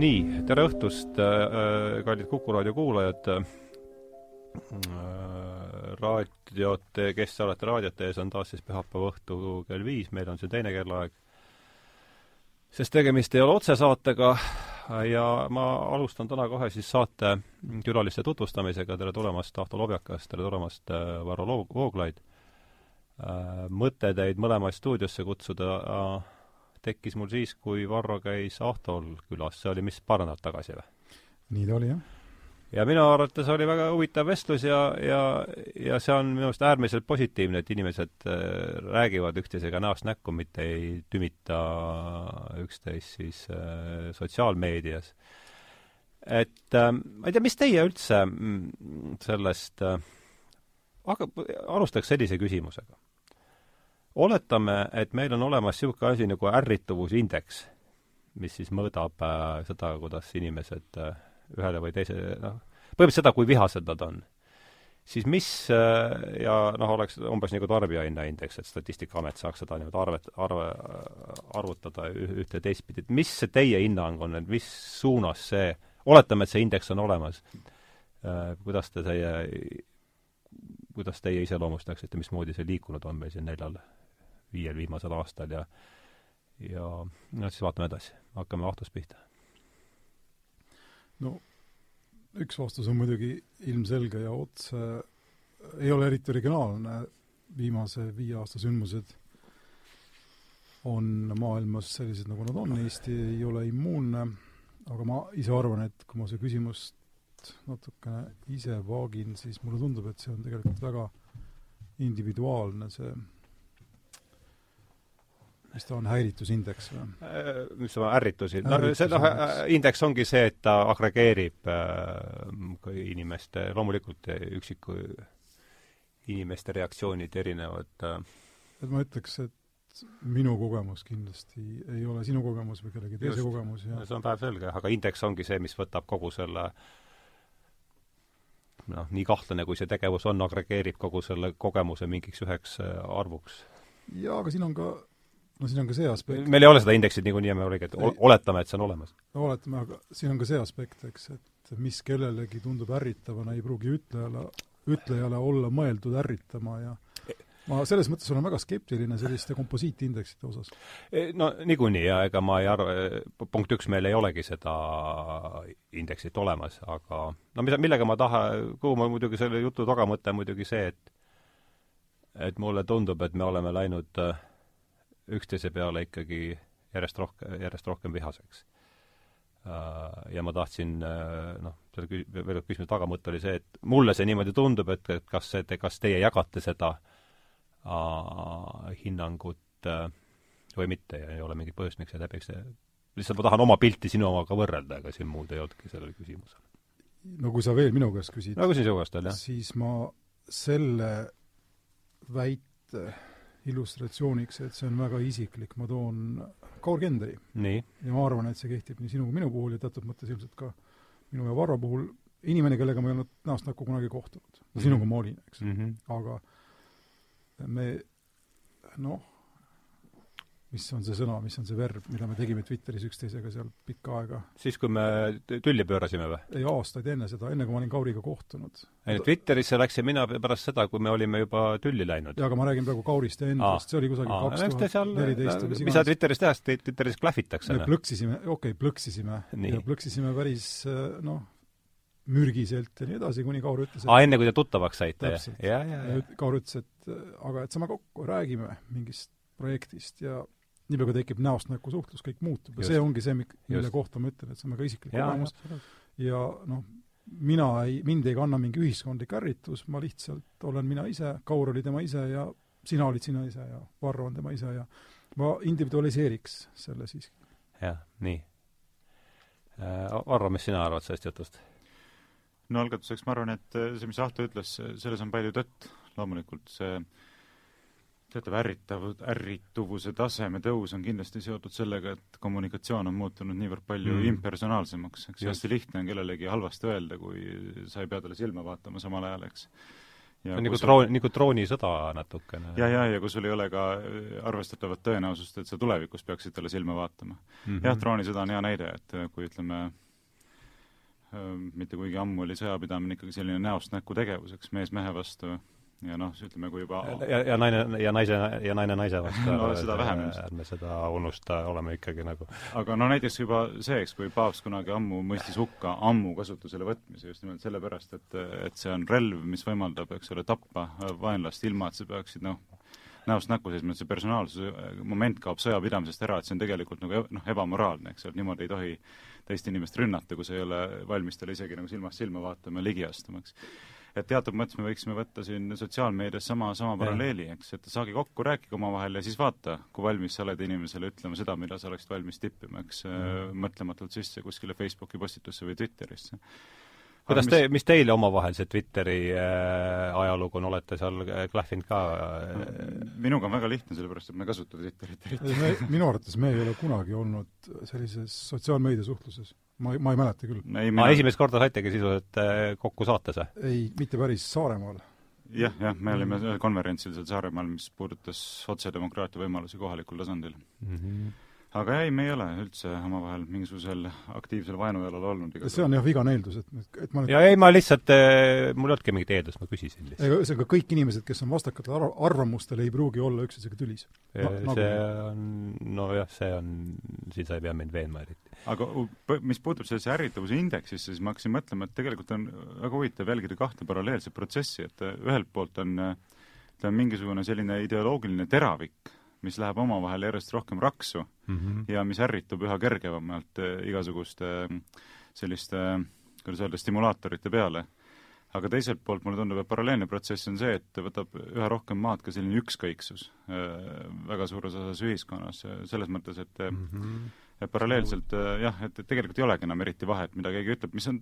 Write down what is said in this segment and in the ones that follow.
nii, tere õhtust, äh, kallid Kuku raadio kuulajad. Äh, raadiote, kes te olete raadiote ees, on taas siis pühapäeva õhtu kell viis, meil on see teine kellaaeg. sest tegemist ei ole otsesaatega ja ma alustan täna kohe siis saate külaliste tutvustamisega, tere tulemast, Ahto Lobjakas, tere tulemast, äh, Varro Vooglaid. mõte teid mõlemaid stuudiosse kutsuda tekkis mul siis, kui Varro käis Ahtol külas, see oli mis, paar nädalat tagasi või? nii ta oli, jah. ja minu arvates oli väga huvitav vestlus ja, ja, ja see on minu arust äärmiselt positiivne, et inimesed äh, räägivad üksteisega näost näkku, mitte ei tümita üksteist siis äh, sotsiaalmeedias. et äh, ma ei tea, mis teie üldse mm, sellest äh, aga alustaks sellise küsimusega oletame, et meil on olemas niisugune asi nagu ärrituvusindeks, mis siis mõõdab äh, seda, kuidas inimesed äh, ühele või teise, noh, põhimõtteliselt seda, kui vihased nad on. siis mis äh, ja noh, oleks umbes nagu tarbijahinnaindeks, et Statistikaamet saaks seda niimoodi arvet, arve, arvutada ühte teistpidi, et mis see teie hinnang on, et mis suunas see, oletame, et see indeks on olemas äh,, kuidas te teie kuidas teie iseloomustaksite, mismoodi see liikunud on meil siin neljal viiel viimasel aastal ja ja no siis vaatame edasi, hakkame Ahtost pihta. no üks vastus on muidugi ilmselge ja otse, ei ole eriti originaalne, viimase viie aasta sündmused on maailmas sellised, nagu nad on, Eesti ei ole immuunne, aga ma ise arvan, et kui ma seda küsimust natukene ise vaagin, siis mulle tundub, et see on tegelikult väga individuaalne, see mis ta on, häiritusindeks või? Äh, mis on ärritusi? no see noh, indeks ongi see, et ta agregeerib äh, inimeste, loomulikult üksiku inimeste reaktsioonid erinevad äh. et ma ütleks, et minu kogemus kindlasti ei ole sinu kogemus või kellegi teise Just, kogemus ja see on päevselge, aga indeks ongi see, mis võtab kogu selle noh, nii kahtlane, kui see tegevus on, agregeerib kogu selle kogemuse mingiks üheks äh, arvuks. jaa, aga siin on ka no siin on ka see aspekt. meil ei ole seda indeksit niikuinii ja me oligi, et ei, oletame, et see on olemas. no oletame, aga siin on ka see aspekt, eks, et mis kellelegi tundub ärritavana, ei pruugi ütlejale, ütlejale olla mõeldud ärritama ja ma selles mõttes olen väga skeptiline selliste komposiitindeksite osas. E, no niikuinii ja ega ma ei arva, punkt üks, meil ei olegi seda indeksit olemas, aga no mida, millega ma tahan, kuhu ma muidugi selle jutu tagamõte on muidugi see, et et mulle tundub, et me oleme läinud äh, üksteise peale ikkagi järjest rohkem, järjest rohkem vihaseks. Äh, ja ma tahtsin äh, noh, selle kü-, veel kord küsimuse tagamõte oli see, et mulle see niimoodi tundub, et, et kas see, kas teie jagate seda äh, hinnangut äh, või mitte ja ei ole mingit põhjust, miks see läbi, eks see lihtsalt ma tahan oma pilti sinu omaga võrrelda, ega siin muud ei olnudki sellel küsimusel. no kui sa veel minu käest küsid no küsin sinu käest veel, jah. siis ma selle väite illustratsiooniks, et see on väga isiklik, ma toon Kaur Kenderi. ja ma arvan, et see kehtib nii sinu kui minu puhul ja teatud mõttes ilmselt ka minu ja Varro puhul, inimene, kellega ma ei olnud näost näkku kunagi kohtunud mm. -hmm. sinuga ma olin, eks mm. -hmm. aga me noh, mis on see sõna, mis on see verb, mida me tegime Twitteris üksteisega seal pikka aega. siis, kui me tülli pöörasime või? ei, aastaid enne seda, enne kui ma olin Kauriga kohtunud. ei, Twitterisse läksin mina pärast seda, kui me olime juba tülli läinud. jaa, aga ma räägin praegu Kaurist ja endast, see oli kusagil kaks tuhat neliteist või mis sa Twitteris tehakse, Twitteris klahvitakse? me plõksisime, okei okay,, plõksisime. ja plõksisime päris noh, mürgiselt ja nii edasi, kuni Kaur ütles aa, enne kui te tuttavaks saite? ja, ja, ja. Kaur ütles, et aga et saame kokku, räägime mingist projektist ja niipea, kui tekib näost näkku suhtlus, kõik muutub ja see ongi see, mille Just. kohta ma ütlen, et see on väga isiklik kogemus ja noh, mina ei, mind ei kanna mingi ühiskondlik ärritus, ma lihtsalt olen mina ise, Kaur oli tema ise ja sina olid sina ise ja Varro on tema ise ja ma individualiseeriks selle siiski. jah, nii äh,. Varro, mis sina arvad sellest jutust? no algatuseks ma arvan, et see, mis Ahto ütles, selles on palju tõtt, loomulikult see äh, teatav ärritav, ärrituvuse taseme tõus on kindlasti seotud sellega, et kommunikatsioon on muutunud niivõrd palju mm. impersonaalsemaks, eks hästi lihtne on kellelegi halvasti öelda, kui sa ei pea talle silma vaatama samal ajal, eks. on nagu troon, nagu troonisõda natukene. ja, ja, ja kui sul ei ole ka arvestatavat tõenäosust, et sa tulevikus peaksid talle silma vaatama mm. -hmm. jah, troonisõda on hea näide, et kui ütleme, mitte kuigi ammu oli sõjapidamine ikkagi selline näost näkku tegevus, eks, mees mehe vastu ja noh, ütleme, kui juba ja, ja naine, ja naise, ja naine naise vastu no seda vähem ilmselt. ärme seda unusta, oleme ikkagi nagu aga no näiteks juba see, eks, kui paavst kunagi ammu mõistis hukka ammu kasutusele võtmise just nimelt sellepärast, et, et see on relv, mis võimaldab, eks ole, tappa vaenlast ilma, et sa peaksid noh, näost näkku seisma, et see personaalsuse moment kaob sõjapidamisest ära, et see on tegelikult nagu noh, ebamoraalne, eks ole, niimoodi ei tohi teist inimest rünnata, kui sa ei ole valmis talle isegi nagu silmast silma vaatama ja ligi astuma, eks et teatud mõttes me võiksime võtta siin sotsiaalmeedias sama, sama paralleeli, eks, et saage kokku, rääkige omavahel ja siis vaata, kui valmis sa oled inimesele ütlema seda, mida sa oleksid valmis tippima, eks mm., mõtlematult sisse kuskile Facebooki postitusse või Twitterisse kuidas te, mis teile omavahel see Twitteri äh, ajalugu on, olete seal äh, klähvinud ka äh...? minuga on väga lihtne, sellepärast et ma ei kasuta Twitterit eriti. minu arvates me ei ole kunagi olnud sellises sotsiaalmeedia suhtluses ma, ma ei mäleta küll. aa, esimest korda saitegi sisuliselt äh, kokku saates või? ei, mitte päris, Saaremaal. jah, jah, me olime ühel konverentsil seal Saaremaal, mis puudutas otsedemokraatia võimalusi kohalikul tasandil mm. -hmm aga ei, me ei ole üldse omavahel mingisugusel aktiivsel vaenujalal olnud. see on jah vigane eeldus, et, et ma nüüd... ja ei, ma lihtsalt, eh, mul ei olnudki mingit eeldust, ma küsisin lihtsalt. ega ühesõnaga, kõik inimesed, kes on vastakatel arv-, arvamustel, ei pruugi olla üksteisega tülis no,. Nagu... see on, nojah, see on, siin sa ei pea mind veenma eriti. aga mis puutub sellesse ärritavuse indeksisse, siis ma hakkasin mõtlema, et tegelikult on väga huvitav jälgida kahte paralleelset protsessi, et ühelt poolt on ta on mingisugune selline ideoloogiline teravik, mis läheb omavahel järjest rohkem raksu mm -hmm. ja mis ärritub üha kergevamalt eh, igasuguste mm, selliste, kuidas öelda, stimulaatorite peale. aga teiselt poolt mulle tundub, et paralleelne protsess on see, et võtab üha rohkem maad ka selline ükskõiksus väga suures osas ühiskonnas, selles mõttes, et mm -hmm. et paralleelselt jah, et, et tegelikult ei olegi enam eriti vahet, mida keegi ütleb, mis on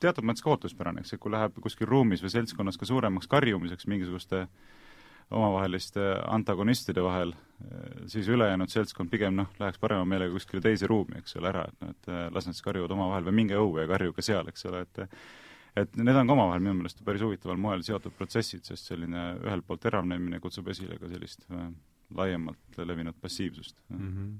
teatud mõttes ka ootuspärane, eks, et kui läheb kuskil ruumis või seltskonnas ka suuremaks karjumiseks mingisuguste äh, omavaheliste antagonistide vahel, siis ülejäänud seltskond pigem noh, läheks parema meelega kuskile teise ruumi, eks ole, ära, et noh, et las nad siis karjuvad omavahel või minge õue ja karjuge seal, eks ole, et et need on ka omavahel minu meelest päris huvitaval moel seotud protsessid, sest selline ühelt poolt teravnemine kutsub esile ka sellist äh, laiemalt levinud passiivsust mm. -hmm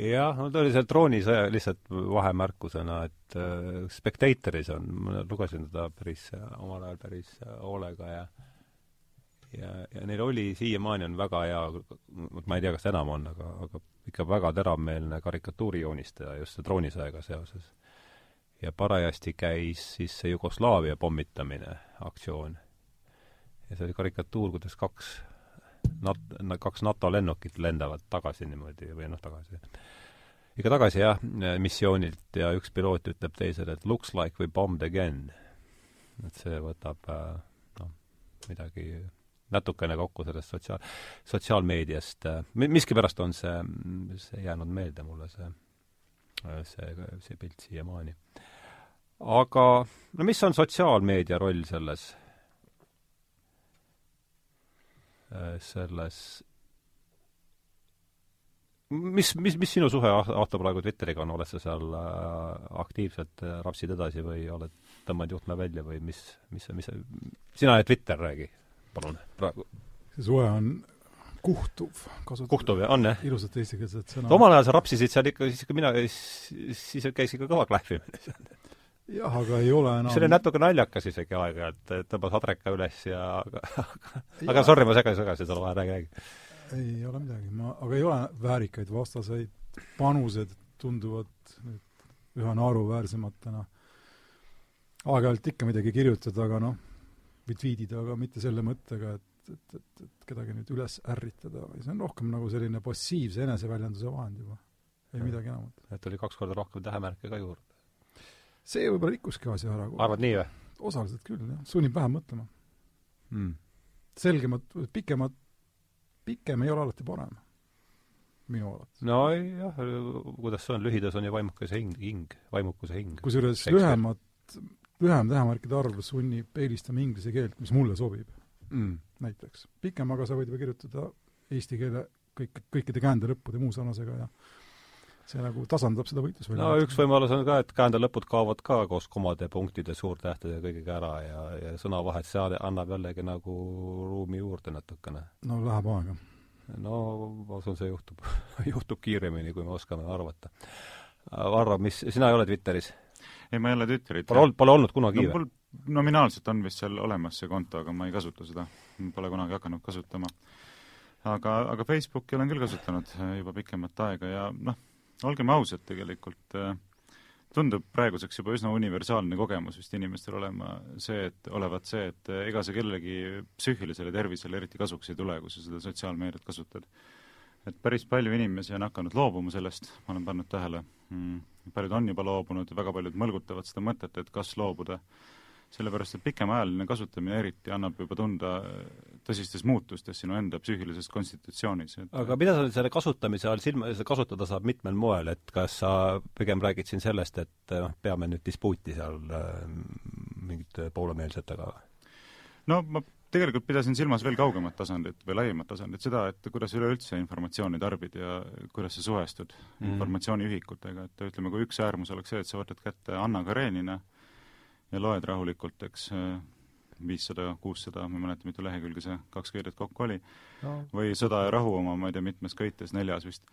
jah, no ta oli seal troonisõja lihtsalt vahemärkusena, et äh, Spectatoris on, ma lugesin teda päris äh, omal ajal päris äh, hoolega ja äh, ja, ja neil oli, siiamaani on väga hea, ma ei tea, kas enam on, aga, aga ikka väga teravmeelne karikatuurijoonistaja just see troonisõjaga seoses. ja parajasti käis siis see Jugoslaavia pommitamine, aktsioon. ja see oli karikatuur, kuidas kaks nat-, kaks NATO lennukit lendavad tagasi niimoodi või noh, tagasi ikka tagasi jah, missioonilt ja üks piloot ütleb teisele, et looks like we bombed again. et see võtab noh, midagi natukene kokku sellest sotsiaal, sotsiaalmeediast. miskipärast on see, see jäänud meelde mulle, see, see, see pilt siiamaani. aga no mis on sotsiaalmeedia roll selles, selles mis, mis, mis sinu suhe aasta praegu Twitteriga on, oled sa seal äh, aktiivselt äh, rapsid edasi või oled, tõmbad juhtme välja või mis, mis, mis, sina ja Twitter, räägi palun, praegu? see suhe on kuhtuv, kasutada kuhtuv, on jah? ilusat eestikeelset sõna. omal ajal sa rapsisid seal ikka, siis ikka mina, siis käis ikka kõva klähvimine seal. jah, aga ei ole enam see oli natuke naljakas isegi aeg-ajalt, tõmbas hadreka üles ja aga, aga, aga sorry, ma segasin, segasin sulle vahele, räägi, räägi. ei ole midagi, ma, aga ei ole väärikaid vastaseid, panused tunduvad nüüd üha naeruväärsematena. aeg-ajalt ikka midagi kirjutada, aga noh, või tweetida, aga mitte selle mõttega, et, et, et, et kedagi nüüd üles ärritada, või see on rohkem nagu selline passiivse eneseväljenduse vahend juba. ei midagi enamat. et oli kaks korda rohkem tähemärke ka juurde? see võib-olla rikkuski asja ära. arvad nii või? osaliselt küll, jah. sunnib vähem mõtlema mm.. selgemad, pikemad, pikem ei ole alati parem minu arvates. no jah, kuidas see on, lühidas on ju vaimukuse hing, hing, vaimukuse hing. kusjuures lühemad lühem tähemärkide arv sunnib eelistama inglise keelt, mis mulle sobib mm.. näiteks. pikemaga sa võid juba kirjutada eesti keele kõik, kõikide käändelõppude muu sarnasega ja see nagu tasandab seda võitlusvälja. no üks võimalus on ka, et käändelõpud kaovad ka koos komade, punktide, suurtähtede ja kõigega ära ja, ja sõnavahet seade annab jällegi nagu ruumi juurde natukene. no läheb aega. no ma usun, see juhtub juhtub kiiremini, kui me oskame arvata. Varro, mis, sina ei ole Twitteris? Ei, ma ei ole Twitterit. Pole olnud, pole olnud kunagi no, või? nominaalselt on vist seal olemas see konto, aga ma ei kasuta seda. Pole kunagi hakanud kasutama. aga, aga Facebooki olen küll kasutanud juba pikemat aega ja noh, olgem ausad, tegelikult äh, tundub praeguseks juba üsna universaalne kogemus vist inimestel olema see, et, olevat see, et äh, ega see kellegi psüühilisele tervisele eriti kasuks ei tule, kui sa seda sotsiaalmeediat kasutad. et päris palju inimesi on hakanud loobuma sellest, ma olen pannud tähele mm,, paljud on juba loobunud ja väga paljud mõlgutavad seda mõtet, et kas loobuda sellepärast, et pikemaajaline kasutamine eriti annab juba tunda tõsistes muutustes sinu enda psüühilises konstitutsioonis et.... aga mida sa nüüd selle kasutamise all silma, seda kasutada saab mitmel moel, et kas sa pigem räägid siin sellest, et noh, peame nüüd dispuuti seal äh, mingite poolemeelsetega? no ma tegelikult pidasin silmas veel kaugemat tasandit või laiemat tasandit, seda, et kuidas üleüldse informatsiooni tarbid ja kuidas sa suhestud mm. informatsiooniühikutega, et ütleme, kui üks äärmus oleks see, et sa võtad kätte Anna Karenina ja loed rahulikult, eks viissada, kuussada, ma ei mäleta, mitu lehekülge see kaks köidet kokku oli no., või Sõda ja rahu oma, ma ei tea, mitmes köites, neljas vist.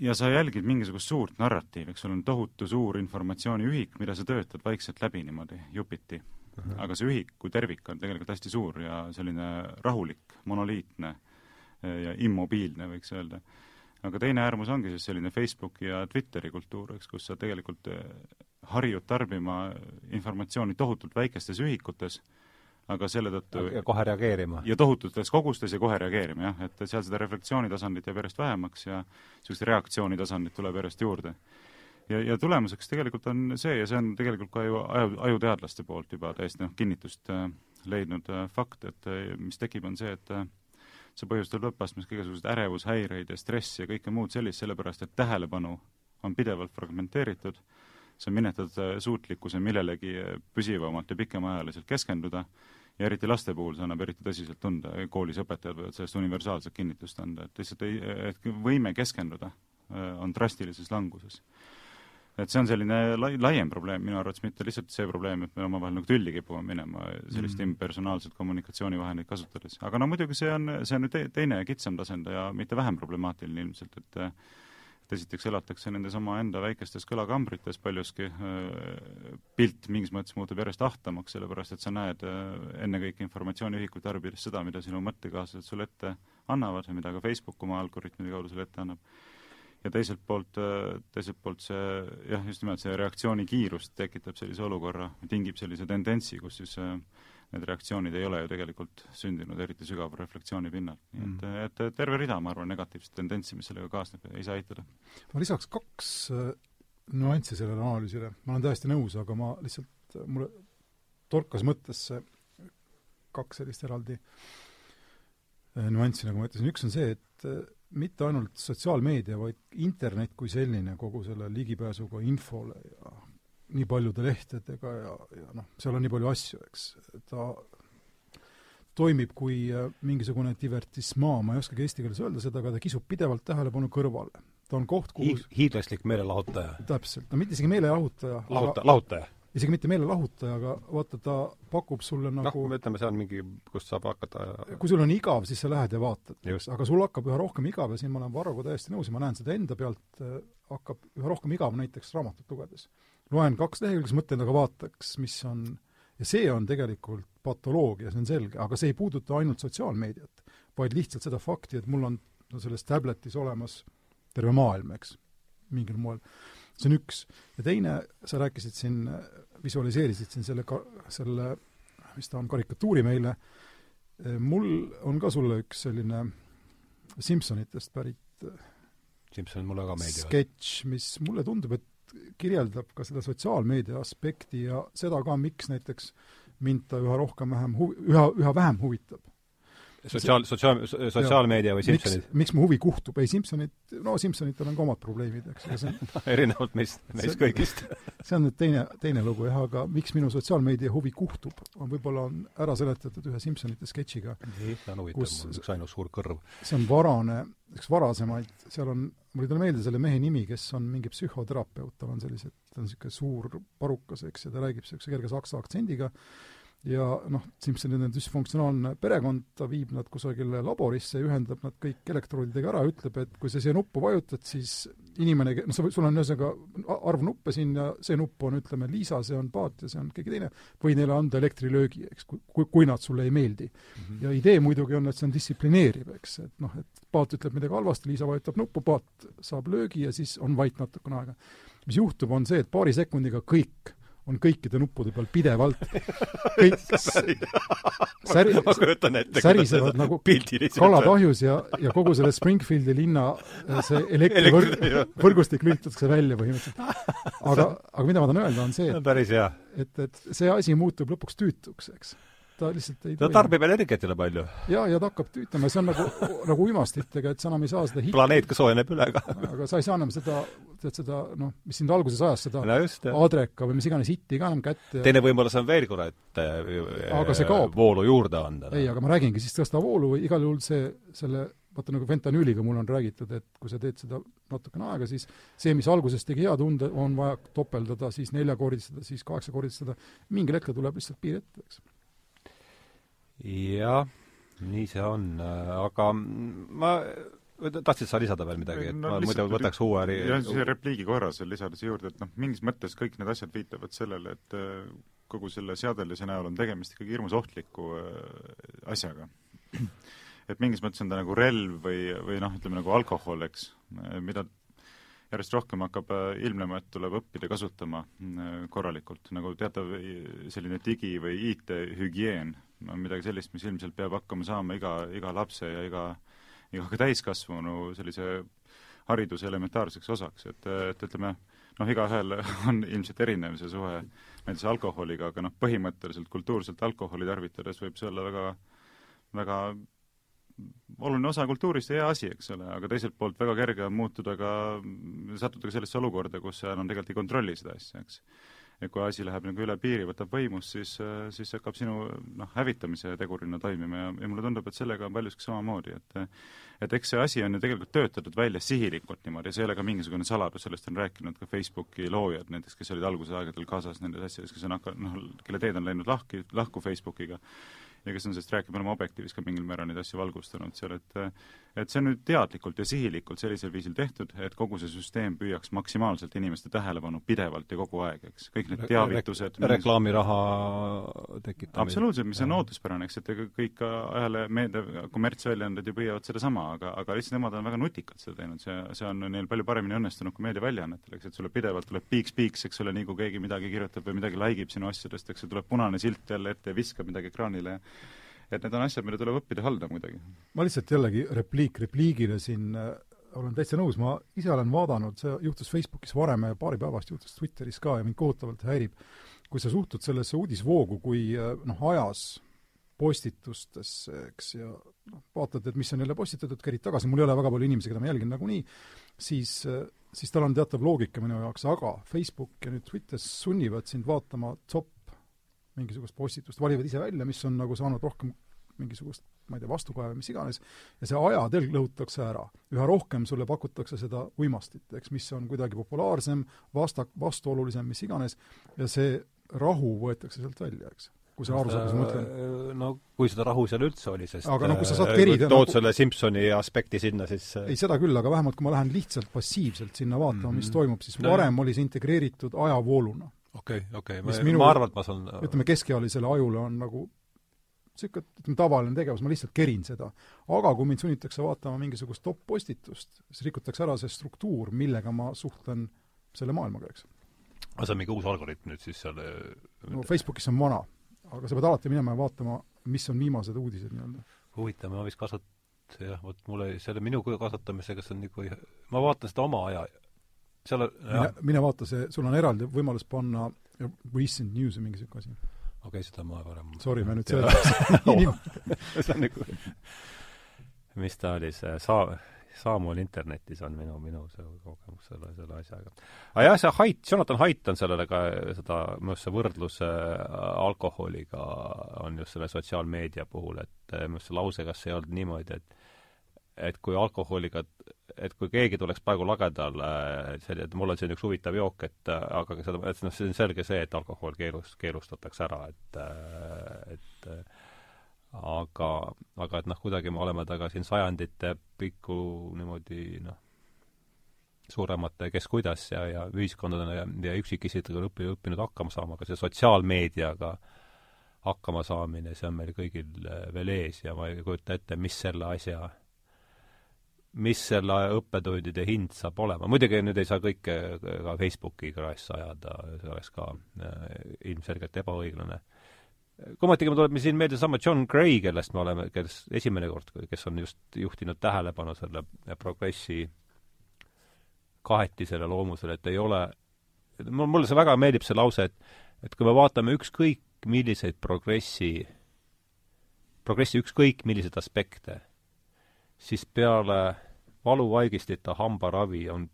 Ja sa jälgid mingisugust suurt narratiivi, eks sul on tohutu suur informatsiooniühik, mida sa töötad vaikselt läbi niimoodi, jupiti. Aga see ühik kui tervik on tegelikult hästi suur ja selline rahulik, monoliitne ja immobiilne, võiks öelda. aga teine äärmus ongi siis selline Facebooki ja Twitteri kultuur, eks, kus sa tegelikult harjud tarbima informatsiooni tohutult väikestes ühikutes, aga selle tõttu ja kohe reageerima. ja tohututes kogustes ja kohe reageerima, jah, et seal seda refleksioonitasandit jääb järjest vähemaks ja niisugust reaktsioonitasandit tuleb järjest juurde. Ja, ja tulemuseks tegelikult on see, ja see on tegelikult ka ju aju, ajuteadlaste poolt juba täiesti noh, kinnitust äh, leidnud äh, fakt, et äh, mis tekib, on see, et äh, see põhjustab lõppastmes kõigasuguseid ärevushäireid ja stressi ja kõike muud sellist, sellepärast et tähelepanu on pidevalt fragmenteeritud sa minetad äh, suutlikkuse millelegi äh, püsivamalt ja pikemaajaliselt keskenduda ja eriti laste puhul see annab eriti tõsiselt tunda, koolis õpetajad võivad sellest universaalset kinnitust anda, et lihtsalt ei, et võime keskenduda äh, on drastilises languses. Et see on selline lai-, laiem probleem minu arvates, mitte lihtsalt see probleem, et me omavahel nagu tülli kipume minema sellist mm. impersonaalset kommunikatsioonivahendit kasutades. aga no muidugi see on, see on te, teine kitsam tasand ja mitte vähem problemaatiline ilmselt, et et esiteks elatakse nendes omaenda väikestes kõlakambrites paljuski, pilt mingis mõttes muutub järjest ahtamaks, sellepärast et sa näed ennekõike informatsiooniühikuid tarbides seda, mida sinu mõttekaaslased sulle ette annavad ja mida ka Facebook oma algoritmide kaudu sulle ette annab. Ja teiselt poolt, äh, teiselt poolt see jah, just nimelt see reaktsiooni kiirus tekitab sellise olukorra, tingib sellise tendentsi, kus siis äh, need reaktsioonid ei ole ju tegelikult sündinud eriti sügava reflektsiooni pinnalt. nii et mm., et terve rida, ma arvan, negatiivset tendentsi, mis sellega kaasneb, ei saa eitada. ma lisaks kaks äh, nüanssi sellele analüüsile, ma olen täiesti nõus, aga ma lihtsalt, mulle torkas mõttesse kaks sellist eraldi nüanssi, nagu ma ütlesin, üks on see, et mitte ainult sotsiaalmeedia, vaid internet kui selline kogu selle ligipääsuga infole ja nii paljude lehtedega ja, ja noh, seal on nii palju asju, eks, ta toimib kui äh, mingisugune divertismaa, ma ei oskagi eesti keeles öelda seda, aga ta kisub pidevalt tähelepanu kõrvale. ta on koht, kuhu Hi hiiglaslik meelelahutaja. täpselt, no mitte isegi meelelahutaja. lahuta-, lahutaja? Isegi mitte meelelahutaja, aga vaata, ta pakub sulle noh, nagu noh, ütleme, see on mingi, kust saab hakata kui sul on igav, siis sa lähed ja vaatad, aga sul hakkab üha rohkem igav ja siin ma olen Varroga täiesti nõus ja ma näen seda enda pealt, äh, hakkab üha rohkem igav näiteks raamatut lugedes. Loen kaks lehekülge, siis mõtlen, aga vaataks, mis on ja see on tegelikult patoloogia, see on selge, aga see ei puuduta ainult sotsiaalmeediat, vaid lihtsalt seda fakti, et mul on no selles tabletis olemas terve maailm, eks, mingil moel. See on üks. ja teine, sa rääkisid siin, visualiseerisid siin selle ka-, selle, mis ta on, karikatuuri meile, mul on ka sulle üks selline Simsonitest pärit Simson mulle ka meeldivad. sketš, mis mulle tundub, et kirjeldab ka seda sotsiaalmeedia aspekti ja seda ka, miks näiteks mind ta üha rohkem vähem hu-, üha, üha vähem huvitab. Sotsiaal, sotsiaal, sotsiaalmeedia või Simsonid? miks mu huvi kuhtub, ei Simsonid, no Simsonitel on ka omad probleemid, eks, aga see on erinevalt meist, meist kõigist see on nüüd teine, teine lugu jah, aga miks minu sotsiaalmeedia huvi kuhtub, on võib-olla on ära seletatud ühe Simsonite sketšiga. nii, see on huvitav, mul on üks ainus suur kõrv. see on varane, üks varasemaid, seal on, mul ei tule meelde selle mehe nimi, kes on mingi psühhoterapeut, tal on sellised, ta on niisugune suur parukas, eks, ja ta räägib niisuguse kerge saksa aktsendiga, ja noh, Simsonil on düsfunktsionaalne perekond, ta viib nad kusagile laborisse, ühendab nad kõik elektroodidega ära, ütleb, et kui sa siia nuppu vajutad, siis inimene, noh, sa, sul on ühesõnaga arv nuppe siin ja see nupp on, ütleme, Liisa, see on Paat ja see on keegi teine, või neile anda elektrilöögi, eks, kui, kui nad sulle ei meeldi mm. -hmm. ja idee muidugi on, et see on distsiplineeriv, eks, et noh, et Paat ütleb midagi halvasti, Liisa vajutab nuppu, Paat saab löögi ja siis on vait natukene aega. mis juhtub, on see, et paari sekundiga kõik on kõikide nuppude peal pidevalt. Kõik säri, särisevad nagu kalad ahjus ja, ja kogu selle Springfieldi linna äh, see elektrivõrgustik lülitatakse välja põhimõtteliselt. aga, aga mida ma tahan öelda, on see, et, et, et see asi muutub lõpuks tüütuks, eks ta lihtsalt ei ta toimi. tarbib energiat jälle palju. jaa, ja ta hakkab tüütama, see on nagu, nagu uimastitega, et sa enam ei saa seda hit... planeet ka soojeneb üle ka. aga sa ei saa enam seda, tead seda, noh, mis sind alguses ajas, seda no just, Adreka või mis iganes hitti ka enam kätte. teine võimalus on veel, kurat äh,, aga see kaob. voolu juurde anda. ei, aga ma räägingi, siis tõsta voolu või igal juhul see, selle vaata nagu fentanüüliga mul on räägitud, et kui sa teed seda natukene aega, siis see, mis alguses tegi hea tunde, on vaja topeldada, siis neljakordistada, siis kaheksakordistada, mingil hetkel tuleb lihtsalt piir ette, eks jah, nii see on, aga ma tahtsid sa lisada veel midagi, et no, ma muidu võtaks uue ri-? jah, see repliigi korras veel lisada siia juurde, et noh, mingis mõttes kõik need asjad viitavad sellele, et äh, kogu selle seadelise näol on tegemist ikkagi hirmus ohtliku äh, asjaga. et mingis mõttes on ta nagu relv või, või noh, ütleme nagu alkohol, eks, mida järjest rohkem hakkab äh, ilmnema, et tuleb õppida kasutama korralikult, nagu teatav selline digi- või IT-hügieen. On midagi sellist, mis ilmselt peab hakkama saama iga, iga lapse ja iga, iga ka täiskasvanu sellise hariduse elementaarseks osaks, et, et ütleme, noh, igaühel on ilmselt erinev see suhe näiteks alkoholiga, aga noh, põhimõtteliselt kultuurselt alkoholi tarvitades võib see olla väga, väga oluline osa kultuurist ja hea asi, eks ole, aga teiselt poolt väga kerge on muutuda ka, sattuda ka sellesse olukorda, kus sa enam tegelikult ei kontrolli seda asja, eks. Ja kui asi läheb nagu üle piiri, võtab võimust, siis, siis hakkab sinu noh, hävitamise tegurina toimima ja, ja mulle tundub, et sellega on paljuski samamoodi, et et eks see asi on ju tegelikult töötatud välja sihilikult niimoodi, see ei ole ka mingisugune saladus, sellest on rääkinud ka Facebooki loojad näiteks, kes olid alguse aegadel kaasas nendes asjades, kes on hakanud, noh, kelle teed on läinud lahki, lahku Facebookiga ja kes on sellest rääkinud, me oleme Objektiivis ka mingil määral neid asju valgustanud seal, et et see on nüüd teadlikult ja sihilikult sellisel viisil tehtud, et kogu see süsteem püüaks maksimaalselt inimeste tähelepanu pidevalt ja kogu aeg, eks, kõik need teavitused Re reklaamiraha tekitamine. absoluutselt, mis on ootuspärane, eks, et ega kõik ajalehe, meedia, kommertsväljaanded ju püüavad sedasama, aga, aga lihtsalt nemad on väga nutikalt seda teinud, see, see on neil palju paremini õnnestunud kui meediaväljaannetel, eks, et sulle pidevalt tuleb piiks-piiks, eks ole, nii kui keegi midagi kirjutab või midagi like ib sinu asjadest, eks tuleb punane silt jälle ette ja viskab midagi ekraanile ja et need on asjad, mida tuleb õppida haldama kuidagi. ma lihtsalt jällegi repliik repliigile siin äh, olen täitsa nõus, ma ise olen vaadanud, see juhtus Facebookis varem ja paari päeva eest juhtus Twitteris ka ja mind kohutavalt häirib, kui sa suhtud sellesse uudisvoogu kui äh, noh, ajas postitustesse, eks, ja noh, vaatad, et mis on jälle postitatud, kärid tagasi, mul ei ole väga palju inimesi, keda ma jälgin nagunii, siis, äh, siis tal on teatav loogika minu jaoks, aga Facebook ja nüüd Twitter sunnivad sind vaatama top mingisugust postitust, valivad ise välja, mis on nagu saanud rohkem mingisugust, ma ei tea, vastukaja või mis iganes, ja see ajatelg lõhutakse ära. üha rohkem sulle pakutakse seda uimastit, eks, mis on kuidagi populaarsem, vasta-, vastuolulisem, mis iganes, ja see rahu võetakse sealt välja, eks kui sa aru saad, mis ma mõtlen. Äh, no kui seda rahu seal üldse oli, sest aga no kui sa saad äh, kerida tood nagu... selle Simsoni aspekti sinna, siis äh, ei, seda küll, aga vähemalt kui ma lähen lihtsalt passiivselt sinna vaatama mm, -hmm. mis mhm. toimub, siis no, varem oli see integreeritud ajavooluna okei okay,, okei okay., ma, minu, ma arvan, et ma saan ütleme, keskealisele ajule on nagu niisugune, ütleme, tavaline tegevus, ma lihtsalt kerin seda. aga kui mind sunnitakse vaatama mingisugust top-postitust, siis rikutakse ära see struktuur, millega ma suhtlen selle maailmaga, eks. aga see on mingi uus algoritm nüüd siis seal no Facebookis on vana, aga sa pead alati minema ja vaatama, mis on viimased uudised nii-öelda. huvitav, ma vist kasut-, jah, vot mulle selle minu kasutamisega see on nagu, ma vaatan seda oma aja seal on mine, mine vaata see, sul on eraldi võimalus panna recent news või mingi niisugune asi. okei okay,, seda ma varem Sorry, ma nüüd seletan see on nagu mis ta oli, see Saa-, Saamul internetis on minu, minu see kogemus selle, selle asjaga. aga jah, see Haidt, Jonathan Haidt on sellele ka seda, minu arust see võrdlus äh, alkoholiga on just selle sotsiaalmeedia puhul, et äh, minu arust see lause, kas ei olnud niimoodi, et et kui alkoholiga, et kui keegi tuleks praegu lagedale äh, selline, et mul on siin üks huvitav jook, et aga seda, et noh, see on selge see, et alkohol keelus, keelustatakse ära, et et aga, aga et noh, kuidagi me oleme taga siin sajandite pikku niimoodi noh, suuremate kes kuidas ja, ja ühiskondadena ja, ja üksikisikutega õppi, õppinud hakkama saama, aga see sotsiaalmeediaga hakkama saamine, see on meil kõigil äh, veel ees ja ma ei kujuta ette, mis selle asja, mis selle õppetundide hind saab olema. muidugi nüüd ei saa kõike ka Facebooki kraesse ajada, see oleks ka äh, ilmselgelt ebaõiglane mul tuleb siin meelde sama John Gray, kellest me oleme, kes esimene kord, kes on just juhtinud tähelepanu selle progressi kahetisele loomusele, et ei ole, mulle see väga meeldib, see lause, et et kui me vaatame ükskõik milliseid progressi, progressi ükskõik milliseid aspekte, siis peale valuvaigistita hambaravi on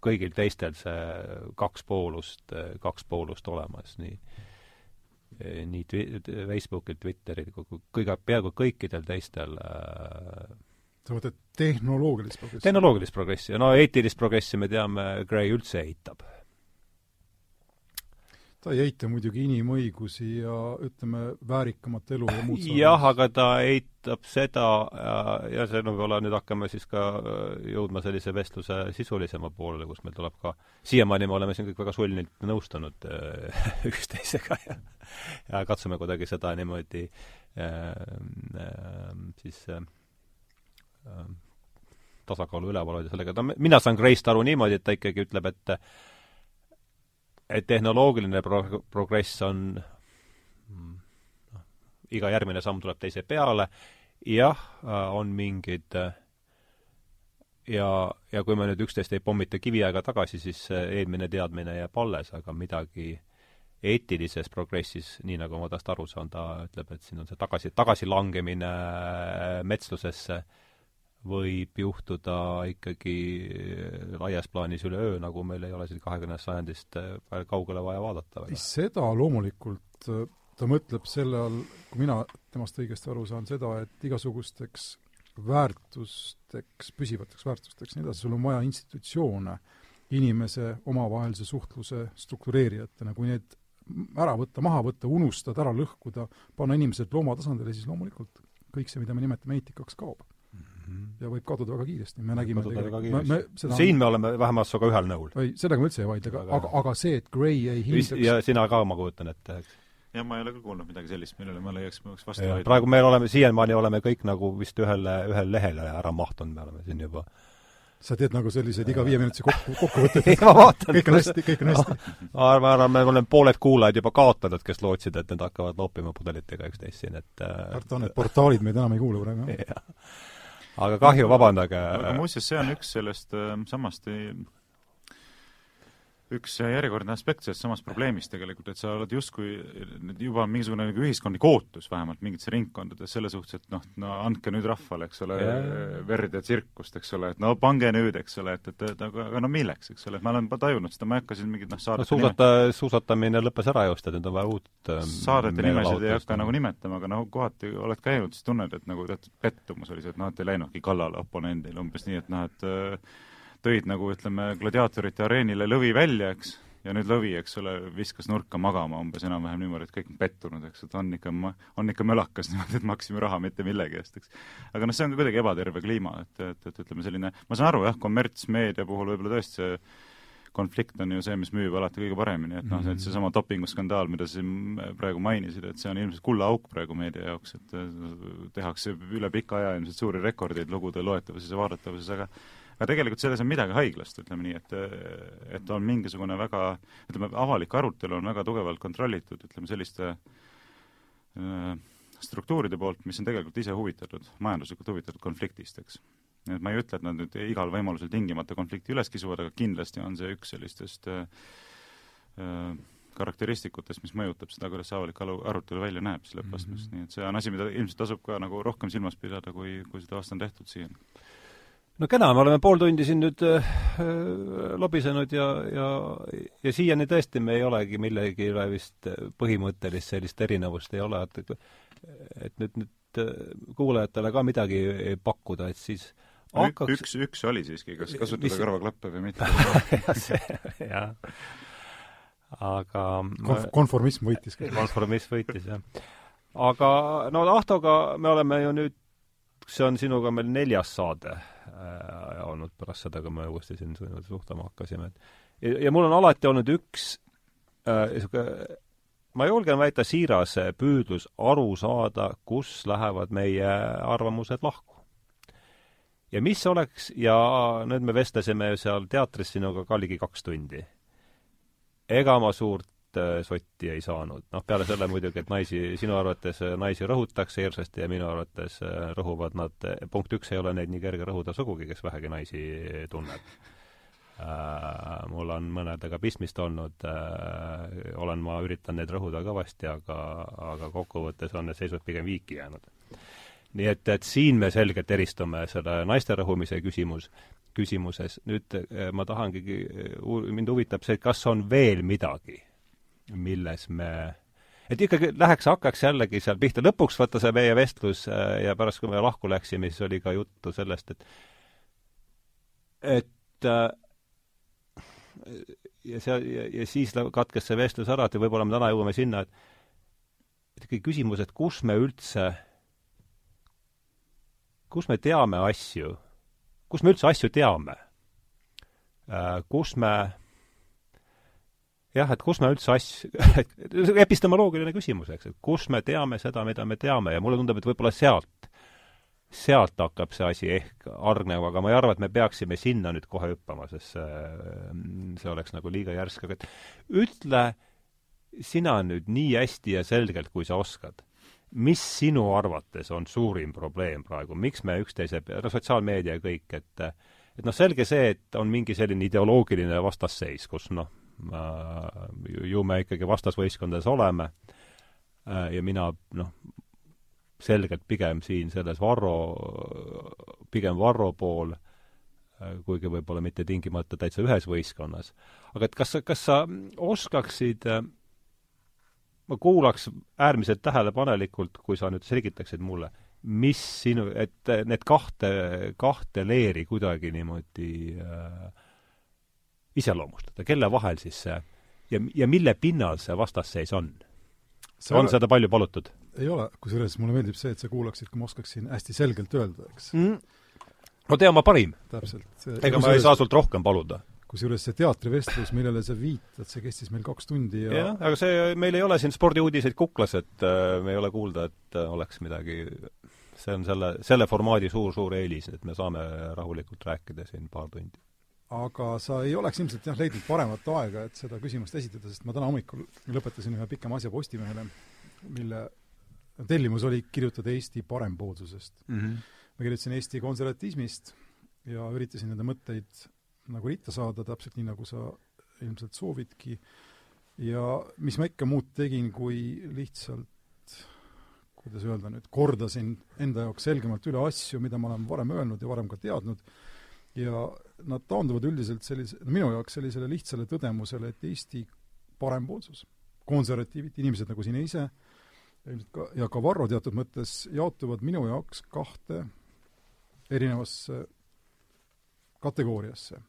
kõigil teistel see kaks poolust, kaks poolust olemas, nii nii Facebookil, Twitteril, kõige, peaaegu kõikidel teistel äh, sa mõtled tehnoloogilist progressi? tehnoloogilist progressi, no eetilist progressi me teame, Gray üldse eitab ta ei eita muidugi inimõigusi ja ütleme, väärikamat elu ja muud jah, aga ta eitab seda ja, ja see võib-olla nüüd hakkame siis ka äh, jõudma sellise vestluse sisulisema poolele, kus meil tuleb ka, siiamaani me oleme siin kõik väga sulnilt nõustunud äh, üksteisega ja ja katsume kuidagi seda niimoodi äh, äh, siis äh, äh tasakaalu üleval hoida sellega, no mina saan Grayst aru niimoodi, et ta ikkagi ütleb, et et tehnoloogiline pro-, progress on noh, iga järgmine samm tuleb teise peale, jah, on mingid ja, ja kui me nüüd üksteist ei pommita kiviaega tagasi, siis eelmine teadmine jääb alles, aga midagi eetilises progressis, nii nagu ma tast aru saan, ta ütleb, et siin on see tagasi, tagasilangemine metslusesse äh, võib juhtuda ikkagi laias plaanis üleöö, nagu meil ei ole siin kahekümnendast sajandist äh, kaugele vaja vaadata. seda loomulikult, äh, ta mõtleb selle all, kui mina temast õigesti aru saan, seda, et igasugusteks väärtusteks, püsivateks väärtusteks, nii edasi, sul on vaja institutsioone inimese omavahelise suhtluse struktureerijatena, kui need ära võtta, maha võtta, unustada, ära lõhkuda, panna inimesed loomatasandile, siis loomulikult kõik see, mida me nimetame eetikaks, kaob ja võib kaduda väga kiiresti, me nägime tegelikult, me, me seda siin me oleme vähemalt sinuga ühel nõul. ei, sellega ma üldse ei vaidle, aga, aga, aga see, et Gray ei hindaks ja sina ka, ma kujutan ette, eks? jah, ma ei ole küll kuulnud midagi sellist, millele ma leiaks, ma oleks vastu vaidlenud. praegu me oleme, siiamaani oleme kõik nagu vist ühele, ühele lehele ära mahtunud, me oleme siin juba sa teed nagu selliseid iga viie minutise kokku, kokkuvõtted ma vaatan. kõik on hästi, kõik on hästi. ma arvan, me oleme pooled kuulajad juba kaotanud, kes lootsid, et need hakkavad loopima pudelitega üksteist siin, et karta on, et portaalid meid enam ei kuula praegu aga kahju, vabandage. aga muuseas, see on üks sellest äh, samast üks järjekordne aspekt sellest samast probleemist tegelikult, et sa oled justkui juba mingisugune nagu ühiskondlik ootus vähemalt mingites ringkondades selle suhtes, et noh, no andke nüüd rahvale, eks ole yeah., verd ja tsirkust, eks ole, et no pange nüüd, eks ole, et, et, et aga, aga no milleks, eks ole, et ma olen tajunud seda, ma ei hakka siin mingit noh, saadete no, suusata suusatamine lõppes ära just, et nüüd on vaja uut ähm, saadete nimesid ei hakka nagu nimetama, aga noh, kohati oled käinud, siis tunned, et nagu teatud pettumus oli see, et noh, et ei läinudki kallale oponendile, umbes nii, et noh, et äh, tõid nagu ütleme, gladiaatorite areenile lõvi välja, eks, ja nüüd lõvi, eks ole, viskas nurka magama umbes enam-vähem niimoodi, et kõik on pettunud, eks, et on ikka, on ikka mölakas niimoodi, et maksime raha mitte millegi eest, eks. aga noh, see on ka kuidagi ebaterve kliima, et, et, et ütleme selline, ma saan aru jah, kommertsmeedia puhul võib-olla tõesti see konflikt on ju see, mis müüb alati kõige paremini, et noh, et mhm. seesama dopinguskandaal, mida sa siin praegu mainisid, et see on ilmselt kullaauk praegu meedia jaoks, et tehakse üle pika aja ilmselt suuri rekordeid lugude loetavuses ja vaadatavuses, aga aga tegelikult selles on midagi haiglast, ütleme nii, et et on mingisugune väga, ütleme, avalik arutelu on väga tugevalt kontrollitud, ütleme selliste äh, struktuuride poolt, mis on tegelikult ise huvitatud, majanduslikult huvitatud konfliktist, eks. et ma ei ütle, et nad nüüd igal võimalusel tingimata konflikti üles kisuvad, aga kindlasti on see üks sellistest äh, äh karakteristikutest, mis mõjutab seda, kuidas see avalik alu, arutelu välja näeb siis lõppastmes mm, -hmm. nii et see on asi, mida ilmselt tasub ka nagu rohkem silmas pidada, kui, kui seda vast on tehtud siiani. No kena, me oleme pool tundi siin nüüd äh, lobisenud ja, ja, ja siiani tõesti me ei olegi millegi üle vist põhimõttelist sellist erinevust ei ole, et et nüüd, nüüd äh, kuulajatele ka midagi pakkuda, et siis hakkaks... üks, üks oli siiski, kas kasutada mis... kõrvaklappe või mitte jah aga Konf-, konformism võitis. konformism võitis, jah. aga no Ahtoga me oleme ju nüüd, see on sinuga meil neljas saade äh, olnud pärast seda, kui me uuesti siin suhtlema hakkasime, et ja, ja mul on alati olnud üks niisugune äh, ma julgen väita siiras püüdlus aru saada, kus lähevad meie arvamused lahku. ja mis oleks, ja nüüd me vestlesime seal teatris sinuga ka ligi kaks tundi ega ma suurt sotti ei saanud. noh, peale selle muidugi, et naisi, sinu arvates äh, naisi rõhutakse hirmsasti ja minu arvates äh, rõhuvad nad, punkt üks, ei ole neid nii kerge rõhuda sugugi, kes vähegi naisi tunneb äh,. mul on mõnedega pistmist olnud äh,, olen ma üritanud neid rõhuda kõvasti, aga, aga kokkuvõttes on need seisud pigem viiki jäänud nii et, et siin me selgelt eristume selle naiste rõhumise küsimus küsimuses. nüüd ma tahangi, mind huvitab see, et kas on veel midagi, milles me et ikkagi läheks, hakkaks jällegi seal pihta, lõpuks vaata see meie vestlus eh, ja pärast, kui me lahku läksime, siis oli ka juttu sellest, et et ja see, ja, ja siis katkes see vestlus ära, et võib-olla me täna jõuame sinna, et et ikkagi küsimus, et kus me üldse, kus me teame asju kus me üldse asju teame? Äh, kus me jah, et kus me üldse asju, epistemoloogiline küsimus, eks, et kus me teame seda, mida me teame ja mulle tundub, et võib-olla sealt, sealt hakkab see asi ehk hargnema, aga ma ei arva, et me peaksime sinna nüüd kohe hüppama, sest see, see oleks nagu liiga järsk, aga et ütle sina nüüd nii hästi ja selgelt, kui sa oskad. Mis sinu arvates on suurim probleem praegu, miks me üksteise, no sotsiaalmeedia ja kõik, et et noh, selge see, et on mingi selline ideoloogiline vastasseis, kus noh, ju me ikkagi vastasvõistkondades oleme ja mina noh, selgelt pigem siin selles Varro, pigem Varro pool, kuigi võib-olla mitte tingimata täitsa ühes võistkonnas. aga et kas, kas sa oskaksid äh, ma kuulaks äärmiselt tähelepanelikult, kui sa nüüd selgitaksid mulle, mis sinu, et need kahte, kahte leeri kuidagi niimoodi äh, iseloomustada, kelle vahel siis see ja, ja mille pinnal see vastasseis on? on ole, seda palju palutud? ei ole, kusjuures mulle meeldib see, et sa kuulaksid, kui ma oskaksin hästi selgelt öelda, eks mm.. no tee oma parim. täpselt. ega ma ei saa sult rohkem paluda kusjuures see teatrivestlus, millele sa viitad, see kestis meil kaks tundi ja jah, aga see, meil ei ole siin spordiuudiseid kuklas, et äh, me ei ole kuulda, et äh, oleks midagi see on selle, selle formaadi suur-suur eelis, et me saame rahulikult rääkida siin paar tundi. Aga sa ei oleks ilmselt jah, leidnud paremat aega, et seda küsimust esitada, sest ma täna hommikul lõpetasin ühe pikema asja Postimehele, mille tellimus oli kirjutada Eesti parempoolsusest mm. -hmm. ma kirjutasin Eesti konservatismist ja üritasin nende mõtteid nagu ritta saada, täpselt nii, nagu sa ilmselt soovidki, ja mis ma ikka muud tegin, kui lihtsalt kuidas öelda nüüd, kordasin enda jaoks selgemalt üle asju, mida ma olen varem öelnud ja varem ka teadnud, ja nad taanduvad üldiselt sellise, minu jaoks sellisele lihtsale tõdemusele, et Eesti parempoolsus, konservatiivid, inimesed nagu sina ise, ilmselt ka, ja ka Varro teatud mõttes jaotuvad minu jaoks kahte erinevasse kategooriasse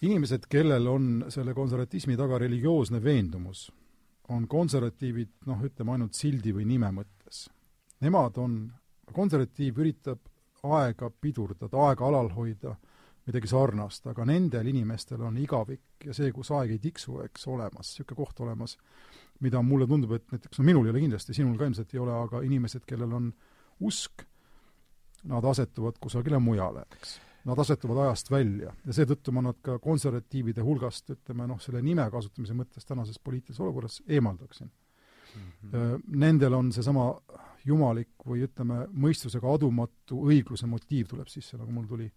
inimesed, kellel on selle konservatismi taga religioosne veendumus, on konservatiivid noh, ütleme ainult sildi või nime mõttes. Nemad on, konservatiiv üritab aega pidurdada, aega alal hoida, midagi sarnast, aga nendel inimestel on igavik ja see, kus aeg ei tiksu, eks, olemas, niisugune koht olemas, mida mulle tundub, et näiteks no minul ei ole kindlasti, sinul ka ilmselt ei ole, aga inimesed, kellel on usk, nad asetuvad kusagile mujale, eks nad asetuvad ajast välja ja seetõttu ma nad ka konservatiivide hulgast, ütleme noh, selle nime kasutamise mõttes tänases poliitilises olukorras eemaldaksin mm. -hmm. Nendel on seesama jumalik või ütleme, mõistusega adumatu õigluse motiiv tuleb sisse, nagu mul tuli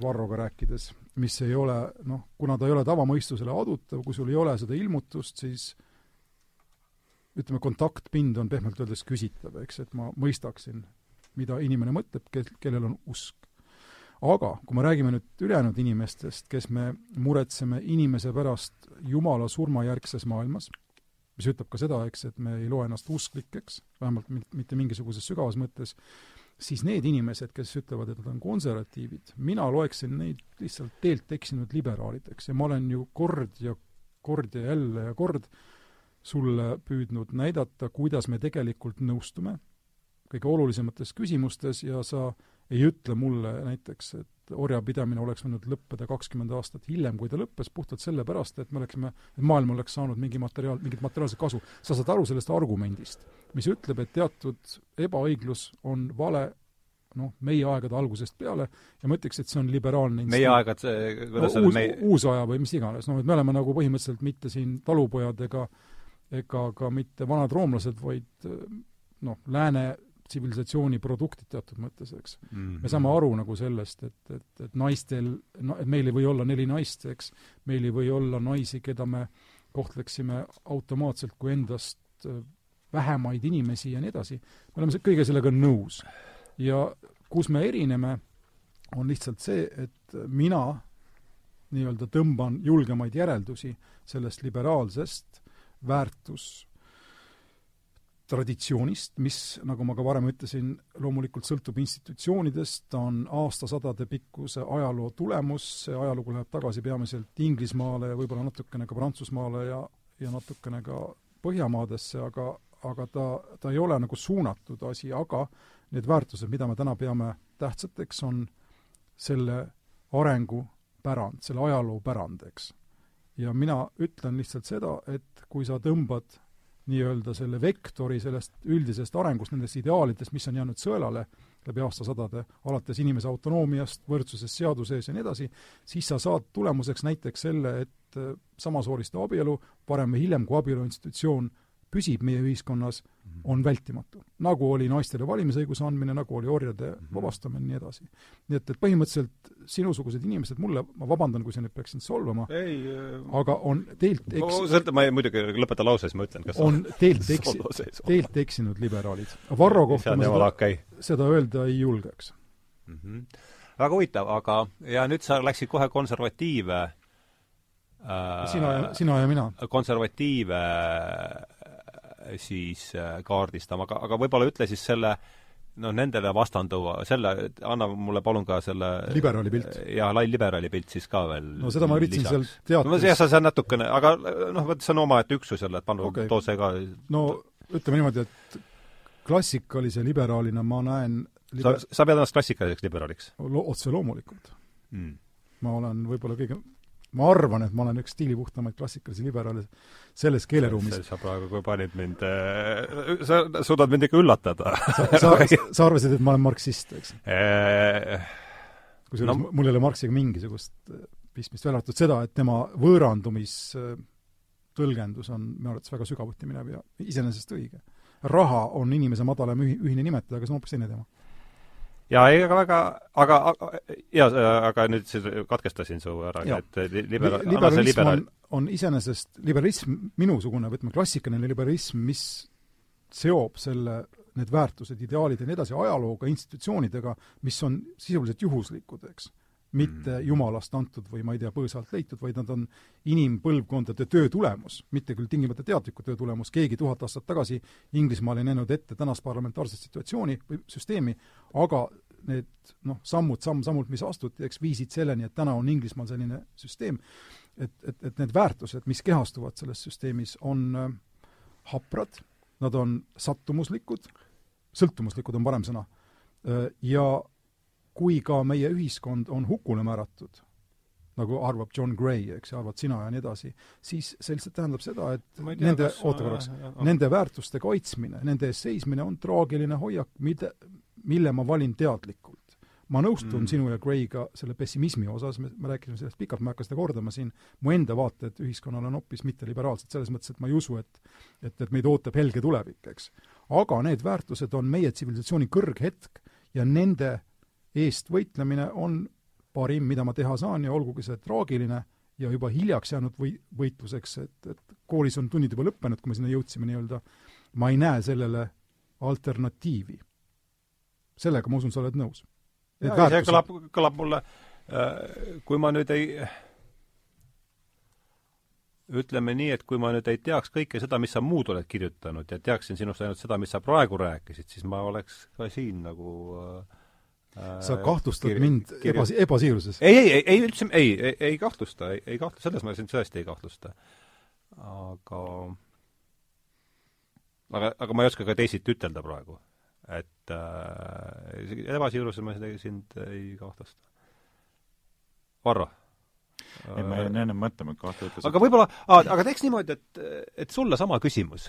Varroga rääkides, mis ei ole noh, kuna ta ei ole tavamõistusele adutav, kui sul ei ole seda ilmutust, siis ütleme, kontaktpind on pehmelt öeldes küsitav, eks, et ma mõistaksin, mida inimene mõtleb, kel, kellel on usk. aga kui me räägime nüüd ülejäänud inimestest, kes me muretseme inimese pärast Jumala surmajärgses maailmas, mis ütleb ka seda, eks, et me ei loe ennast usklikeks, vähemalt mitte mingisuguses sügavas mõttes, siis need inimesed, kes ütlevad, et nad on konservatiivid, mina loeksin neid lihtsalt teelt eksinud liberaalideks. Ja ma olen ju kord ja kord ja jälle ja kord sulle püüdnud näidata, kuidas me tegelikult nõustume kõige olulisemates küsimustes ja sa ei ütle mulle näiteks, et orjapidamine oleks võinud lõppeda kakskümmend aastat hiljem, kui ta lõppes, puhtalt sellepärast, et me oleksime, et maailm oleks saanud mingi materiaal, mingit materiaalset kasu. sa saad aru sellest argumendist, mis ütleb, et teatud ebaõiglus on vale noh, meie aegade algusest peale ja ma ütleks, et see on liberaalne instinkt. meie aegad, kuidas no, uus, meie... uusaja või mis iganes, noh, et me oleme nagu põhimõtteliselt mitte siin talupojad ega ega ka mitte vanad roomlased, vaid noh, lääne tsivilisatsiooni produktid teatud mõttes, eks mm. -hmm. me saame aru nagu sellest, et, et, et naistel, no et meil ei või olla neli naist, eks, meil ei või olla naisi, keda me kohtleksime automaatselt kui endast äh, vähemaid inimesi ja nii edasi. me oleme kõige sellega nõus. ja kus me erineme, on lihtsalt see, et mina nii-öelda tõmban julgemaid järeldusi sellest liberaalsest väärtus traditsioonist, mis, nagu ma ka varem ütlesin, loomulikult sõltub institutsioonidest, ta on aastasadade pikkuse ajaloo tulemus, see ajalugu läheb tagasi peamiselt Inglismaale ja võib-olla natukene ka Prantsusmaale ja, ja natukene ka Põhjamaadesse, aga, aga ta, ta ei ole nagu suunatud asi, aga need väärtused, mida me täna peame tähtsateks, on selle arengu pärand, selle ajaloo pärand, eks. ja mina ütlen lihtsalt seda, et kui sa tõmbad nii-öelda selle vektori sellest üldisest arengust, nendest ideaalidest, mis on jäänud sõelale läbi aastasadade, alates inimese autonoomiast, võrdsusest seaduse ees ja nii edasi, siis sa saad tulemuseks näiteks selle, et samasooliste abielu, varem või hiljem, kui abielu institutsioon püsib meie ühiskonnas, mhm. on vältimatu. nagu oli naistele valimisõiguse andmine, nagu oli orjade mhm. vabastamine ja nii edasi. nii et, et põhimõtteliselt sinusugused inimesed mulle, ma vabandan, kui sa nüüd peaks sind solvama, äh, aga on teilt eks-... ma ei, muidugi lõpeta lause, siis ma ütlen, kas on teilt eksi-, teilt eksinud liberaalid. Varro kohta ma seda, okay. seda öelda ei julgeks mm. -hmm. väga huvitav, aga ja nüüd sa läksid kohe konservatiive äh, sina ja, sina ja mina. konservatiive siis äh, kaardistama, aga, aga võib-olla ütle siis selle noh, nendele vastanduva, selle, anna mulle palun ka selle liberaali pilt. jaa, lai liberaali pilt siis ka veel no seda ma üritasin seal teates no jah, sa, sa natukene, aga noh, vot see on omaette üksus jälle, et palun okay. too see ka no ütleme niimoodi, et klassikalise liberaalina ma näen liber... sa, sa pead ennast klassikaliseks liberaaliks Lo? otse loomulikult mm.. ma olen võib-olla kõige ma arvan, et ma olen üks stiilipuhtamaid klassikalisi liberaale selles keeleruumis. sa praegu, kui panid mind äh,, sa suudad mind ikka üllatada. sa, sa, sa arvasid, et ma olen marksist, eks äh,? kusjuures no, mul ei ole Marxiga mingisugust äh, pistmist, välja arvatud seda, et tema võõrandumis tõlgendus on minu arvates väga sügavuti minev ja iseenesest õige. raha on inimese madalam ühi-, ühine nimetaja, aga see on hoopis teine teema jaa, ei, aga väga, aga, jaa, aga nüüd katkestasin su ära, et libera-, liberalism liberaal... on, on iseenesest, liberalism, minusugune, ütleme, klassikaline liberalism, mis seob selle, need väärtused, ideaalid ja nii edasi ajalooga, institutsioonidega, mis on sisuliselt juhuslikud, eks mitte mm. jumalast antud või ma ei tea, põõsalt leitud, vaid nad on inimpõlvkondade töö tulemus, mitte küll tingimata teadliku töö tulemus, keegi tuhat aastat tagasi Inglismaal ei näinud ette tänast parlamentaarset situatsiooni või süsteemi, aga need noh, sammud samm-sammult, mis astuti, eks viisid selleni, et täna on Inglismaal selline süsteem, et, et, et need väärtused, mis kehastuvad selles süsteemis, on äh, haprad, nad on sattumuslikud, sõltumuslikud on parem sõna äh,, ja kui ka meie ühiskond on hukule määratud, nagu arvab John Gray, eks, arvad sina ja nii edasi, siis see lihtsalt tähendab seda, et tea, nende, oota korraks, nende väärtuste kaitsmine, nende eest seismine on traagiline hoiak, mida, mille ma valin teadlikult. ma nõustun mm. sinu ja Grayga selle pessimismi osas, me, me rääkisime sellest pikalt, ma ei hakka seda kordama siin, mu enda vaated ühiskonnale on hoopis mitteliberaalsed, selles mõttes, et ma ei usu, et et, et meid ootab helge tulevik, eks. aga need väärtused on meie tsivilisatsiooni kõrghetk ja nende eest võitlemine on parim, mida ma teha saan ja olgugi see traagiline ja juba hiljaks jäänud või-, võitluseks, et, et koolis on tunnid juba lõppenud, kui me sinna jõudsime nii-öelda, ma ei näe sellele alternatiivi. sellega, ma usun, sa oled nõus? see kõlab, kõlab mulle, äh, kui ma nüüd ei ütleme nii, et kui ma nüüd ei teaks kõike seda, mis sa muud oled kirjutanud ja teaksin sinust ainult seda, mis sa praegu rääkisid, siis ma oleks ka siin nagu äh, sa kahtlustad kirj, mind kirj... ebas-, ebasiiruses? ei, ei, ei, ei üldse, ei, ei, ei kahtlusta, ei, ei kahtlusta, selles ma sind tõesti ei kahtlusta. aga aga, aga ma ei oska ka teisiti ütelda praegu. et äh, ebasiiruses ma sind ei kahtlusta. Varro ei, ma jäin enne mõtlema, et kahte ütles. aga võib-olla, aga teeks niimoodi, et, et sulle sama küsimus.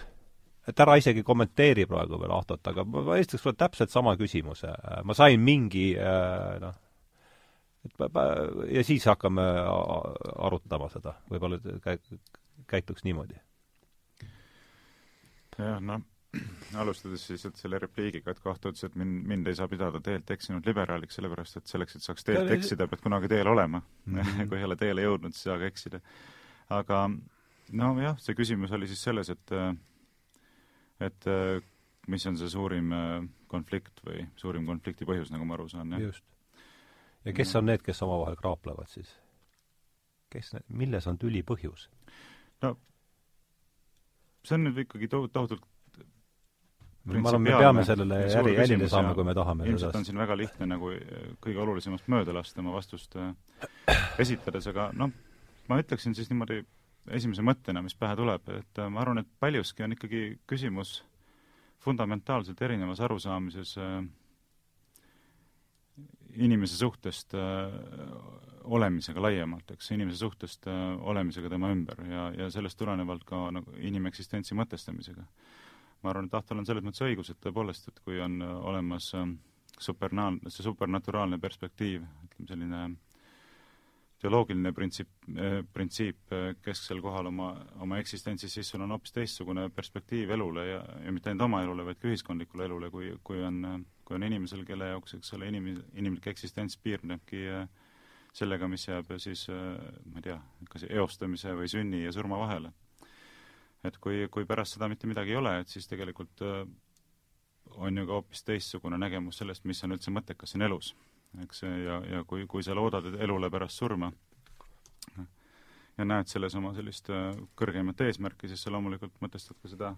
Et ära isegi kommenteeri praegu veel Ahtot, aga ma, esitaks sulle täpselt sama küsimuse. ma sain mingi äh, noh, et ja siis hakkame arutama seda, võib-olla käituks niimoodi. jah, noh alustades siis, et selle repliigiga, et Kahto ütles, et mind, mind ei saa pidada teelt eksinud liberaaliks, sellepärast et selleks, et saaks teelt eksida, pead kunagi teel olema mm. -hmm. kui ei ole teele jõudnud, siis ei saa ka eksida. aga nojah, see küsimus oli siis selles, et et mis on see suurim konflikt või suurim konflikti põhjus, nagu ma aru saan, jah? just. ja kes no. on need, kes omavahel kraaplevad siis? kes, milles on tüli põhjus? no see on nüüd ikkagi tohutult ma arvan, me peame sellele äri, jälile saama, kui me tahame. ilmselt on siin väga lihtne nagu eh, kõige olulisemast mööda lasta oma vastust äh, esitades, aga noh, ma ütleksin siis niimoodi esimese mõttena, mis pähe tuleb, et äh, ma arvan, et paljuski on ikkagi küsimus fundamentaalselt erinevas arusaamises äh, inimese suhtest äh, olemisega laiemalt, eks, inimese suhtest äh, olemisega tema ümber ja, ja sellest tulenevalt ka nagu inimeksistentsi mõtestamisega. Ma arvan, et Ahtal on selles mõttes õigus, et tõepoolest, et kui on äh, olemas ähm, supernaal-, see supernaturaalne perspektiiv, ütleme selline teoloogiline printsiip, äh, printsiip äh, kesksel kohal oma, oma eksistentsis, siis sul on hoopis teistsugune perspektiiv elule ja, ja mitte ainult oma elule, vaid ka ühiskondlikule elule, kui, kui on, kui on inimesel, kelle jaoks, eks ole, inim-, inimlik eksistents piirnebki sellega, mis jääb siis ma ei tea, kas eostamise või sünni ja surma vahele et kui, kui pärast seda mitte midagi ei ole, et siis tegelikult on ju ka hoopis teistsugune nägemus sellest, mis on üldse mõttekas siin elus. Eks, ja, ja kui, kui sa loodad elule pärast surma ja näed selles oma sellist äh, kõrgemat eesmärki, siis sa loomulikult mõtestad ka seda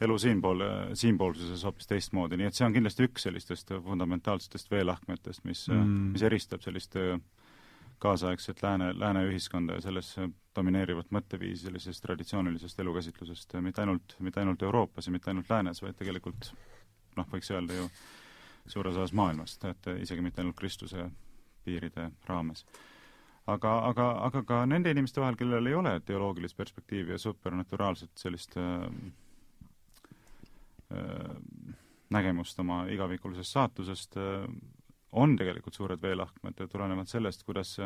elu siinpool, siinpoolsuses hoopis teistmoodi, nii et see on kindlasti üks sellistest fundamentaalsetest veelahkmetest, mis mm., mis eristab sellist äh, kaasaegset lääne, lääne ühiskonda ja selles domineerivat mõtteviisi sellisest traditsioonilisest elukäsitlusest mitte ainult, mitte ainult Euroopas ja mitte ainult läänes, vaid tegelikult noh, võiks öelda ju suures osas maailmast, et isegi mitte ainult Kristuse piiride raames. aga, aga, aga ka nende inimeste vahel, kellel ei ole teoloogilist perspektiivi ja supernaturaalset sellist äh, äh, nägemust oma igavikulisest saatusest äh,, on tegelikult suured veelahkmed tulenevalt sellest, kuidas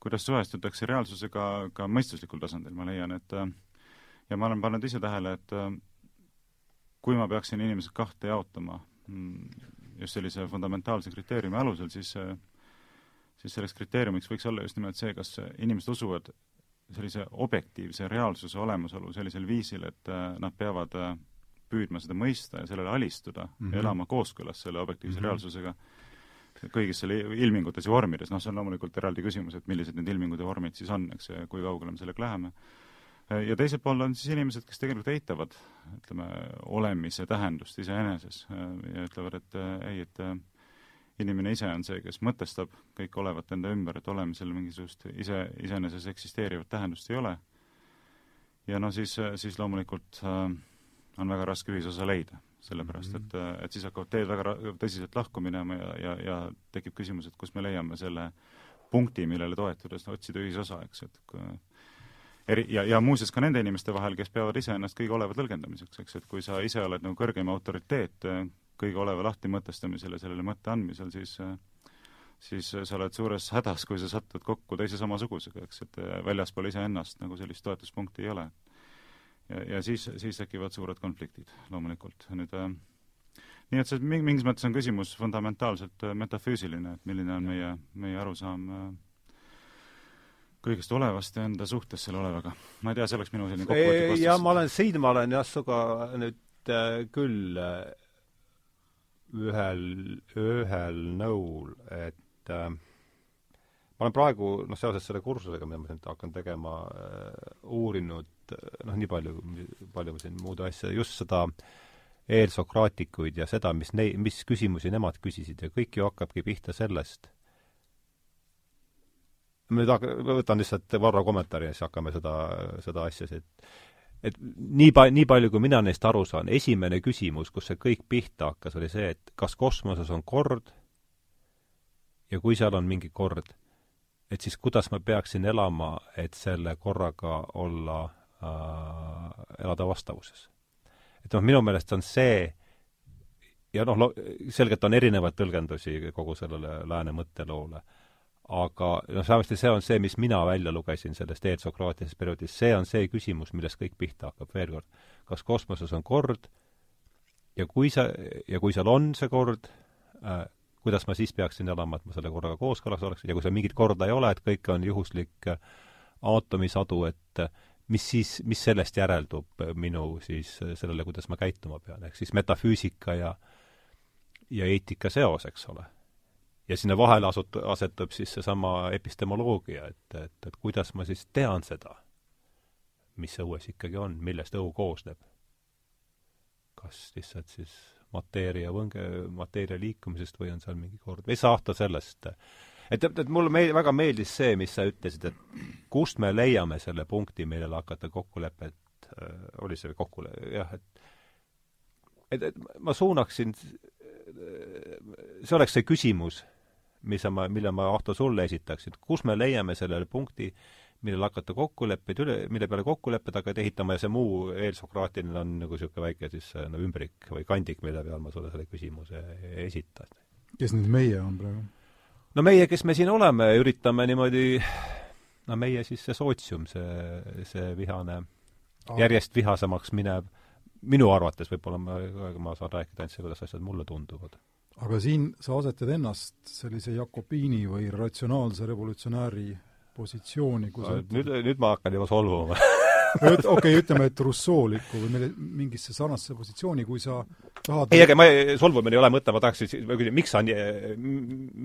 kuidas suhestutakse reaalsusega ka mõistuslikul tasandil, ma leian, et ja ma olen pannud ise tähele, et kui ma peaksin inimesed kahte jaotama mm, just sellise fundamentaalse kriteeriumi alusel, siis siis selleks kriteeriumiks võiks olla just nimelt see, kas inimesed usuvad sellise objektiivse reaalsuse olemasolu sellisel viisil, et nad peavad püüdma seda mõista ja sellele alistuda mm, -hmm. elama kooskõlas selle objektiivse mm -hmm. reaalsusega kõigis selle ilmingutes ja vormides, noh, see on loomulikult eraldi küsimus, et millised need ilmingud ja vormid siis on, eks, ja kui kaugele me sellega läheme. Ja teiselt poolt on siis inimesed, kes tegelikult eitavad, ütleme, olemise tähendust iseeneses ja ütlevad, et ei, et inimene ise on see, kes mõtestab kõik olevat enda ümber, et olemisel mingisugust ise, iseeneses eksisteerivat tähendust ei ole. ja no siis, siis loomulikult äh, on väga raske ühisosa leida, sellepärast et, mhm. et siis hakkavad teed väga tõsiselt lahku minema ja, ja, ja tekib küsimus, et kus me leiame selle punkti, millele toetudes otsida ühisosa, eks, et kui, eri, ja, ja muuseas ka nende inimeste vahel, kes peavad iseennast kõige oleva tõlgendamiseks, eks, et kui sa ise oled nagu kõrgem autoriteet kõige oleva lahtimõtestamisel ja sellele mõtte andmisel, siis siis sa oled suures hädas, kui sa satud kokku teise samasugusega, eks, et väljaspool iseennast nagu sellist toetuspunkti ei ole ja, ja siis, siis tekivad suured konfliktid loomulikult. nüüd äh, nii et see mingis mõttes on küsimus fundamentaalselt äh, metafüüsiline, et milline on meie, meie arusaam äh, kõigest olevast ja enda suhtes selle olevaga. ma ei tea, see oleks minu selline kokkuvõtlik vastus. jah, ma olen, siin ma olen jah, sinuga nüüd äh, küll äh, ühel, ühel nõul, et äh, ma olen praegu, noh, seoses selle kursusega, mida ma siin hakkan tegema äh,, uurinud noh, nii palju, palju siin muud asja, just seda eelsokraatikuid ja seda, mis nei-, mis küsimusi nemad küsisid ja kõik ju hakkabki pihta sellest, nüüd võtan lihtsalt Varro kommentaari ja siis hakkame seda, seda asja siit et nii pa-, nii palju, kui mina neist aru saan, esimene küsimus, kus see kõik pihta hakkas, oli see, et kas kosmoses on kord ja kui seal on mingi kord, et siis kuidas ma peaksin elama, et selle korraga olla äh,, elada vastavuses. et noh, minu meelest on see ja noh, selgelt on erinevaid tõlgendusi kogu sellele lääne mõtteloole aga noh, vähemasti see on see, mis mina välja lugesin sellest eelsokraatilisest perioodist, see on see küsimus, millest kõik pihta hakkab, veel kord. kas kosmoses on kord? Ja kui sa, ja kui seal on see kord äh,, kuidas ma siis peaksin elama, et ma selle korraga kooskõlas oleks, ja kui seal mingit korda ei ole, et kõik on juhuslik äh, aatomisadu, et äh, mis siis, mis sellest järeldub minu siis sellele, kuidas ma käituma pean, ehk siis metafüüsika ja ja eetika seos, eks ole ja sinna vahele asut-, asetub siis seesama epistemoloogia, et, et, et kuidas ma siis tean seda, mis õues ikkagi on, millest õu koosneb. kas lihtsalt siis mateeria võnge, mateeria liikumisest või on seal mingi kord, ei saa ahta sellest. et, et, et mulle meel-, väga meeldis see, mis sa ütlesid, et kust me leiame selle punkti, millele hakata kokkulepet äh,, oli see kokkule-, jah, et et, et ma suunaksin, see oleks see küsimus mis ma, mille ma, Ahto, sulle esitaksin, kus me leiame sellele punkti, millel hakata kokkuleppeid üle, mille peale kokkulepped hakkavad ehitama ja see muu eelsokraatiline on nagu niisugune väike siis no ümbrik või kandik, mille peal ma sulle selle küsimuse esitan. kes nüüd meie on praegu? no meie, kes me siin oleme, üritame niimoodi, no meie siis see sootsium, see, see vihane ah., järjest vihasemaks minev, minu arvates võib-olla ma, ma saan rääkida ainult seda, kuidas asjad mulle tunduvad aga siin sa asetad ennast sellise Jakobiini või ratsionaalse revolutsionääri positsiooni, kus nüüd, nüüd ma hakkan juba solvuma okei okay,, ütleme, et Rousseau'likku või mille, mingisse sarnasesse positsiooni, kui sa tahad ei, aga ma, solvumine ei ole mõte, ma tahaksin, ma küsin, miks sa nii,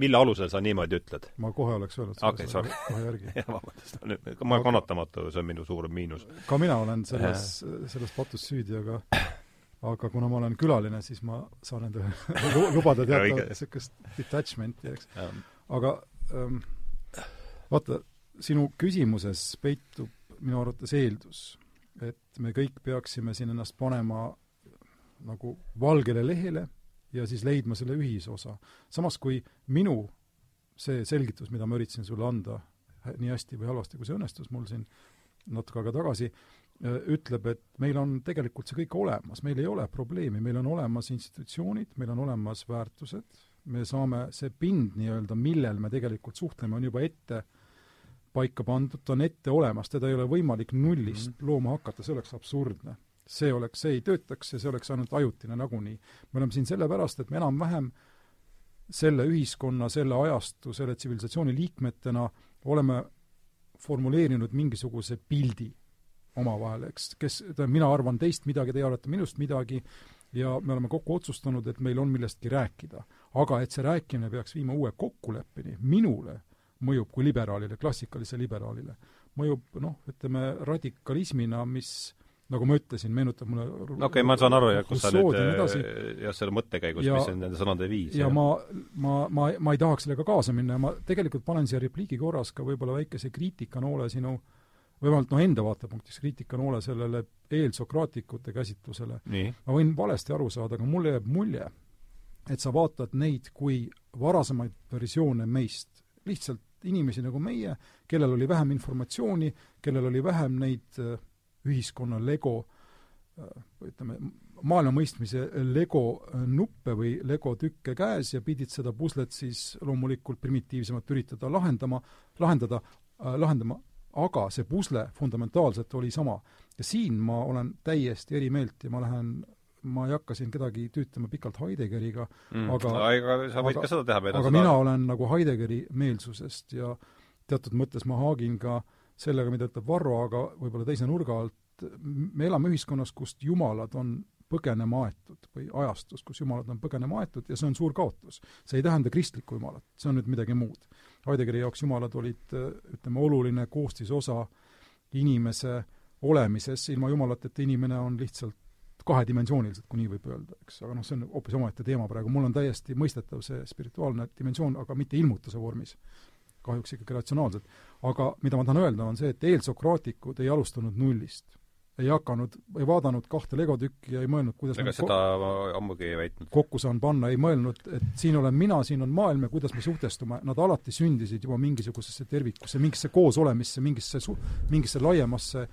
mille alusel sa niimoodi ütled? ma kohe oleks öelnud okay, sorry. kohe järgi. vabandust, ma olen kannatamatu, see on minu suurem miinus. ka mina olen selles, selles patus süüdi, aga aga kuna ma olen külaline, siis ma saan endale lubada teatavat niisugust detachment'i, eks. aga ähm, vaata, sinu küsimuses peitub minu arvates eeldus, et me kõik peaksime siin ennast panema nagu valgele lehele ja siis leidma selle ühisosa. samas kui minu see selgitus, mida ma üritasin sulle anda, nii hästi või halvasti, kui see õnnestus mul siin natuke aega tagasi, ütleb, et meil on tegelikult see kõik olemas, meil ei ole probleemi, meil on olemas institutsioonid, meil on olemas väärtused, me saame, see pind nii-öelda, millel me tegelikult suhtleme, on juba ette paika pandud, ta on ette olemas, teda ei ole võimalik nullist mm -hmm. looma hakata, see oleks absurdne. see oleks, see ei töötaks ja see oleks ainult ajutine nagunii. me oleme siin sellepärast, et me enam-vähem selle ühiskonna, selle ajastu, selle tsivilisatsiooni liikmetena oleme formuleerinud mingisuguse pildi omavahel, eks, kes, tähendab, mina arvan teist midagi, teie arvate minust midagi, ja me oleme kokku otsustanud, et meil on millestki rääkida. aga et see rääkimine peaks viima uue kokkuleppeni, minule mõjub kui liberaalile, klassikalisele liberaalile, mõjub noh, ütleme radikalismina, mis nagu ma ütlesin, meenutab mulle okei okay,, ma saan aru jah, kus sa nüüd jah, selle mõttekäigus, mis on nende sõnade viis. ja ma, ma, ma, ma ei tahaks sellega kaasa minna ja ma tegelikult panen siia repliigi korras ka võib-olla väikese kriitikanoole sinu äh, või vähemalt noh, enda vaatepunktist kriitikanoole sellele eelsokraatikute käsitlusele. ma võin valesti aru saada, aga mulle jääb mulje, et sa vaatad neid kui varasemaid versioone meist, lihtsalt inimesi nagu meie, kellel oli vähem informatsiooni, kellel oli vähem neid äh, ühiskonna lego äh, ütleme, maailma mõistmise lego äh, nuppe või lego tükke käes ja pidid seda puslet siis loomulikult primitiivsemalt üritada lahendama, lahendada lahendama aga see pusle fundamentaalselt oli sama. ja siin ma olen täiesti eri meelt ja ma lähen ma ei hakka siin kedagi tüütama pikalt Heideggeriga mm., aga aga sa võid aga, ka seda teha, aga seda. mina olen nagu Heideggeri meelsusest ja teatud mõttes ma haagin ka sellega, mida ütleb Varro, aga võib-olla teise nurga alt, me elame ühiskonnas, kust jumalad on põgenema aetud või ajastus, kus jumalad on põgenema aetud ja see on suur kaotus. see ei tähenda kristlikku jumalat, see on nüüd midagi muud. Heideggeri jaoks jumalad olid, ütleme, oluline koostisosa inimese olemises, ilma jumalateta inimene on lihtsalt kahedimensiooniliselt, kui nii võib öelda, eks, aga noh, see on hoopis omaette teema praegu, mul on täiesti mõistetav see spirituaalne dimensioon, aga mitte ilmutuse vormis. kahjuks ikkagi ratsionaalselt. aga mida ma tahan öelda, on see, et eelsokraatikud ei alustanud nullist ei hakanud, ei vaadanud kahte legotükki ja ei mõelnud, kuidas ega seda ma ammugi ei väitnud. kokku saan panna, ei mõelnud, et siin olen mina, siin on maailm ja kuidas me suhtestume, nad alati sündisid juba mingisugusesse tervikusse, mingisse koosolemisse, mingisse su-, mingisse laiemasse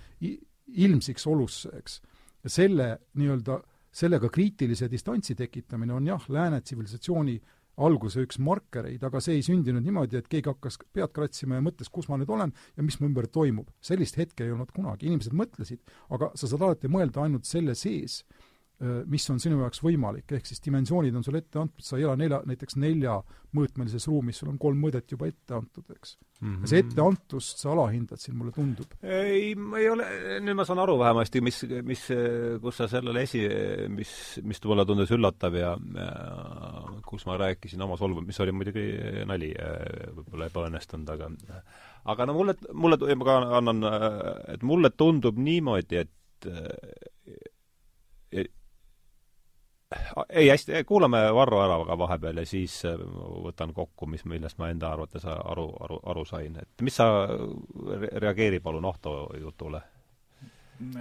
ilmsiks olusse, eks. ja selle nii-öelda, sellega kriitilise distantsi tekitamine on jah, lääne tsivilisatsiooni alguse üks markereid, aga see ei sündinud niimoodi, et keegi hakkas pead kratsima ja mõtles, kus ma nüüd olen ja mis mu ümber toimub. sellist hetke ei olnud kunagi, inimesed mõtlesid, aga sa saad alati mõelda ainult selle sees, mis on sinu jaoks võimalik, ehk siis dimensioonid on sulle ette antud, sa ei ela nelja, näiteks neljamõõtmelises ruumis, sul on kolm mõõdet juba ette antud, eks mm. -hmm. see etteantust sa alahindad siin, mulle tundub. ei, ma ei ole, nüüd ma saan aru vähemasti, mis, mis, kus sa sellele esi, mis, mis mulle tundus üllatav ja kus ma rääkisin oma solvumist, mis oli muidugi nali, võib-olla ebaõnnestunud, aga aga no mulle, mulle, ma ka annan, et mulle tundub niimoodi, et ei, hästi, kuulame Varro ära ka vahepeal ja siis võtan kokku, mis, millest ma enda arvates aru, aru, aru sain. et mis sa, reageeri palun Ahto jutule.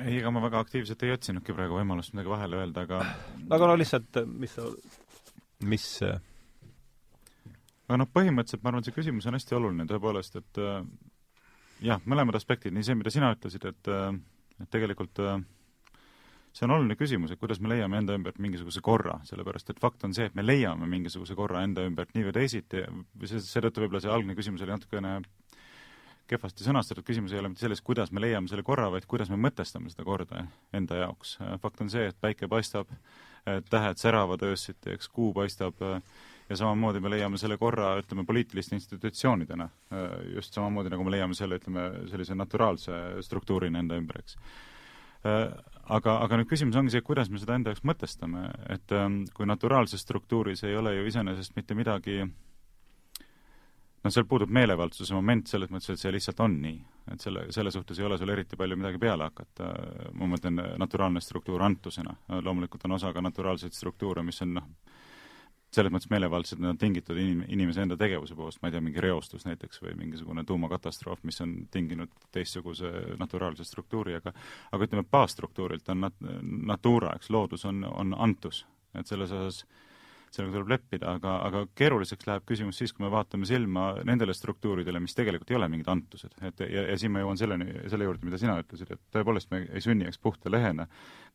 ei, ega ma väga aktiivselt ei otsinudki praegu võimalust midagi vahele öelda, aga aga no lihtsalt, mis sa, mis aga noh, põhimõtteliselt ma arvan, see küsimus on hästi oluline tõepoolest, et äh, jah, mõlemad aspektid, nii see, mida sina ütlesid, et äh, et tegelikult äh, see on oluline küsimus, et kuidas me leiame enda ümbert mingisuguse korra, sellepärast et fakt on see, et me leiame mingisuguse korra enda ümbert nii või teisiti, seetõttu võib-olla see algne küsimus oli natukene kehvasti sõnastatud, küsimus ei ole mitte selles, kuidas me leiame selle korra, vaid kuidas me mõtestame seda korda enda jaoks. fakt on see, et päike paistab, tähed säravad öösiti, eks kuu paistab ja samamoodi me leiame selle korra, ütleme, poliitiliste institutsioonidena, just samamoodi, nagu me leiame selle, ütleme, sellise naturaalse struktuurina enda ümber, eks. Äh, aga, aga nüüd küsimus ongi see, kuidas me seda enda jaoks mõtestame, et ähm, kui naturaalses struktuuris ei ole ju iseenesest mitte midagi noh, seal puudub meelevaldsuse moment selles mõttes, et see lihtsalt on nii. et selle, selle suhtes ei ole sul eriti palju midagi peale hakata, ma mõtlen naturaalne struktuur antusena, loomulikult on osa ka naturaalseid struktuure, mis on noh, selles mõttes meelevaldselt nad on tingitud inim-, inimese enda tegevuse poolest, ma ei tea, mingi reostus näiteks või mingisugune tuumakatastroof, mis on tinginud teistsuguse naturaalse struktuuri, aga aga ütleme, baasstruktuurilt on nat-, natura, eks, loodus on, on antus. et selles osas sellega tuleb leppida, aga, aga keeruliseks läheb küsimus siis, kui me vaatame silma nendele struktuuridele, mis tegelikult ei ole mingid antused. et ja, ja siin ma jõuan selleni, selle juurde, mida sina ütlesid, et tõepoolest me ei sünni, eks, puhta lehena,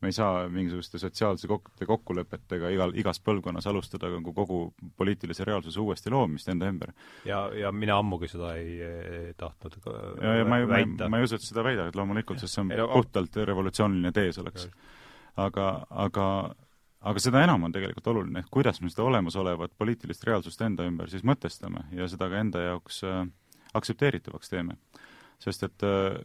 me ei saa mingisuguste sotsiaalse kok-, kokkulepetega igal, igas põlvkonnas alustada nagu kogu poliitilise reaalsuse uuesti loomist enda ümber. ja, ja mina ammugi seda ei, ei tahtnud ja, ja ma ei, ma ei, ma ei usu, et seda väidavad loomulikult, sest see on puhtalt revolutsiooniline tees oleks. aga, aga aga seda enam on tegelikult oluline, et kuidas me seda olemasolevat poliitilist reaalsust enda ümber siis mõtestame ja seda ka enda jaoks äh, aktsepteeritavaks teeme. sest et äh,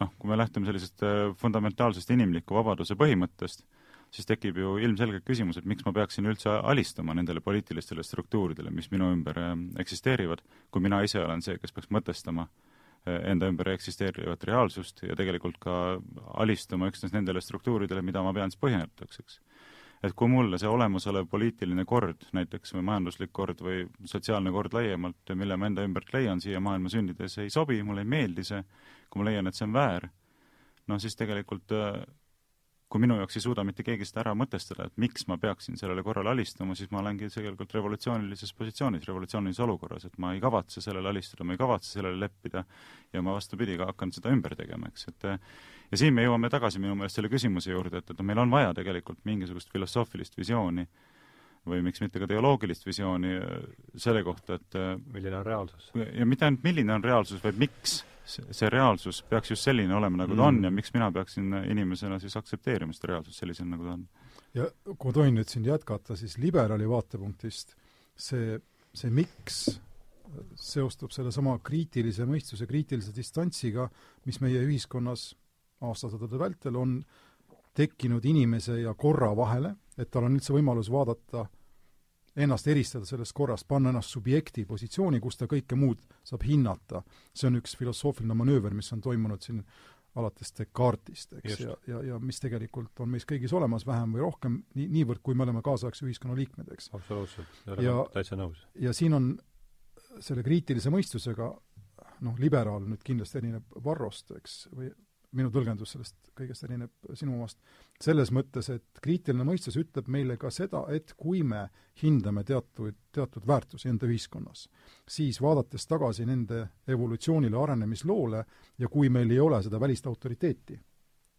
noh, kui me lähtume sellisest äh, fundamentaalsest inimliku vabaduse põhimõttest, siis tekib ju ilmselgelt küsimus, et miks ma peaksin üldse alistuma nendele poliitilistele struktuuridele, mis minu ümber eksisteerivad, kui mina ise olen see, kes peaks mõtestama enda ümber eksisteerivat reaalsust ja tegelikult ka alistuma üksnes nendele struktuuridele, mida ma pean siis põhjendatuks, eks et kui mulle see olemasolev poliitiline kord näiteks või majanduslik kord või sotsiaalne kord laiemalt, mille ma enda ümbert leian siia maailma sündides, ei sobi, mulle ei meeldi see, kui ma leian, et see on väär, noh siis tegelikult äh, kui minu jaoks ei suuda mitte keegi seda ära mõtestada, et miks ma peaksin sellele korrale alistuma, siis ma olengi tegelikult revolutsioonilises positsioonis, revolutsioonilises olukorras, et ma ei kavatse sellele alistuda, ma ei kavatse sellele leppida ja ma vastupidi, ka hakkan seda ümber tegema, eks, et ja siin me jõuame tagasi minu meelest selle küsimuse juurde, et, et meil on vaja tegelikult mingisugust filosoofilist visiooni või miks mitte ka teoloogilist visiooni äh, selle kohta, et äh, milline on reaalsus. ja mitte ainult milline on reaalsus, vaid miks see reaalsus peaks just selline olema, nagu ta mm. on ja miks mina peaksin inimesena siis aktsepteerima seda reaalsust sellisena, nagu ta on ja kui ma tohin nüüd siin jätkata, siis liberaali vaatepunktist see, see miks seostub sellesama kriitilise mõistuse, kriitilise distantsiga, mis meie ühiskonnas aastasadade vältel on tekkinud inimese ja korra vahele, et tal on üldse võimalus vaadata ennast eristada sellest korrast, panna ennast subjekti positsiooni, kus ta kõike muud saab hinnata. see on üks filosoofiline manööver, mis on toimunud siin alates Descartesist, eks, ja, ja, ja mis tegelikult on meis kõigis olemas vähem või rohkem, nii, niivõrd, kui me oleme kaasaegse ühiskonna liikmed, eks. absoluutselt, olen täitsa nõus. ja siin on selle kriitilise mõistusega noh, liberaal nüüd kindlasti erineb Varrost, eks, või minu tõlgendus sellest kõigest erineb sinu omast, selles mõttes, et kriitiline mõistus ütleb meile ka seda, et kui me hindame teatud, teatud väärtusi enda ühiskonnas, siis vaadates tagasi nende evolutsioonile, arenemisloole ja kui meil ei ole seda välist autoriteeti,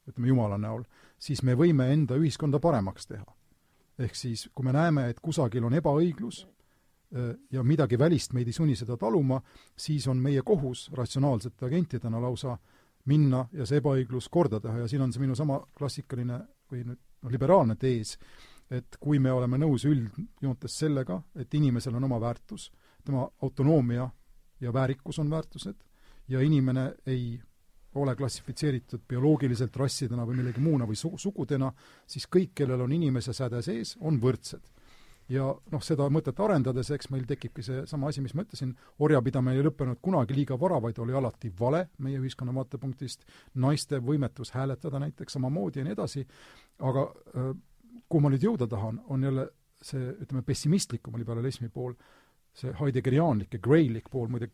ütleme Jumala näol, siis me võime enda ühiskonda paremaks teha. ehk siis, kui me näeme, et kusagil on ebaõiglus, äh, ja midagi välist meid ei sunni seda taluma, siis on meie kohus ratsionaalsete agentidena lausa äh, minna ja see ebaõiglus korda teha ja siin on see minu sama klassikaline või nüüd noh, liberaalne tees, et kui me oleme nõus üldjoontes sellega, et inimesel on oma väärtus, tema autonoomia ja väärikus on väärtused, ja inimene ei ole klassifitseeritud bioloogiliselt rassidena või millegi muuna või su-, sugudena, siis kõik, kellel on inimese säde sees, on võrdsed ja noh, seda mõtet arendades, eks meil tekibki seesama asi, mis ma ütlesin, orjapidamine ei lõppenud kunagi liiga vara, vaid oli alati vale meie ühiskonna vaatepunktist, naiste võimetus hääletada näiteks samamoodi ja nii edasi, aga äh, kuhu ma nüüd jõuda tahan, on jälle see, ütleme, pessimistlikuma liberalismi pool, see heideggeriaanlik ja greylik pool, muide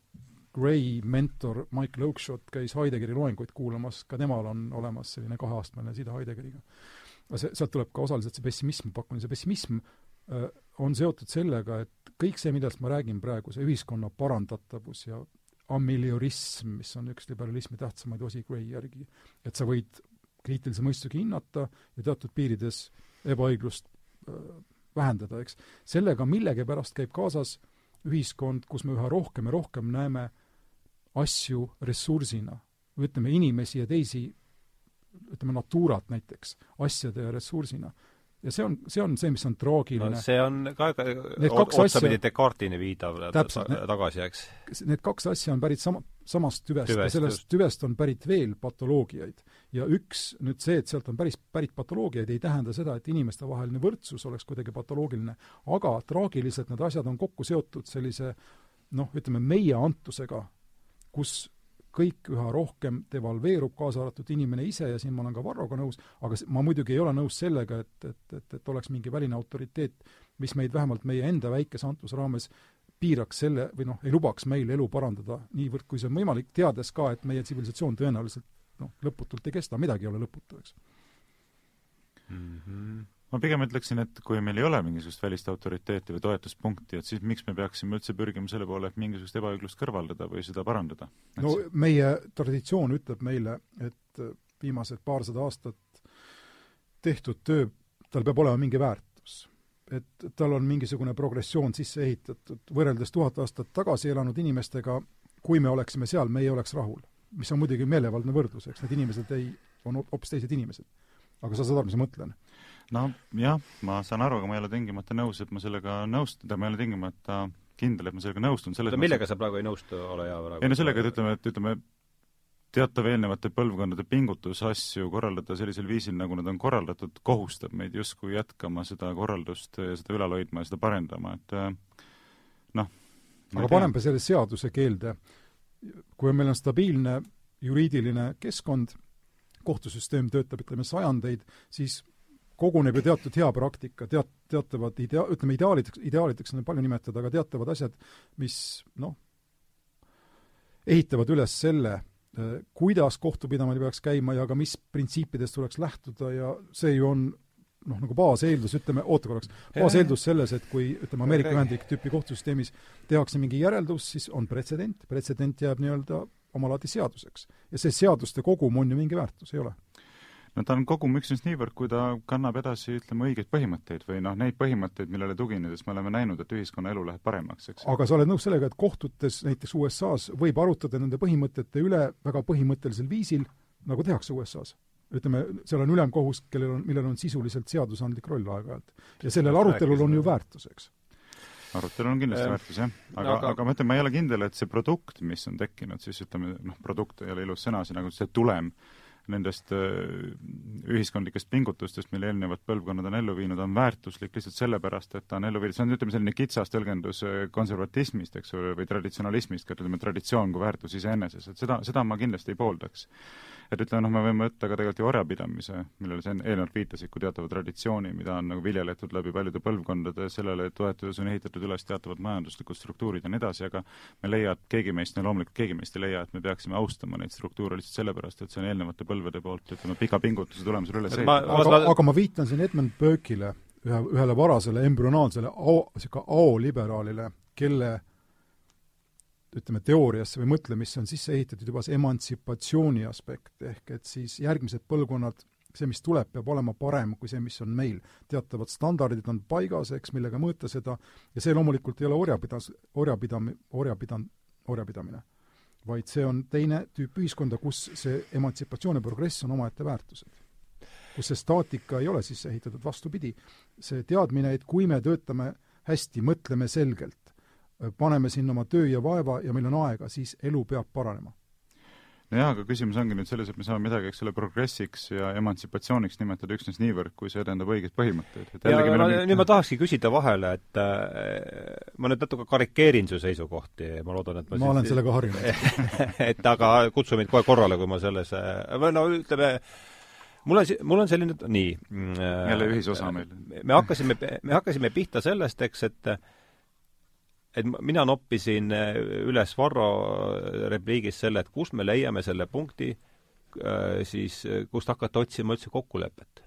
Gray mentor Michael Oakeshott käis Heideggeri loenguid kuulamas, ka temal on olemas selline kaheastmeline side Heideggeriga. aga see, sealt tuleb ka osaliselt see pessimism, pakun, see pessimism äh, on seotud sellega, et kõik see, millest ma räägin praegu, see ühiskonna parandatavus ja ameliorism, mis on üks liberalismi tähtsamaid osi Gray järgi, et sa võid kriitilise mõistusega hinnata ja teatud piirides ebaõiglust äh, vähendada, eks. sellega millegipärast käib kaasas ühiskond, kus me üha rohkem ja rohkem näeme asju ressursina, ütleme, inimesi ja teisi, ütleme, natuurat näiteks, asjade ja ressursina ja see on, see on see, mis on traagiline no,. see on ka otsapidi Descartesini viidav täpselt, tagasi, eks? Need kaks asja on pärit sama, samast tüvest, tüvest ja sellest just. tüvest on pärit veel patoloogiaid. ja üks, nüüd see, et sealt on päris, pärit patoloogiaid, ei tähenda seda, et inimestevaheline võrdsus oleks kuidagi patoloogiline, aga traagiliselt need asjad on kokku seotud sellise noh, ütleme meie antusega, kus kõik üha rohkem devalveerub, kaasa arvatud inimene ise ja siin ma olen ka Varroga nõus, aga ma muidugi ei ole nõus sellega, et, et, et, et oleks mingi väline autoriteet, mis meid vähemalt meie enda väikese antuse raames piiraks selle või noh, ei lubaks meil elu parandada niivõrd, kui see on võimalik, teades ka, et meie tsivilisatsioon tõenäoliselt noh, lõputult ei kesta, midagi ei ole lõputu, eks mm. -hmm ma pigem ütleksin, et kui meil ei ole mingisugust välist autoriteeti või toetuspunkti, et siis miks me peaksime üldse pürgima selle poole, et mingisugust ebaõiglust kõrvaldada või seda parandada? no meie traditsioon ütleb meile, et viimased paarsada aastat tehtud töö, tal peab olema mingi väärtus. et tal on mingisugune progressioon sisse ehitatud, võrreldes tuhat aastat tagasi elanud inimestega, kui me oleksime seal, me ei oleks rahul. mis on muidugi meelevaldne võrdlus, eks need inimesed ei, on hoopis teised inimesed. aga sa saad aru, mis ma mõtlen nojah, ma saan aru, aga ma ei ole tingimata nõus, et ma sellega nõustuda, ma ei ole tingimata kindel, et ma sellega nõustun, selles mõttes millega sa praegu ei nõustu, ole hea praegu? ei no sellega, et ütleme, et ütleme, teatav eelnevate põlvkondade pingutus asju korraldada sellisel viisil, nagu nad on korraldatud, kohustab meid justkui jätkama seda korraldust ja seda ülal hoidma ja seda parendama, et äh, noh. aga paneme selle seaduse keelde. kui meil on stabiilne juriidiline keskkond, kohtusüsteem töötab, ütleme, sajandeid, siis koguneb ju teatud hea praktika, teat-, teatavad idea-, ütleme ideaalideks, ideaalideks on palju nimetada, aga teatavad asjad, mis noh, ehitavad üles selle, eh, kuidas kohtupidamine peaks käima ja ka mis printsiipidest tuleks lähtuda ja see ju on noh, nagu baaseeldus, ütleme, oota korraks, baaseeldus selles, et kui ütleme, Ameerika Ühendriigi tüüpi kohtusüsteemis tehakse mingi järeldus, siis on pretsedent, pretsedent jääb nii-öelda omalaadi seaduseks. ja see seaduste kogum on ju mingi väärtus, ei ole? No ta on kogum üksnes niivõrd, kui ta kannab edasi, ütleme, õigeid põhimõtteid või noh, neid põhimõtteid, millele tuginedes me oleme näinud, et ühiskonna elu läheb paremaks, eks. aga sa oled nõus sellega, et kohtutes näiteks USA-s võib arutada nende põhimõtete üle väga põhimõttelisel viisil, nagu tehakse USA-s? ütleme, seal on ülemkohus, kellel on, millel on sisuliselt seadusandlik roll aeg-ajalt. ja sellel arutelul on ju väärtus, eks arutelu on kindlasti väärtus, jah. aga, aga, aga ma ütlen, ma ei ole kindel, et see produkt, mis on tekkinud, siis ütleme, noh, produkt ei ole ilus sõna siin, aga see tulem nendest ühiskondlikest pingutustest, mille eelnevad põlvkonnad on ellu viinud, on väärtuslik lihtsalt sellepärast, et ta on ellu viidud, see on, ütleme, selline kitsas tõlgendus konservatismist, eks ole, või traditsionalismist, ütleme, traditsioon kui väärtus iseeneses, et seda, seda ma kindlasti ei pooldaks et ütleme, noh, me võime võtta ka tegelikult ju orjapidamise, millele sa eelnevalt viitasid, kui teatava traditsiooni, mida on nagu viljeletud läbi paljude põlvkondade, sellele toetudes on ehitatud üles teatavad majanduslikud struktuurid ja nii edasi, aga me ei leia, et keegi meist, no loomulikult keegi meist ei leia, et me peaksime austama neid struktuure lihtsalt sellepärast, et see on eelnevate põlvede poolt, ütleme, pika pingutuse tulemusel üles ehitatud. aga, aga ma viitan siin Edmund Burke'ile, ühe, ühele varasele embrüonaalsele ao, niisugune aoliberaalile, kelle ütleme, teooriasse või mõtlemisse on sisse ehitatud juba see emantsipatsiooni aspekt, ehk et siis järgmised põlvkonnad, see, mis tuleb, peab olema parem kui see, mis on meil. teatavad standardid on paigas, eks, millega mõõta seda, ja see loomulikult ei ole orjapidas, orjapidam-, orjapidan-, orjapidamine. vaid see on teine tüüp ühiskonda, kus see emantsipatsioon ja progress on omaette väärtused. kus see staatika ei ole sisse ehitatud, vastupidi, see teadmine, et kui me töötame hästi, mõtleme selgelt, paneme sinna oma töö ja vaeva ja meil on aega, siis elu peab paranema. nojah, aga küsimus ongi nüüd selles, et me saame midagi, eks ole, progressiks ja emantsipatsiooniks nimetada üksnes niivõrd, kui see edendab õigeid põhimõtteid. ja ma, nüüd ma tahakski küsida vahele, et äh, ma nüüd natuke karikeerin su seisukohti, ma loodan, et ma ma olen sellega harjunud et aga kutsu mind kohe korrale, kui ma selles, äh, või no ütleme, mul on, mul on selline, nii. Äh, jälle ühisosa meil. me hakkasime, me hakkasime pihta sellest, eks, et et mina noppisin äh, üles Varro repliigist selle, et kus me leiame selle punkti äh, siis, äh, kust hakata otsima üldse kokkulepet.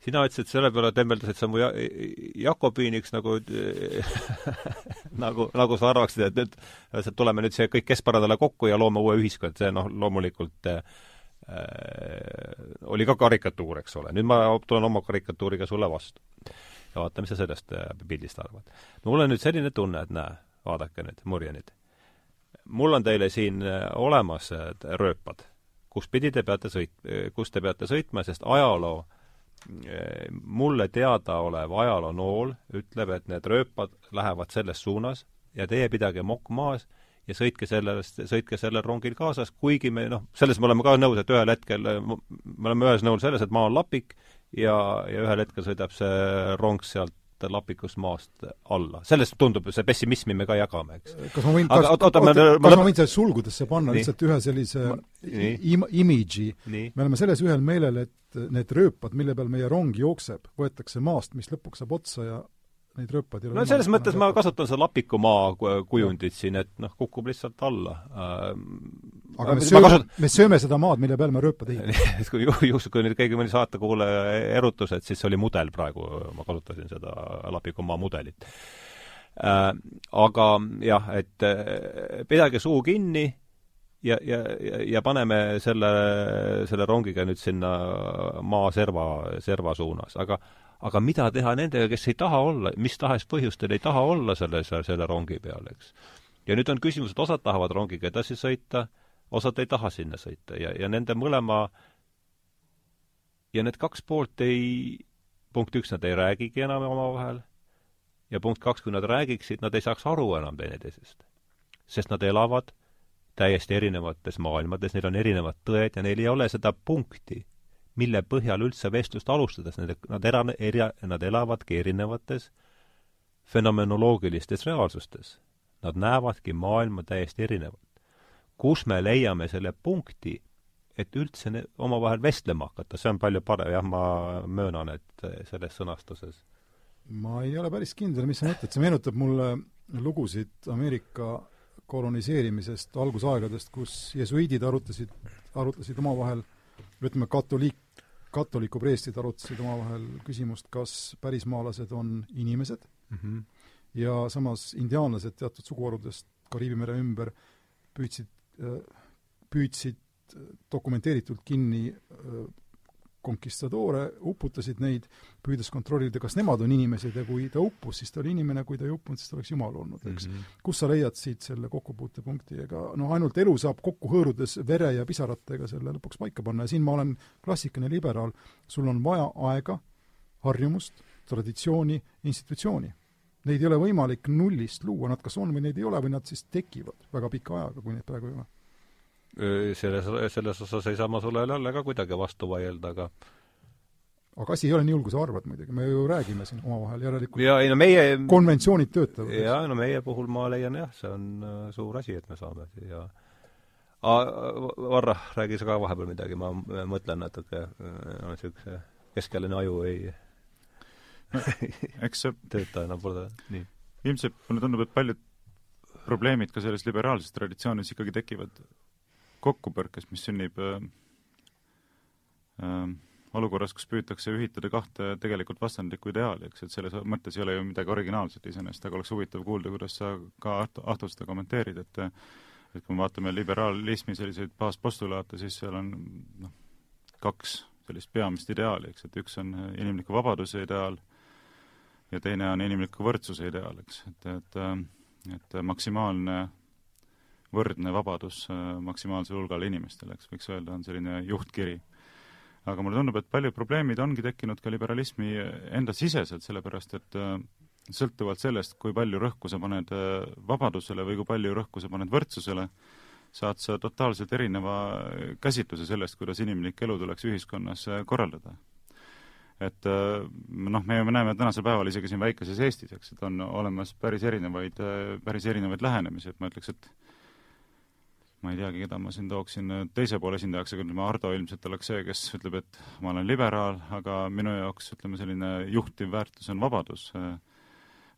sina ütlesid selle peale, tembeldasid sa mu ja, Jakobiiniks nagu nagu, nagu sa arvaksid, et nüüd, et tuleme nüüd see kõik keskparadale kokku ja loome uue ühiskonna, et see noh, loomulikult äh, oli ka karikatuur, eks ole. nüüd ma tulen oma karikatuuriga sulle vastu ja vaata, mis sa sellest äh, pildist arvad. mul on nüüd selline tunne, et näe, vaadake nüüd, murjenid. mul on teile siin äh, olemas äh, rööpad, kus pidi te peate sõit-, kus te peate sõitma, sest ajaloo, mulle teadaolev ajaloonool ütleb, et need rööpad lähevad selles suunas ja teie pidage mokk maas ja sõitke sellest, sõitke sellel rongil kaasas, kuigi me noh, selles me oleme ka nõus, et ühel hetkel me oleme ühes nõul selles, et maa on lapik ja, ja ühel hetkel sõidab see rong sealt lapikust maast alla. sellest tundub, see pessimismi me ka jagame, eks. kas ma võin, kas, oota, ma, kas ma, ma võin selle sulgudesse panna nii. lihtsalt ühe sellise im-, image'i? me oleme selles ühel meelel, et need rööpad, mille peal meie rong jookseb, võetakse maast, mis lõpuks saab otsa ja neid rööpaid ei ole no selles mõttes ma kasutan seda lapikumaa kujundit siin, et noh, kukub lihtsalt alla. Aga me sööme, kasut... me sööme seda maad, mille peal me rööpad ehitame kui ju-, juhus, kui nüüd keegi mõni saatekuulaja erutus, et siis see oli mudel praegu, ma kasutasin seda lapikumaa mudelit äh,. Aga jah, et äh, pidage suu kinni ja, ja, ja, paneme selle, selle rongiga nüüd sinna maa serva, serva suunas, aga aga mida teha nendega, kes ei taha olla, mis tahes põhjustel ei taha olla selle, selle rongi peal, eks. ja nüüd on küsimus, et osad tahavad rongiga edasi sõita, osad ei taha sinna sõita ja, ja nende mõlema ja need kaks poolt ei, punkt üks, nad ei räägigi enam omavahel ja punkt kaks, kui nad räägiksid, nad ei saaks aru enam teineteisest. sest nad elavad täiesti erinevates maailmades, neil on erinevad tõed ja neil ei ole seda punkti mille põhjal üldse vestlust alustades, nende, nad era-, eri-, nad elavadki erinevates fenomenoloogilistes reaalsustes. Nad näevadki maailma täiesti erinevalt. Kus me leiame selle punkti, et üldse omavahel vestlema hakata, see on palju parem, jah, ma möönan, et selles sõnastuses. ma ei ole päris kindel, mis sa mõtled, see meenutab mulle lugusid Ameerika koloniseerimisest algusaegadest, kus jesuiidid arutasid, arutlesid omavahel ütleme, katoliik, katoliku preestrid arutasid omavahel küsimust, kas pärismaalased on inimesed mm -hmm. ja samas indiaanlased teatud suguharudest Kariibi mere ümber püüdsid, püüdsid dokumenteeritult kinni konkistadore, uputasid neid, püüdes kontrollida, kas nemad on inimesed ja kui ta uppus, siis ta oli inimene, kui ta ei uppunud, siis ta oleks jumal olnud, eks mm. -hmm. kus sa leiad siit selle kokkupuutepunkti, ega no ainult elu saab kokku hõõrudes vere ja pisaratega selle lõpuks paika panna ja siin ma olen klassikaline liberaal, sul on vaja aega, harjumust, traditsiooni, institutsiooni. Neid ei ole võimalik nullist luua, nad kas on või neid ei ole või nad siis tekivad väga pika ajaga, kui neid praegu ei ole. Selles, selles osas ei saa ma sulle jälle ka kuidagi vastu vaielda, aga aga asi ei ole nii hull, kui sa arvad muidugi, me ju räägime siin omavahel, järelikult. Ja ei no meie konventsioonid töötavad. jaa, no meie puhul ma leian jah, see on äh, suur asi, et me saame siia Varra, räägi sa ka vahepeal midagi, ma mõtlen natuke, äh, niisuguse keskealine aju ei eks see tööta enam pole, nii. ilmselt mulle tundub, et paljud probleemid ka selles liberaalses traditsioonis ikkagi tekivad kokkupõrkes, mis sünnib äh, äh, olukorras, kus püütakse ühitada kahte tegelikult vastandlikku ideaali, eks, et selles mõttes ei ole ju midagi originaalset iseenesest, aga oleks huvitav kuulda, kuidas sa ka Ahto, Ahto seda kommenteerid, et et kui me vaatame liberaalismi selliseid baaspostulaate, siis seal on noh, kaks sellist peamist ideaali, eks, et üks on inimliku vabaduse ideaal ja teine on inimliku võrdsuse ideaal, eks, et, et et maksimaalne võrdne vabadus äh, maksimaalsel hulgal inimestele, eks võiks öelda, on selline juhtkiri. aga mulle tundub, et paljud probleemid ongi tekkinud ka liberalismi enda siseselt, sellepärast et äh, sõltuvalt sellest, kui palju rõhku sa paned äh, vabadusele või kui palju rõhku sa paned võrdsusele, saad sa totaalselt erineva käsitluse sellest, kuidas inimlik elu tuleks ühiskonnas korraldada et noh, me ju näeme tänasel päeval isegi siin väikeses Eestis, eks, et on olemas päris erinevaid, päris erinevaid lähenemisi, et ma ütleks, et ma ei teagi, keda ma siin tooksin teise poole esindajaks, aga ütleme, Ardo ilmselt oleks see, kes ütleb, et ma olen liberaal, aga minu jaoks ütleme, selline juhtiv väärtus on vabadus, äh,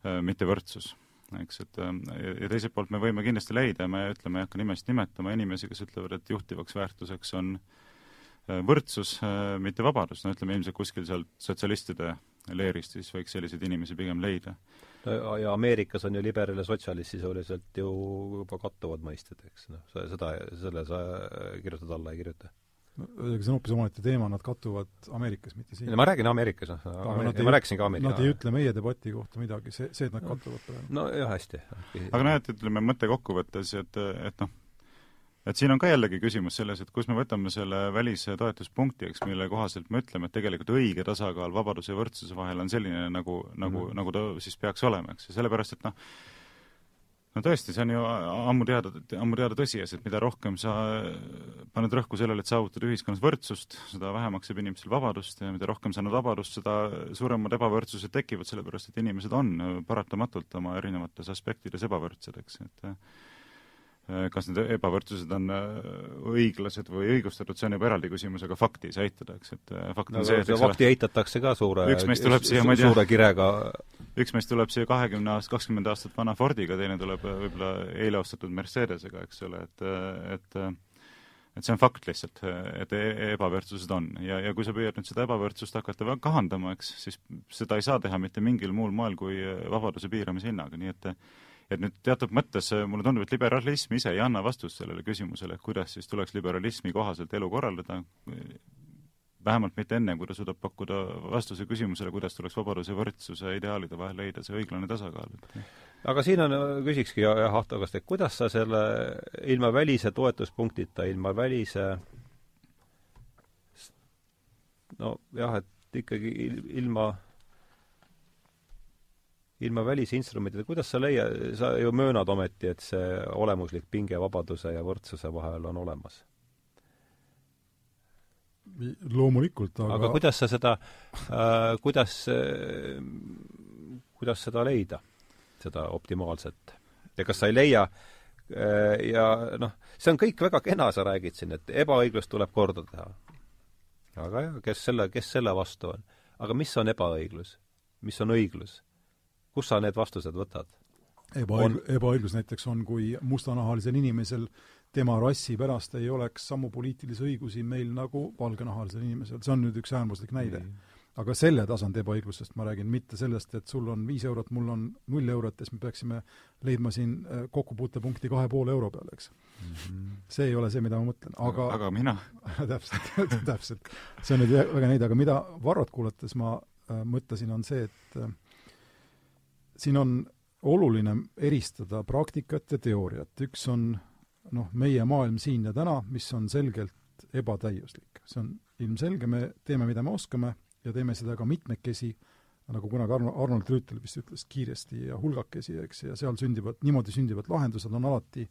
äh, mitte võrdsus. eks, et äh, ja teiselt poolt me võime kindlasti leida, ma ütleme, ei hakka nimesid nimetama, inimesi, kes ütlevad, et juhtivaks väärtuseks on võrdsus, mitte vabadus, no ütleme ilmselt kuskil seal sotsialistide leerist siis võiks selliseid inimesi pigem leida ja Ameerikas on ju liberaal ja sotsialist sisuliselt ju juba kattuvad mõisted, eks noh, seda, selle sa kirjutad alla, ei kirjuta? no see on hoopis omaette teema, nad kattuvad Ameerikas, mitte siin. ma räägin Ameerikas, noh, ma rääkisin ka Ameerika. Nad ei ütle meie debati kohta midagi, see, see, et nad kattuvad praegu. nojah, hästi. aga noh, et ütleme mõtte kokkuvõttes, et, et noh, et siin on ka jällegi küsimus selles, et kus me võtame selle välise toetuspunkti, eks, mille kohaselt me ütleme, et tegelikult õige tasakaal vabaduse ja võrdsuse vahel on selline, nagu, nagu mm, -hmm. nagu ta siis peaks olema, eks, ja sellepärast, et noh, no tõesti, see on ju ammu teada, ammu teada tõsiasi, et mida rohkem sa paned rõhku sellele, et saavutada ühiskonnas võrdsust, seda vähemaks jääb inimesel vabadust ja mida rohkem sa annad vabadust, seda suuremad ebavõrdsused tekivad, sellepärast et inimesed on paratamatult oma erinevates aspektides ebavõrdsed, eks, et kas need ebavõrdsused on äh, õiglased või õigustatud, see on juba eraldi küsimus, aga fakti ei saa eitada, eks, et äh, fakt on no, see, et fakti eitatakse ka suure üks meist tuleb siia, tea, suure kirega üks meist tuleb siia kahekümne aast-, kakskümmend aastat vana Fordiga, teine tuleb võib-olla eile ostetud Mercedesega, eks ole, et, et et see on fakt lihtsalt, et e-, ebavõrdsused on. Ja, ja kui sa püüad nüüd seda ebavõrdsust hakata kahandama, eks, siis seda ei saa teha mitte mingil muul moel kui vabaduse piiramise hinnaga, nii et et nüüd teatud mõttes äh, mulle tundub, et liberalism ise ei anna vastust sellele küsimusele, kuidas siis tuleks liberalismi kohaselt elu korraldada, vähemalt mitte enne, kui ta suudab pakkuda vastuse küsimusele, kuidas tuleks vabaduse ja võrdsuse ideaalide vahel leida see õiglane tasakaal. aga siin on, küsikski jah, Ahto käest, et kuidas sa selle ilma välise toetuspunktita, ilma välise nojah, et ikkagi ilma ilma välisinstrumentideta, kuidas sa leia-, sa ju möönad ometi, et see olemuslik pinge vabaduse ja võrdsuse vahel on olemas? loomulikult, aga aga kuidas sa seda äh,, kuidas äh,, kuidas seda leida, seda optimaalset? ja kas sa ei leia äh, ja noh, see on kõik väga kena, sa räägid siin, et ebaõiglust tuleb korda teha. aga jah, kes selle, kes selle vastu on? aga mis on ebaõiglus? mis on õiglus? Kus sa need vastused võtad? ebaõig-, ebaõiglus näiteks on, kui mustanahalisel inimesel tema rassi pärast ei oleks samu poliitilisi õigusi meil nagu valgenahalisel inimesel, see on nüüd üks äärmuslik näide. aga selle tasandi ebaõiglusest ma räägin, mitte sellest, et sul on viis eurot, mul on null eurot ja siis me peaksime leidma siin äh, kokkupuutepunkti kahe poole euro peale, eks mm. -hmm. see ei ole see, mida ma mõtlen, aga aga mina täpselt täpselt. see on nüüd väga näide, aga mida Varrot kuulates ma äh, mõtlesin, on see, et äh, siin on oluline eristada praktikat ja teooriat, üks on noh, meie maailm siin ja täna, mis on selgelt ebatäiuslik. see on ilmselge, me teeme, mida me oskame ja teeme seda ka mitmekesi, nagu kunagi Arno, Arnold Rüütel vist ütles, kiiresti ja hulgakesi, eks, ja seal sündivad, niimoodi sündivad lahendused on alati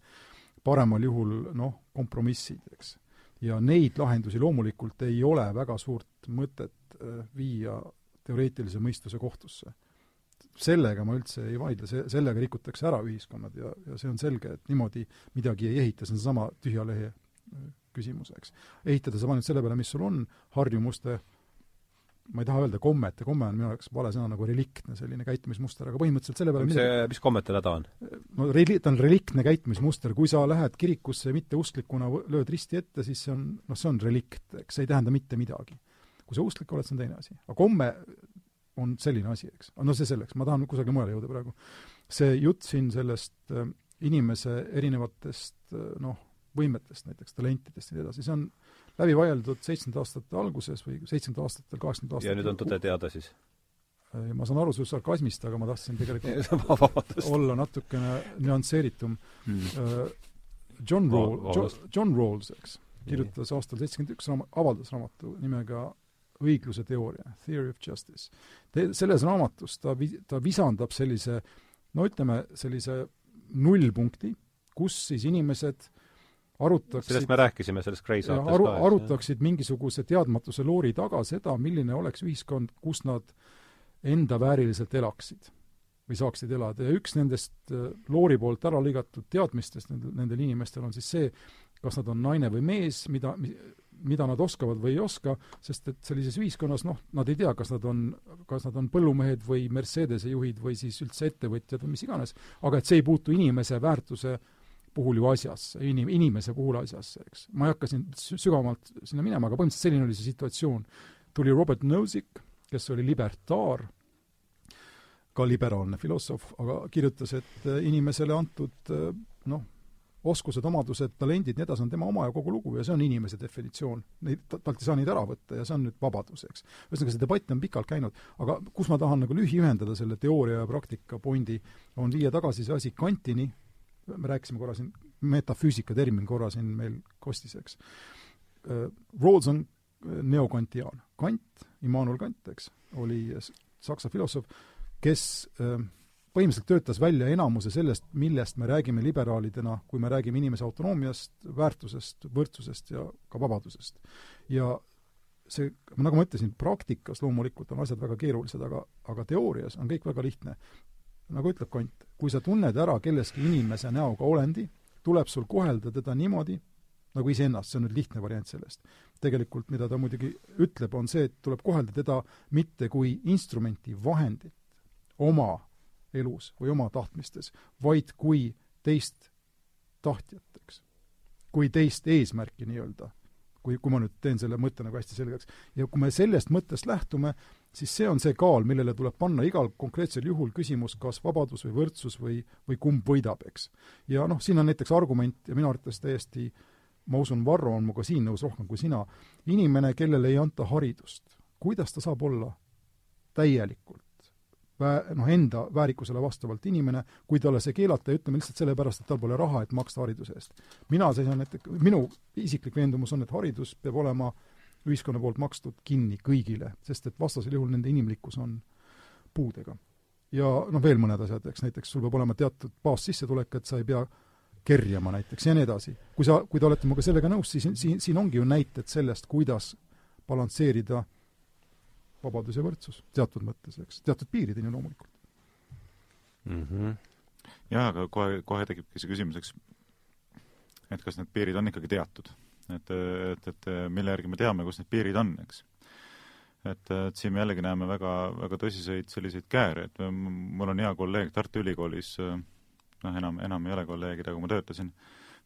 paremal juhul noh, kompromissid, eks. ja neid lahendusi loomulikult ei ole väga suurt mõtet äh, viia teoreetilise mõistuse kohtusse. Sellega ma üldse ei vaidle, see, sellega rikutakse ära ühiskonnad ja, ja see on selge, et niimoodi midagi ei ehita, see on seesama tühja lehe äh, küsimus, eks. ehitada saab ainult selle peale, mis sul on, harjumuste ma ei taha öelda kommet ja komme on minu jaoks vale sõna, nagu reliktne selline käitumismuster, aga põhimõtteliselt selle peale mis see, mis kommete häda on? no reli-, ta on reliktne käitumismuster, kui sa lähed kirikusse mitteusklikuna, lööd risti ette, siis see on, noh, see on relikt, eks see ei tähenda mitte midagi. kui sa usklik oled, see on teine asi. aga komme on selline asi, eks. no see selleks, ma tahan kusagile mujale jõuda praegu. see jutt siin sellest äh, inimese erinevatest äh, noh, võimetest, näiteks talentidest ja nii edasi, see on läbi vaieldud seitsmekümnendate aastate alguses või seitsmekümnendatel, kaheksakümnendatel aastatel. ja nüüd on tõde teada siis? Äh, ma saan aru su sarkasmist, aga ma tahtsin tegelikult olla natukene nüansseeritum hmm.. John Rawls, John, Rawls, eks, kirjutas aastal seitsekümmend üks raama-, avaldas raamatu nimega õigluse teooria, Theory of Justice. selles raamatus ta vi-, ta visandab sellise no ütleme, sellise nullpunkti, kus siis inimesed arutaksid sellest me rääkisime, sellest Grey saates aru, ka. arutaksid jah. mingisuguse teadmatuse loori taga seda, milline oleks ühiskond, kus nad enda vääriliselt elaksid või saaksid elada ja üks nendest äh, loori poolt ära lõigatud teadmistest nendel, nendel inimestel on siis see, kas nad on naine või mees, mida, mida nad oskavad või ei oska, sest et sellises ühiskonnas noh, nad ei tea, kas nad on, kas nad on põllumehed või Mercedese juhid või siis üldse ettevõtjad või mis iganes, aga et see ei puutu inimese väärtuse puhul ju asjasse, inim-, inimese puhul asjasse, eks. ma ei hakka siin sügavamalt sinna minema, aga põhimõtteliselt selline oli see situatsioon. tuli Robert Nozick, kes oli libertaar, ka liberaalne filosoof, aga kirjutas, et äh, inimesele antud äh, noh, oskused, omadused, talendid, nii edasi, on tema oma ja kogu lugu ja see on inimese definitsioon. Neid, talt ei saa neid ära võtta ja see on nüüd vabadus, eks. ühesõnaga, see debatt on pikalt käinud, aga kus ma tahan nagu lühiühendada selle teooria ja praktika pointi, on viia tagasi see asi Kantini, me rääkisime korra siin, metafüüsika termin korra siin meil kostis, eks. Äh, Rawls on äh, neokantiaan. Kant, Immanuel Kant, eks, oli saksa filosoof, kes äh, põhimõtteliselt töötas välja enamuse sellest, millest me räägime liberaalidena, kui me räägime inimese autonoomiast, väärtusest, võrdsusest ja ka vabadusest. ja see, nagu ma ütlesin, praktikas loomulikult on asjad väga keerulised, aga, aga teoorias on kõik väga lihtne nagu ütleb Kant, kui sa tunned ära kelleski inimese näoga olendi, tuleb sul kohelda teda niimoodi, nagu iseennast, see on nüüd lihtne variant sellest. tegelikult mida ta muidugi ütleb, on see, et tuleb kohelda teda mitte kui instrumenti, vahendit oma elus või oma tahtmistes, vaid kui teist tahtjat, eks. kui teist eesmärki nii-öelda. kui, kui ma nüüd teen selle mõtte nagu hästi selgeks. ja kui me sellest mõttest lähtume, siis see on see kaal, millele tuleb panna igal konkreetsel juhul küsimus, kas vabadus või võrdsus või, või kumb võidab, eks. ja noh, siin on näiteks argument ja minu arvates täiesti ma usun, Varro on minuga siin nõus rohkem kui sina, inimene, kellele ei anta haridust, kuidas ta saab olla täielikult vä-, noh, enda väärikusele vastavalt inimene, kui talle see keelata ja ütleme lihtsalt sellepärast, et tal pole raha, et maksta hariduse eest. mina seisan näiteks, minu isiklik veendumus on, et haridus peab olema äh, ühiskonna poolt makstud kinni kõigile, sest et vastasel juhul nende inimlikkus on puudega. ja noh, veel mõned asjad, eks näiteks sul peab olema teatud baassissetulek, et sa ei pea kerjama näiteks ja nii edasi. kui sa, kui te olete minuga sellega nõus, siis siin, siin ongi ju näited sellest, kuidas balansseerida vabadus ja võrdsus teatud mõttes, eks, teatud piirideni loomulikult mm. -hmm. jaa, aga kohe, kohe tekibki see küsimus, eks, et kas need piirid on ikkagi teatud et, et, et mille järgi me teame, kus need piirid on, eks. et, et siin me jällegi näeme väga, väga tõsiseid selliseid kääre, et mul on hea kolleeg Tartu Ülikoolis, noh, enam, enam ei ole kolleegid, aga ma töötasin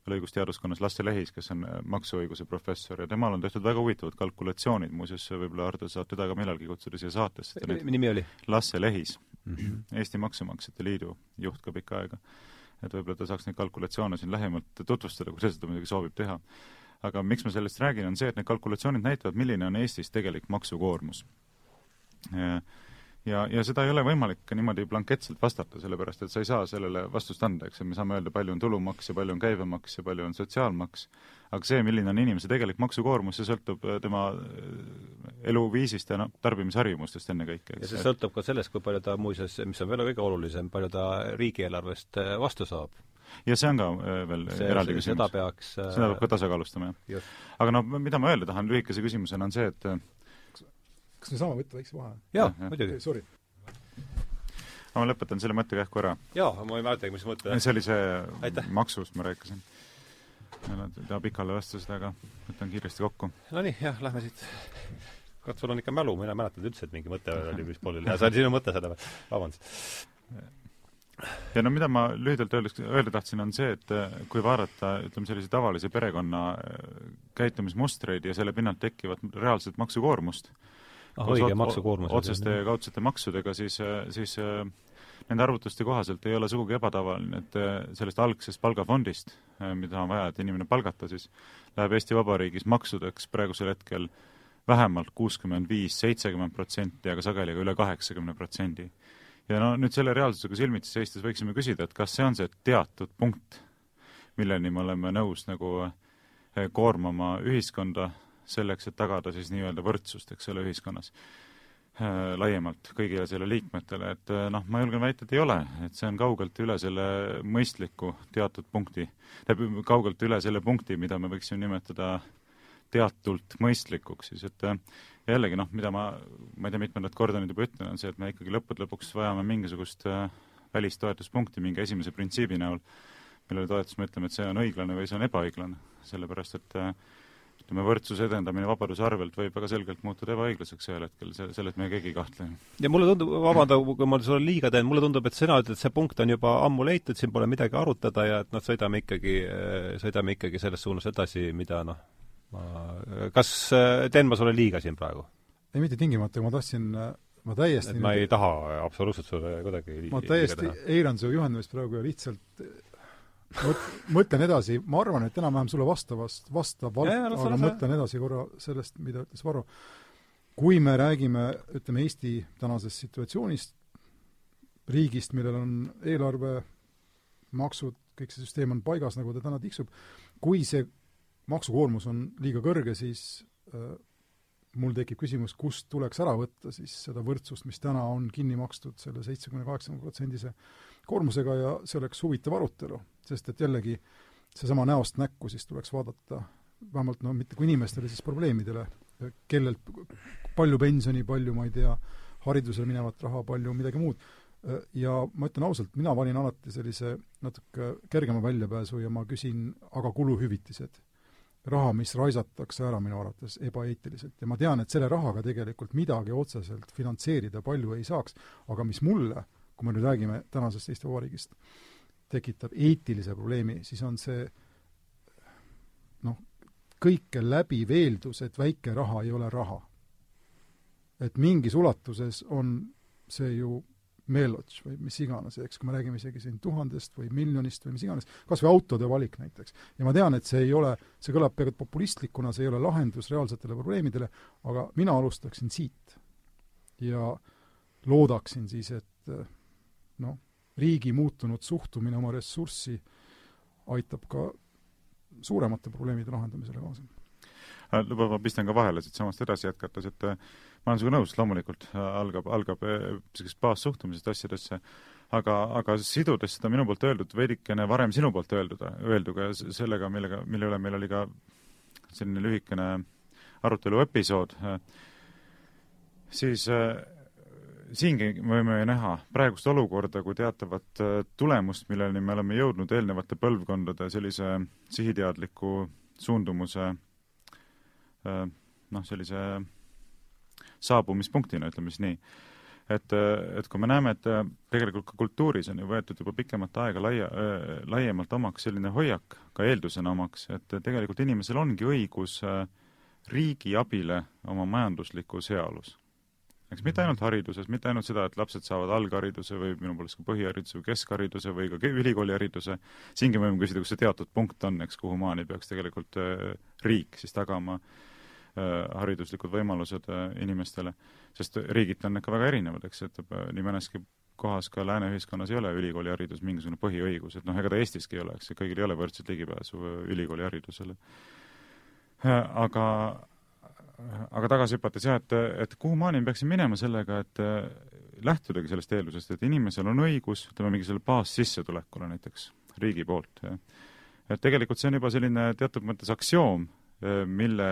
veel õigusteaduskonnas Lasse Lehis, kes on maksuõiguse professor ja temal on tehtud väga huvitavad kalkulatsioonid, muuseas võib-olla, Ardo, saad teda ka millalgi kutsuda siia saatesse. nimi oli? Lasse Lehis mm, -hmm. Eesti Maksumaksjate Liidu juht ka pikka aega. et võib-olla ta saaks neid kalkulatsioone siin lähemalt tutvustada, kui ta seda muidugi soovib teha. aga miks ma sellest räägin, on see, et need kalkulatsioonid näitavad, milline on Eestis tegelik maksukoormus ja, ja seda ei ole võimalik niimoodi blanketselt vastata, sellepärast et sa ei saa sellele vastust anda, eks, me saame öelda, palju on tulumaks ja palju on käibemaks ja palju on sotsiaalmaks, aga see, milline on inimese tegelik maksukoormus, see sõltub äh, tema äh, eluviisist ja noh, tarbimisharjumustest ennekõike. ja see sõltub ka sellest, kui palju ta muuseas, mis on veel kõige olulisem, palju ta riigieelarvest äh, vastu saab ja see on ka veel see, eraldi küsimus. seda peaks seda peab ka tasakaalustama, jah. aga noh, mida ma öelda tahan lühikese küsimusena, on see, et kas me saame võtta väikse vaheaja? jaa, muidugi. Sorry. ma lõpetan selle mõttekähku ära. jaa, ma ei mäletagi, mis mõte. see oli see maksust, ma rääkisin. ma ei taha pikale lasta seda, aga võtan kiiresti kokku. Nonii, jah, lähme siit. kurat, sul on ikka mälu, mina ei mäletanud üldse, et mingi mõte oli vist pooleli. see oli sinu mõte seda vabandust ja no mida ma lühidalt öeldes, öelda tahtsin, on see, et kui vaadata, ütleme, sellise tavalise perekonna käitumismustreid ja selle pinnalt tekkivat reaalset maksukoormust, ah, õige, maksukoormus. otseste ja kaudsete maksudega, siis, siis nende arvutuste kohaselt ei ole sugugi ebatavaline, et sellest algsest palgafondist, mida on vaja, et inimene palgata, siis läheb Eesti Vabariigis maksudeks praegusel hetkel vähemalt kuuskümmend viis, seitsekümmend protsenti, aga sageli ka üle kaheksakümne protsendi. ja no nüüd selle reaalsusega silmitsi seistes võiksime küsida, et kas see on see teatud punkt, milleni me oleme nõus nagu koormama ühiskonda selleks, et tagada siis nii-öelda võrdsust, eks ole, ühiskonnas äh, laiemalt kõigile selle liikmetele, et äh, noh, ma julgen väita, et ei ole, et see on kaugelt üle selle mõistliku teatud punkti, tähendab, kaugelt üle selle punkti, mida me võiksime nimetada teatult mõistlikuks siis, et äh, jällegi noh, mida ma, ma ei tea, mitmendat korda nüüd juba ütlen, on see, et me ikkagi lõppude lõpuks vajame mingisugust välistoetuspunkti mingi esimese printsiibi näol, millele toetus me ütleme, et see on õiglane või see on ebaõiglane, sellepärast et äh, ütleme, võrdsuse edendamine vabaduse arvelt võib väga selgelt muutuda ebaõiglaseks ühel hetkel, see, selles me keegi ei kahtle. ja mulle tundub, vabanda, kui ma sulle liiga teen, mulle tundub, et sina ütled, et see punkt on juba ammu leitud, siin pole midagi arutada ja et noh, sõidame ikkagi, sõidame ikkagi selles suunas edasi, mida noh, ma, kas teen ma sulle liiga siin praegu? ei, mitte tingimata, ma tahtsin ma täiesti et ma ei taha absoluutselt sulle kuidagi ma täiesti eiran su juhendamist praegu ja lihtsalt mõtlen edasi, ma arvan, et enam-vähem sulle vastavast, vastab aga mõtlen edasi korra sellest, mida ütles Varro. kui me räägime, ütleme, Eesti tänasest situatsioonist, riigist, millel on eelarve, maksud, kõik see süsteem on paigas, nagu ta täna tiksub, kui see maksukoormus on liiga kõrge, siis äh, mul tekib küsimus, kust tuleks ära võtta siis seda võrdsust, mis täna on kinni makstud selle seitsmekümne, kaheksakümne protsendise koormusega ja see oleks huvitav arutelu, sest et jällegi seesama näost näkku siis tuleks vaadata vähemalt no mitte kui inimestele, siis probleemidele, kellelt palju pensioni, palju ma ei tea, haridusele minevat raha, palju midagi muud. ja ma ütlen ausalt, mina valin alati sellise natuke kergema väljapääsu ja ma küsin aga kuluhüvitised. raha, mis raisatakse ära minu arvates ebaeetiliselt ja ma tean, et selle rahaga tegelikult midagi otseselt finantseerida palju ei saaks, aga mis mulle kui me nüüd räägime tänasest Eesti Vabariigist, tekitab eetilise probleemi, siis on see noh, kõike läbiv eeldus, et väike raha ei ole raha. et mingis ulatuses on see ju meelotš või mis iganes, eks, kui me räägime isegi siin tuhandest või miljonist või mis iganes, kas või autode valik näiteks. ja ma tean, et see ei ole, see kõlab peaaegu populistlikuna, see ei ole lahendus reaalsetele probleemidele, aga mina alustaksin siit. ja loodaksin siis, et noh, riigi muutunud suhtumine oma ressurssi aitab ka suuremate probleemide lahendamisele kaasa. Äh, luba, ma pistan ka vahele siitsamast edasi jätkates, et äh, ma olen sinuga nõus, loomulikult äh, algab, algab sellisest baassuhtumisest asjadesse, aga, aga sidudes seda minu poolt öeldud veidikene varem sinu poolt öeldud, öelduga ja sellega, millega, mille üle meil oli ka selline lühikene arutelu episood, siis siingi me võime näha praegust olukorda kui teatavat äh, tulemust, milleni me oleme jõudnud eelnevate põlvkondade sellise sihiteadliku suundumuse äh, noh, sellise saabumispunktina, ütleme siis nii. et, et kui me näeme, et tegelikult ka kultuuris on ju võetud juba pikemat aega laia äh,, laiemalt omaks selline hoiak, ka eeldusena omaks, et tegelikult inimesel ongi õigus äh, riigi abile oma majanduslikus heaolus. Eks mitte ainult hariduses, mitte ainult seda, et lapsed saavad alghariduse või minu poolest ka põhihariduse või keskhariduse või ka ülikoolihariduse, siingi võime küsida, kus see teatud punkt on, eks, kuhumaani peaks tegelikult äh, riik siis tagama äh, hariduslikud võimalused äh, inimestele, sest riigid on ikka väga erinevad, eks, et nii mõneski kohas ka lääne ühiskonnas ei ole ülikooliharidus mingisugune põhiõigus, et noh, ega ta Eestiski ei ole, eks, kõigil ei ole võrdset ligipääsu ülikooliharidusele. Aga, aga tagasi hüpates jah, et, et kuhumaani me peaksime minema sellega, et lähtudagi sellest eeldusest, et inimesel on õigus, ütleme, mingisugusele baassissetulekule näiteks riigi poolt. et tegelikult see on juba selline teatud mõttes aktsioom, mille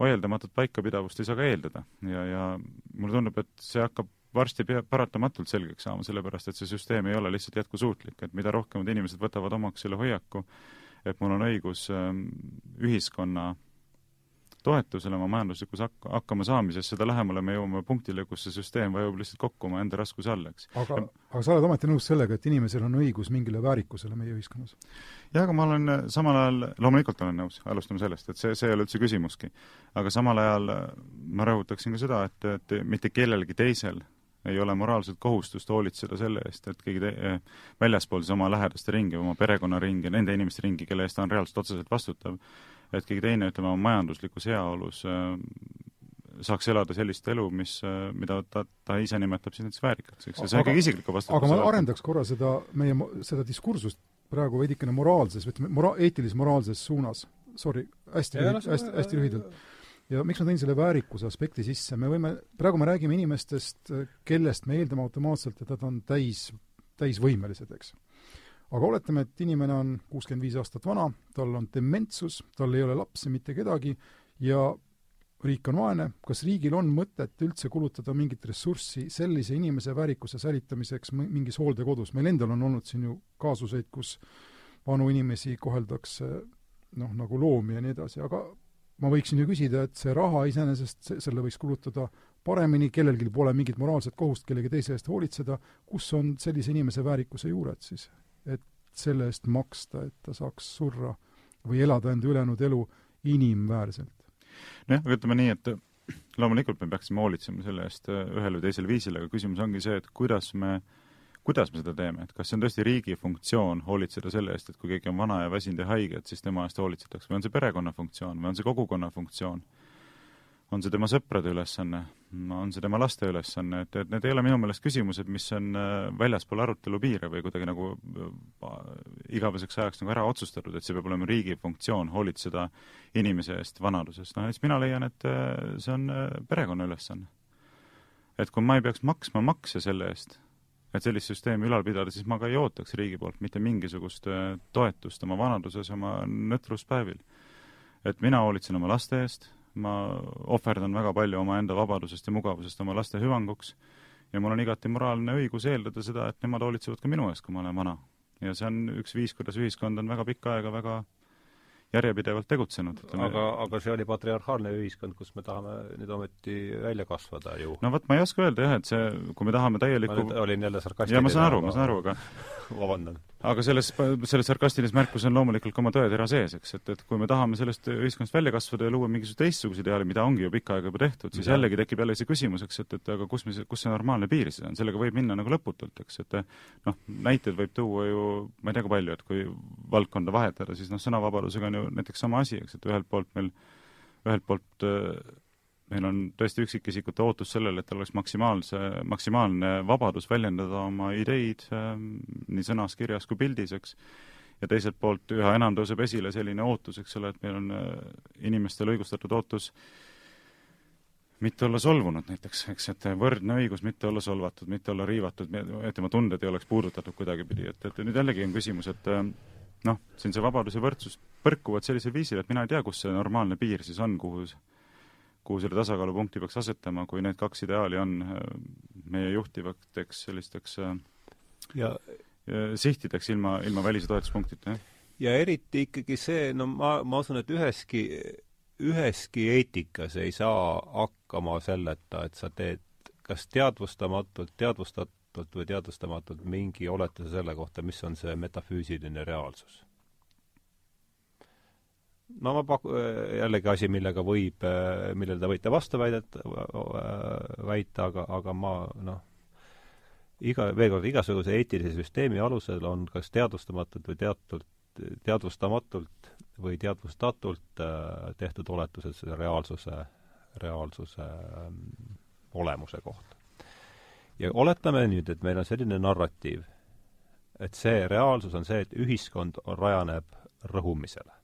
vaieldamatut paikapidavust ei saa ka eeldada ja, ja mulle tundub, et see hakkab varsti pea, paratamatult selgeks saama, sellepärast et see süsteem ei ole lihtsalt jätkusuutlik, et mida rohkemad inimesed võtavad omaks selle hoiaku, et mul on õigus ähm, ühiskonna toetusele oma majanduslikus hak-, hakkama saamises, seda lähemale me jõuame punktile, kus see süsteem vajub lihtsalt kokku omaenda raskuse all, eks. aga, aga sa oled ometi nõus sellega, et inimesel on õigus mingile väärikusele meie ühiskonnas? jah, aga ma olen äh, samal ajal, loomulikult olen nõus, alustame sellest, et see, see ei ole üldse küsimuski. aga samal ajal äh, ma rõhutaksin ka seda, et, et mitte kellelgi teisel ei ole moraalset kohustust hoolitseda selle eest, et keegi eh, väljaspool siis oma lähedaste ringi, oma perekonnaringi, nende inimeste ringi, kelle eest ta on reaalselt otseselt vastutav, et keegi teine, ütleme, oma majanduslikus heaolus äh, saaks elada sellist elu, mis, äh, mida ta, ta ise nimetab siis näiteks väärikaks, eks, ja see on ikkagi isikliku vastutuse aga ma arendaks korra seda meie, seda diskursust praegu veidikene moraalses, ütleme, mora-, eetilis-moraalses suunas. Sorry, hästi, hästi, hästi lühidalt ja miks ma tõin selle väärikuse aspekti sisse, me võime, praegu me räägime inimestest, kellest me eeldame automaatselt, et nad on täis, täisvõimelised, eks. Aga oletame, et inimene on kuuskümmend viis aastat vana, tal on dementsus, tal ei ole lapsi, mitte kedagi, ja riik on vaene, kas riigil on mõtet üldse kulutada mingit ressurssi sellise inimese väärikuse säilitamiseks mingis hooldekodus, meil endal on olnud siin ju kaasuseid, kus vanu inimesi koheldakse noh, nagu loomi ja nii edasi, aga ma võiksin ju küsida, et see raha iseenesest, selle võiks kulutada paremini, kellelgi pole mingit moraalset kohust kellegi teise eest hoolitseda, kus on sellise inimese väärikuse juured siis? Et selle eest maksta, et ta saaks surra või elada enda ülejäänud elu inimväärselt. nojah, aga ütleme nii, et loomulikult me peaksime hoolitsema selle eest ühel või teisel viisil, aga küsimus ongi see, et kuidas me äh, kuidas me seda teeme, et kas see on tõesti riigi funktsioon hoolitseda selle eest, et kui keegi on vana ja väsinud ja haige, et siis tema eest hoolitsetakse, või on see perekonna funktsioon või on see kogukonna funktsioon? on see tema sõprade ülesanne, on see tema laste ülesanne, et, et need ei ole minu meelest küsimused, mis on äh, väljaspool arutelu piire või kuidagi nagu äh, igaveseks ajaks nagu ära otsustatud, et see peab olema riigi funktsioon hoolitseda inimese eest vanaduses. noh, siis mina leian, et äh, see on perekonna ülesanne. et kui ma ei peaks maksma makse selle eest, et sellist süsteemi ülal pidada, siis ma ka ei ootaks riigi poolt mitte mingisugust toetust oma vanaduses, oma nõtruspäevil. et mina hoolitsen oma laste eest, ma ohverdan väga palju omaenda vabadusest ja mugavusest oma laste hüvanguks ja mul on igati moraalne õigus eeldada seda, et nemad hoolitsevad ka minu eest, kui ma olen vana. ja see on üks viis, kuidas ühiskond on väga pikka aega väga järjepidevalt tegutsenud. aga, aga see oli patriarhaalne ühiskond, kus me tahame nüüd ometi välja kasvada ju. no vot, ma ei oska öelda jah, et see, kui me tahame täielikku ma olin jälle sarkastiline. jaa, ma saan aru, ma saan aru, aga vabandan. Aga selles, selles sarkastilises märkus on loomulikult ka oma tõetera sees, eks, et, et kui me tahame sellest ühiskonnast välja kasvada ja luua mingisuguse teistsuguse ideaali, mida ongi ju pikka aega juba tehtud, siis ja. jällegi tekib jälle see küsimus, eks, et, et aga kus me, kus see normaalne piir siis on, sellega võib minna nagu lõputult, eks, et noh, näiteid võib tuua ju ma ei tea, kui palju, et kui valdkonda vahetada, siis noh, sõnavabadusega on ju näiteks sama asi, eks, et ühelt poolt meil, ühelt poolt meil on tõesti üksikisikute ootus sellele, et oleks maksimaalse, maksimaalne vabadus väljendada oma ideid ähm, nii sõnas, kirjas kui pildis, eks, ja teiselt poolt üha enam tõuseb esile selline ootus, eks ole, et meil on äh, inimestel õigustatud ootus mitte olla solvunud näiteks, eks, et võrdne õigus mitte olla solvatud, mitte olla riivatud, et tema tunded ei oleks puudutatud kuidagipidi, et, et nüüd jällegi on küsimus, et äh, noh, siin see vabadus ja võrdsus põrkuvad sellisel viisil, et mina ei tea, kus see normaalne piir siis on, kuhu kuhu selle tasakaalupunkti peaks asetama, kui need kaks ideaali on äh, meie juhtivateks sellisteks äh, ja sihtideks ilma, ilma välise toetuspunktita, jah. ja eriti ikkagi see, no ma, ma usun, et üheski, üheski eetikas ei saa hakkama selleta, et sa teed kas teadvustamatult, teadvustatult või teadvustamatult mingi oletuse selle kohta, mis on see metafüüsiline reaalsus no ma paku-, jällegi asi, millega võib, millele te võite vastuväidet väita, aga, aga ma noh, iga, veel kord, igasuguse eetilise süsteemi alusel on kas teadvustamatult või teatult, teadvustamatult või teadvustatult äh, tehtud oletused selle reaalsuse, reaalsuse äh, olemuse kohta. ja oletame nüüd, et meil on selline narratiiv, et see reaalsus on see, et ühiskond on, rajaneb rõhumisele Äh,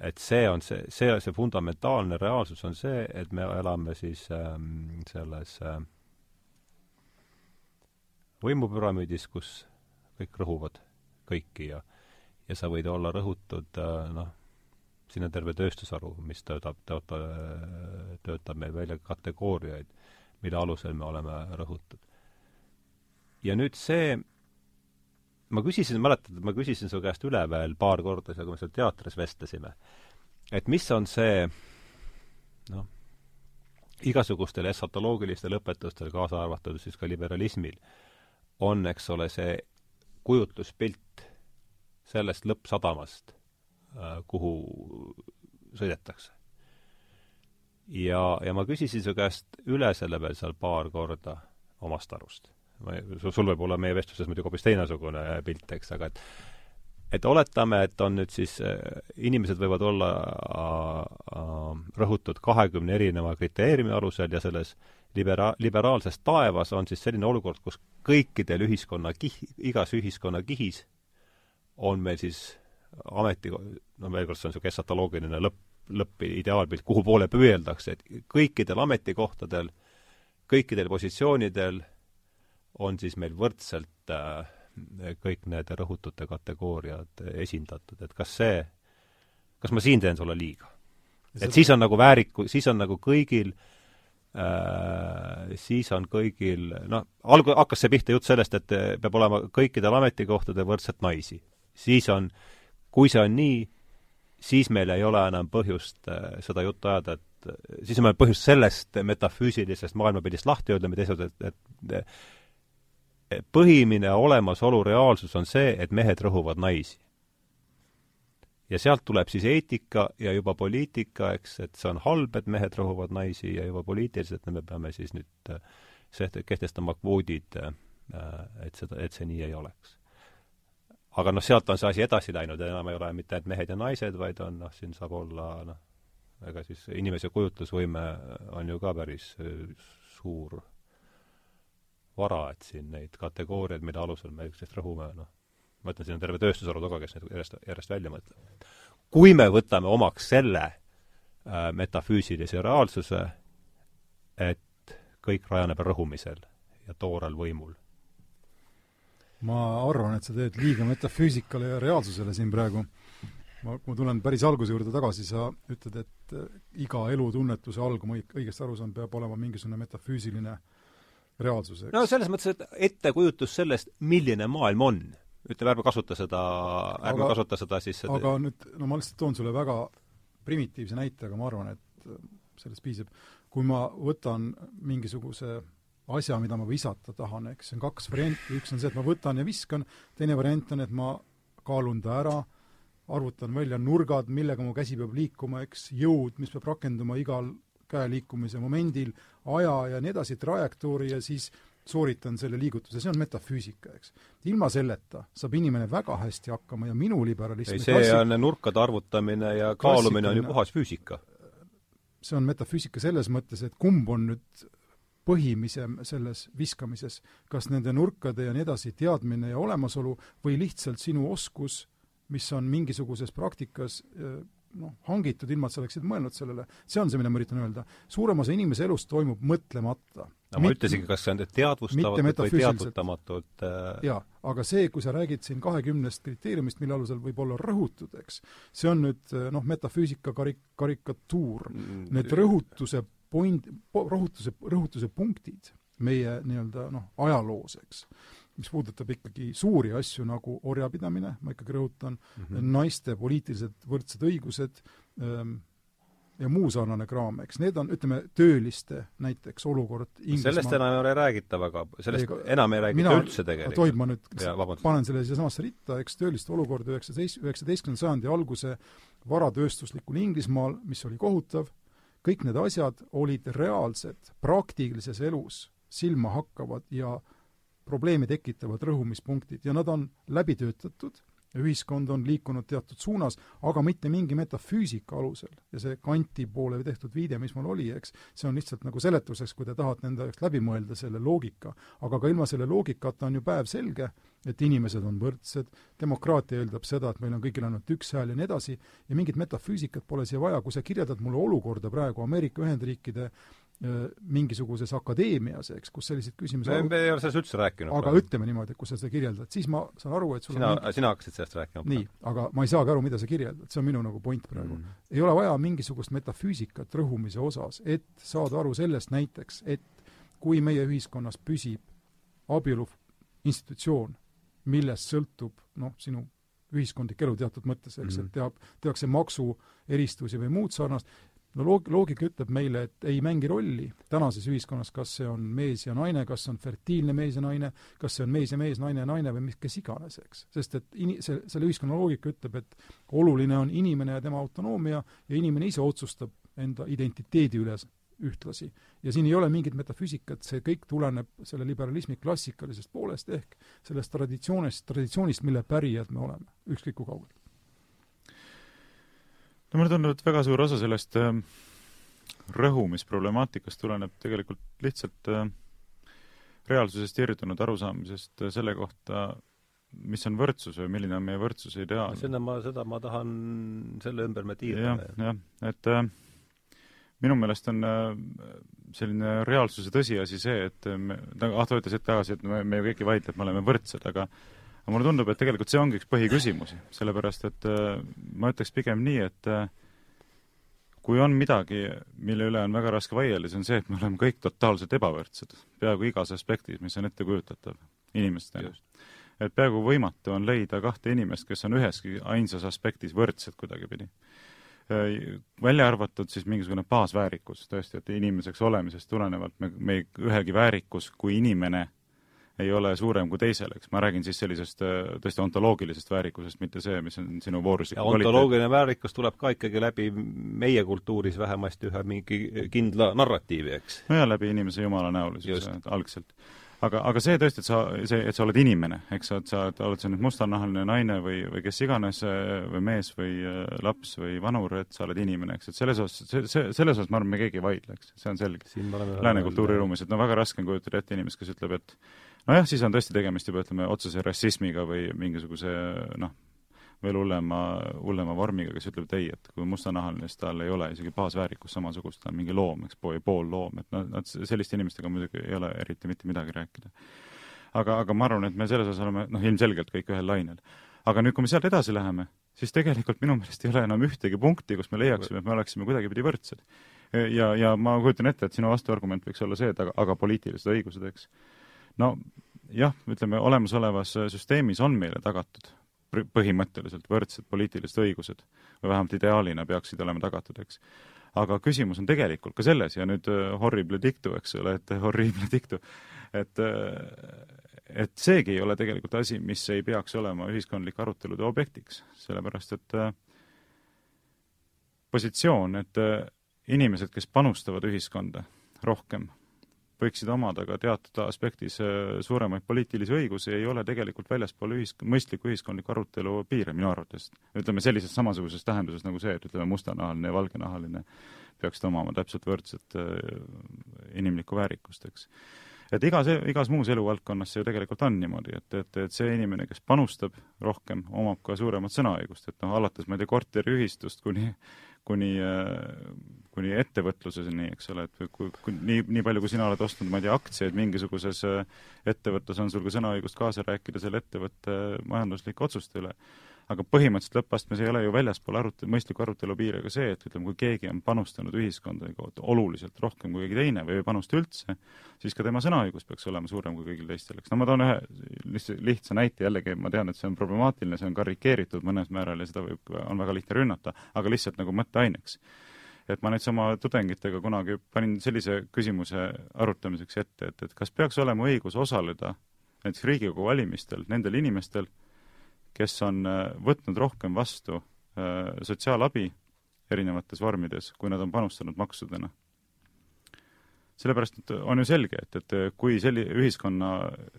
et see on see, see, see fundamentaalne reaalsus on see, et me elame siis ähm, selles äh, võimupüramiidis, kus kõik rõhuvad kõiki ja ja sa võid olla rõhutud äh, noh, siin on terve tööstusharu, mis töötab, töötab, töötab meil välja kategooriaid, mille alusel me oleme rõhutud. ja nüüd see ma küsisin, mäletad, et ma küsisin su käest üle veel paar korda, kui me seal teatris vestlesime, et mis on see noh, igasugustel esotoloogilistel õpetustel, kaasa arvatud siis ka liberalismil, on, eks ole, see kujutluspilt sellest lõppsadamast, äh, kuhu sõidetakse. ja, ja ma küsisin su käest üle selle veel seal paar korda omast arust ma ei, sul võib olla meie vestluses muidugi hoopis teistsugune pilt, eks, aga et et oletame, et on nüüd siis, äh, inimesed võivad olla äh, äh, rõhutud kahekümne erineva kriteeriumi alusel ja selles libera-, liberaalses taevas on siis selline olukord, kus kõikidel ühiskonna kih-, igas ühiskonna kihis on meil siis ameti, no veel kord, see on niisugune esatoloogiline lõpp, lõpp, ideaalpilt, kuhu poole püüeldakse, et kõikidel ametikohtadel, kõikidel positsioonidel on siis meil võrdselt äh, kõik need rõhutute kategooriad esindatud, et kas see, kas ma siin teen sulle liiga? et siis on nagu vääriku, siis on nagu kõigil äh, siis on kõigil, noh, alg-, hakkas see pihta jutt sellest, et peab olema kõikidel ametikohtadel võrdselt naisi. siis on, kui see on nii, siis meil ei ole enam põhjust äh, seda juttu ajada, et siis on meil põhjust sellest metafüüsilisest maailmapildist lahti öelda, mida teised, et, et põhimine olemasolu reaalsus on see, et mehed rõhuvad naisi. ja sealt tuleb siis eetika ja juba poliitika, eks, et see on halb, et mehed rõhuvad naisi ja juba poliitiliselt me peame siis nüüd äh, kehtestama kvoodid, äh, et seda, et see nii ei oleks. aga noh, sealt on see asi edasi läinud enam ei ole mitte ainult mehed ja naised, vaid on noh, siin saab olla noh, ega siis inimese kujutlusvõime on ju ka päris äh, suur vara, et siin neid kategooriaid, mille alusel me üksteist rõhume, noh, ma ütlen, siin on terve tööstusharu taga, kes neid järjest, järjest välja mõtleb. kui me võtame omaks selle äh, metafüüsilise reaalsuse, et kõik rajaneb rõhumisel ja toorel võimul. ma arvan, et sa teed liiga metafüüsikale ja reaalsusele siin praegu. ma, ma tulen päris alguse juurde tagasi, sa ütled, et äh, iga elutunnetuse alg, ma õigesti aru saan, peab olema mingisugune metafüüsiline äh, reaalsuseks. no selles mõttes, et ettekujutus sellest, milline maailm on. ütleme, ärme kasuta seda, ärme aga, kasuta seda siis seda... aga nüüd, no ma lihtsalt toon sulle väga primitiivse näite, aga ma arvan, et äh, sellest piisab. kui ma võtan mingisuguse asja, mida ma visata tahan, eks, on kaks varianti, üks on see, et ma võtan ja viskan, teine variant on, et ma kaalun ta ära, arvutan välja nurgad, millega mu käsi peab liikuma, eks, jõud, mis peab rakenduma igal käe liikumise momendil, aja ja nii edasi, trajektoori ja siis sooritan selle liigutuse, see on metafüüsika, eks. ilma selleta saab inimene väga hästi hakkama ja minu liberalism ei, see klassi... on nurkade arvutamine ja kaalumine on ju puhas füüsika. see on metafüüsika selles mõttes, et kumb on nüüd põhimisem selles viskamises, kas nende nurkade ja nii edasi teadmine ja olemasolu või lihtsalt sinu oskus, mis on mingisuguses praktikas noh, hangitud, ilma et sa oleksid mõelnud sellele, see on see, mida ma üritan öelda. suurem osa inimese elust toimub mõtlemata. no ma ütlesingi, kas see on teadvustamatult või teadvutamatult äh... jaa, aga see, kui sa räägid siin kahekümnest kriteeriumist, mille alusel võib olla rõhutud, eks, see on nüüd äh, noh, metafüüsika karik-, karikatuur mm., need rõhutuse point, rõhutuse, rõhutuse punktid meie nii-öelda noh, ajaloos, eks mis puudutab ikkagi suuri asju nagu orjapidamine, ma ikkagi rõhutan mm, -hmm. naiste poliitiliselt võrdsed õigused ähm,, ja muu sarnane kraam, eks need on, ütleme, tööliste näiteks olukord Inglismaal sellest enam ei räägita väga, sellest Eiga, enam ei räägita mina, üldse tegelikult. tohib, ma nüüd panen selle siiasamasse ritta, eks tööliste olukord üheksateist, üheksateistkümnenda sajandi alguse varatööstuslikul Inglismaal, mis oli kohutav, kõik need asjad olid reaalsed, praktilises elus silmahakkavad ja probleeme tekitavad rõhumispunktid ja nad on läbi töötatud ühiskond on liikunud teatud suunas, aga mitte mingi metafüüsika alusel. ja see Kanti poole tehtud viide, mis mul oli, eks, see on lihtsalt nagu seletuseks, kui te tahate enda jaoks läbi mõelda selle loogika. aga ka ilma selle loogikata on ju päevselge, et inimesed on võrdsed, demokraatia eeldab seda, et meil on kõigil ainult üks hääl ja nii edasi, ja mingit metafüüsikat pole siia vaja, kui sa kirjeldad mulle olukorda praegu Ameerika Ühendriikide mingisuguses akadeemias, eks, kus selliseid küsimusi me, me ei ole sellest üldse rääkinud. aga praegu. ütleme niimoodi, et kui sa seda kirjeldad, siis ma saan aru, et sul sina mingi..., sina hakkasid sellest rääkima. nii, aga ma ei saagi aru, mida sa kirjeldad, see on minu nagu point praegu mm. -hmm. ei ole vaja mingisugust metafüüsikat rõhumise osas, et saada aru sellest näiteks, et kui meie ühiskonnas püsib abielu institutsioon, millest sõltub noh, sinu ühiskondlik elu teatud mõttes, eks mm, -hmm. et teab, tehakse maksueristusi või muud sarnast, no loog-, loogika ütleb meile, et ei mängi rolli tänases ühiskonnas, kas see on mees ja naine, kas see on fertiilne mees ja naine, kas see on mees ja mees, naine ja naine või mis, kes iganes, eks. sest et ini-, see, selle ühiskonna loogika ütleb, et oluline on inimene ja tema autonoomia ja inimene ise otsustab enda identiteedi üle ühtlasi. ja siin ei ole mingit metafüüsikat, see kõik tuleneb selle liberalismi klassikalisest poolest ehk sellest traditsioonist, traditsioonist, mille pärijad me oleme, ükskõik kui kaugel no mulle tundub, et väga suur osa sellest äh, rõhumisproblemaatikast tuleneb tegelikult lihtsalt äh, reaalsusest irdunud arusaamisest äh, selle kohta, mis on võrdsus või milline on meie võrdsuse ideaal. seda ma, seda ma tahan, selle ümber me tiirleme ja,. jah, et äh, minu meelest on äh, selline reaalsuse tõsiasi see, et me, Ahto ütles hetk tagasi, et me, me ju kõik ei vaidle, et me oleme võrdsed, aga aga mulle tundub, et tegelikult see ongi üks põhiküsimusi, sellepärast et äh, ma ütleks pigem nii, et äh, kui on midagi, mille üle on väga raske vaielda, see on see, et me oleme kõik totaalselt ebavõrdsed, peaaegu igas aspektis, mis on ettekujutatav inimestena. et peaaegu võimatu on leida kahte inimest, kes on üheski ainsas aspektis võrdsed kuidagipidi. Äh, välja arvatud siis mingisugune baasväärikus, tõesti, et inimeseks olemisest tulenevalt me, me ühegi väärikus kui inimene ei ole suurem kui teisel, eks, ma räägin siis sellisest äh, tõesti ontoloogilisest väärikusest, mitte see, mis on sinu vooruslik ja ontoloogiline väärikus tuleb ka ikkagi läbi meie kultuuris vähemasti ühe mingi kindla narratiivi, eks? no ja läbi inimese jumala näolisuse algselt. aga, aga see tõesti, et sa, see, et sa oled inimene, eks, et sa oled sa nüüd mustanahaline naine või, või kes iganes, äh, või mees või äh, laps või vanur, et sa oled inimene, eks, et selles osas, see, see, selles osas ma arvan, me keegi ei vaidle, eks, see on selge. Lääne kultuuriruumis, et no väga raske on kujutada ette inimest, kes ütleb, et nojah, siis on tõesti tegemist juba ütleme, otsese rassismiga või mingisuguse noh, veel hullema, hullema vormiga, kes ütleb, et ei, et kui mustanahaline, siis tal ei ole isegi baasväärikust samasugust, ta on mingi loom, eks, pool loom, et noh, nad selliste inimestega muidugi ei ole eriti mitte midagi rääkida. aga, aga ma arvan, et me selles osas oleme noh, ilmselgelt kõik ühel lainel. aga nüüd, kui me sealt edasi läheme, siis tegelikult minu meelest ei ole enam ühtegi punkti, kus me leiaksime, et me oleksime kuidagipidi võrdsed. ja, ja ma kujutan ette, et sinu vastuargument võiks olla see, et aga, aga poliitilised õigused, eks no jah, ütleme olemasolevas süsteemis on meile tagatud põhimõtteliselt võrdsed poliitilised õigused või vähemalt ideaalina peaksid olema tagatud, eks. aga küsimus on tegelikult ka selles ja nüüd äh, horrible dictu, eks ole, et horrible dictu, et äh, et seegi ei ole tegelikult asi, mis ei peaks olema ühiskondlike arutelude objektiks, sellepärast et äh, positsioon, et inimesed, kes panustavad ühiskonda rohkem, võiksid omada ka teatud aspektis äh, suuremaid poliitilisi õigusi, ei ole tegelikult väljaspool ühis-, mõistliku ühiskondliku arutelu piire minu arvates. ütleme sellises samasuguses tähenduses nagu see, et ütleme, mustanahaline ja valgenahaline peaksid omama täpselt võrdset äh, inimlikku väärikust, eks. et igas, igas muus eluvaldkonnas see ju tegelikult on niimoodi, et, et, et see inimene, kes panustab rohkem, omab ka suuremat sõnaõigust, et noh, alates ma ei tea, korteriühistust kuni kuni, kuni ettevõtluseni, eks ole, et kui, kui nii, nii palju, kui sina oled ostnud, ma ei tea, aktsiaid mingisuguses äh, ettevõttes, on sul ka sõnaõigust kaasa rääkida selle ettevõtte majanduslike otsuste üle aga põhimõtteliselt lõppastmes ei ole ju väljaspool arut-, mõistliku arutelu piire ka see, et ütleme, kui keegi on panustanud ühiskonda oluliselt rohkem kui keegi teine või ei panusta üldse, siis ka tema sõnaõigus peaks olema suurem kui kõigil teistel, eks. no ma toon ühe lihtsa, lihtsa näite jällegi, ma tean, et see on problemaatiline, see on karikeeritud mõnes määral ja seda võib, on väga lihtne rünnata, aga lihtsalt nagu mõtteaineks et ma näiteks oma tudengitega kunagi panin sellise küsimuse arutamiseks ette, et, et kas peaks olema õigus osaleda näiteks Riigikogu valimistel nendel inimestel, kes on äh, võtnud rohkem vastu äh, sotsiaalabi erinevates vormides, kui nad on panustanud maksudena. Sellepärast, et on ju selge, et, et kui selli-, ühiskonna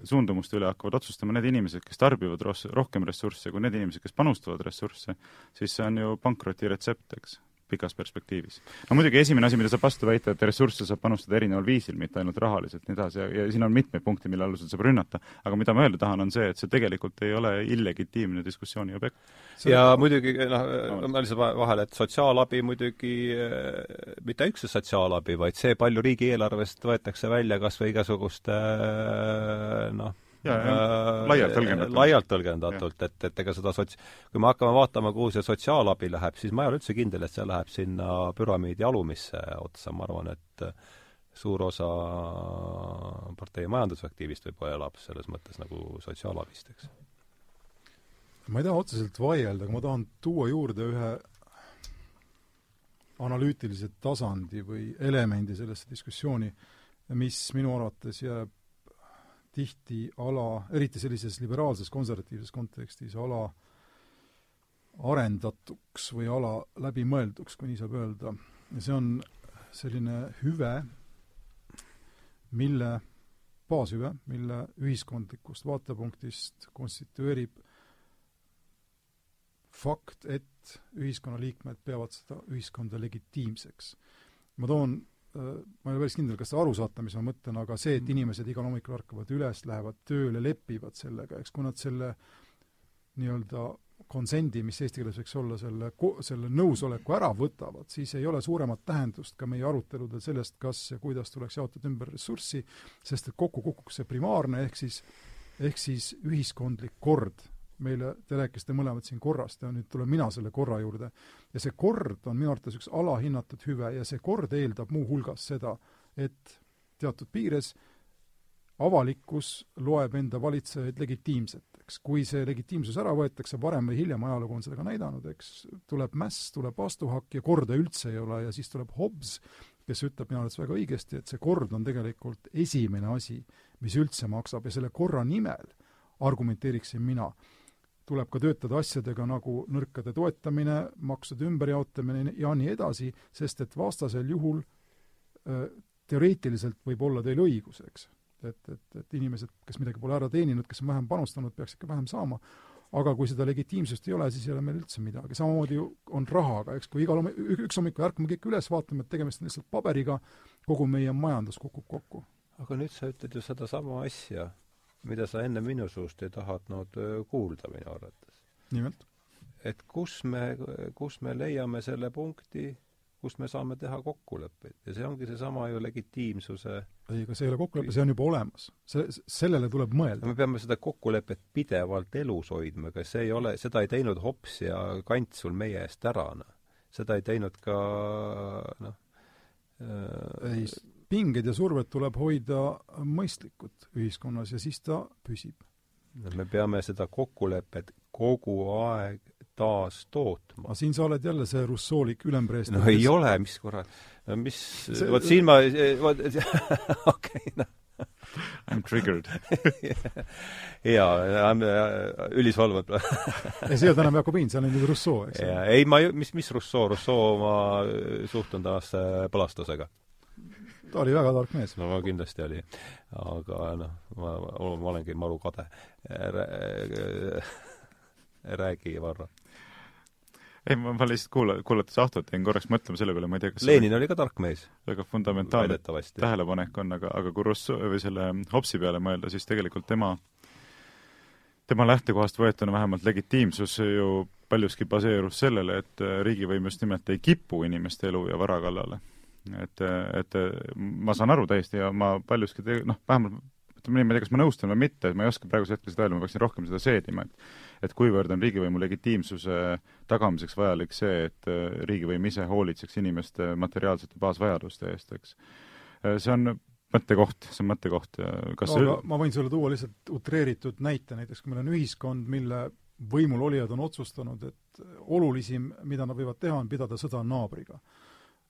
suundumuste üle hakkavad otsustama need inimesed, kes tarbivad ros-, rohkem ressursse, kui need inimesed, kes panustavad ressursse, siis see on ju pankroti retsept, eks pikas perspektiivis. no muidugi esimene asi, mida saab vastu väita, et ressursse saab panustada erineval viisil, mitte ainult rahaliselt, nii edasi, ja, ja siin on mitmeid punkte, mille alusel saab rünnata, aga mida ma öelda tahan, on see, et see tegelikult ei ole illegitiimne diskussiooni objekt. ja muidugi noh, ma lihtsalt vahele, et sotsiaalabi muidugi eh, mitte üksnes sotsiaalabi, vaid see, palju riigieelarvest võetakse välja kas või igasuguste noh, ja, ja äh, laialt tõlgendatult. laialt tõlgendatult, et, et ega seda sots-, kui me hakkame vaatama, kuhu see sotsiaalabi läheb, siis ma ei ole üldse kindel, et see läheb sinna püramiidi alumisse otsa, ma arvan, et suur osa partei majandusaktiivist võib-olla elab selles mõttes nagu sotsiaalabist, eks. ma ei taha otseselt vaielda, aga ma tahan tuua juurde ühe analüütilise tasandi või elemendi sellesse diskussiooni, mis minu arvates jääb tihti ala, eriti sellises liberaalses konservatiivses kontekstis, ala arendatuks või ala läbimõelduks, kui nii saab öelda. ja see on selline hüve, mille, baashüve, mille ühiskondlikust vaatepunktist konstitueerib fakt, et ühiskonnaliikmed peavad seda ühiskonda legitiimseks. ma toon ma ei ole päris kindel, kas te aru saate, mis ma mõtlen, aga see, et mm. inimesed igal hommikul ärkavad üles, lähevad tööle, lepivad sellega, eks, kui nad selle nii-öelda konsendi, mis eesti keeles võiks olla, selle, selle nõusoleku ära võtavad, siis ei ole suuremat tähendust ka meie aruteludel sellest, kas ja kuidas tuleks jaotada ümber ressurssi, sest et kokku kukuks see primaarne, ehk siis, ehk siis ühiskondlik kord meile, te rääkisite mõlemad siin korrast ja nüüd tulen mina selle korra juurde. ja see kord on minu arvates üks alahinnatud hüve ja see kord eeldab muuhulgas seda, et teatud piires avalikkus loeb enda valitsejaid legitiimseteks. kui see legitiimsus ära võetakse, varem või hiljem, ajalugu on ka näidanud, eks, tuleb mäss, tuleb vastuhakk ja korda üldse ei ole ja siis tuleb Hobbes, kes ütleb minu arvates väga õigesti, et see kord on tegelikult esimene asi, mis üldse maksab ja selle korra nimel argumenteeriksin mina tuleb ka töötada asjadega nagu nõrkade toetamine, maksude ümberjaotamine ja nii edasi, sest et vastasel juhul teoreetiliselt võib olla teil õigus, eks. et, et, et inimesed, kes midagi pole ära teeninud, kes on vähem panustanud, peaks ikka vähem saama, aga kui seda legitiimsust ei ole, siis ei ole meil üldse midagi. samamoodi ju on rahaga, eks, kui igal hommik, üks hommikul ärkame kõik üles, vaatame, et tegemist on lihtsalt paberiga, kogu meie majandus kukub kokku. aga nüüd sa ütled ju sedasama asja mida sa enne minu suust ei tahtnud kuulda minu arvates. nimelt? et kus me, kus me leiame selle punkti, kus me saame teha kokkuleppeid ja see ongi seesama ju legitiimsuse ei, aga see ei ole kokkulepe, see on juba olemas. see, sellele tuleb mõelda. me peame seda kokkulepet pidevalt elus hoidma, aga see ei ole, seda ei teinud Hops ja Kant sul meie eest ära, noh. seda ei teinud ka noh äh, ei, pinged ja surved tuleb hoida mõistlikud ühiskonnas ja siis ta püsib. me peame seda kokkulepet kogu aeg taas tootma. aga siin sa oled jälle see russoolik ülempreester. no ei ole, mis kurat, no mis see..., vot siin ma, vot okei, noh. I m triggered jaa, ülisolvad ei, see ei olnud enam Jakobiin, see on nüüd Rousseau, eks ole. ei, ma ei, mis, mis Rousseau, Rousseau ma suhtun temasse põlastusega ta oli väga tark mees. no kindlasti oli. aga noh, ma, ma olengi maru kade. räägi, Varro. ei, ma, ma lihtsalt kuula-, kuulates Ahtot jäin korraks mõtlema selle peale, ma ei tea, kas Lenin oli ka tark mees. väga fundamentaalne tähelepanek on, aga, aga kui Rousseau või selle Hobbesi peale mõelda, siis tegelikult tema, tema lähtekohast võetuna vähemalt legitiimsus ju paljuski baseerus sellele, et riigivõim just nimelt ei kipu inimeste elu ja vara kallale et, et ma saan aru täiesti ja ma paljuski te-, noh, vähemalt ütleme nii, ma ei tea, kas ma nõustun või mitte, ma ei oska praegusel hetkel seda öelda, ma peaksin rohkem seda seedima, et et kuivõrd on riigivõimu legitiimsuse tagamiseks vajalik see, et riigivõim ise hoolitseks inimeste materiaalsete baasvajaduste eest, eks. see on mõttekoht, see on mõttekoht kas aga see... ma võin sulle tuua lihtsalt utreeritud näite, näiteks kui meil on ühiskond, mille võimul olijad on otsustanud, et olulisim, mida nad võivad teha, on pidada sõda naabriga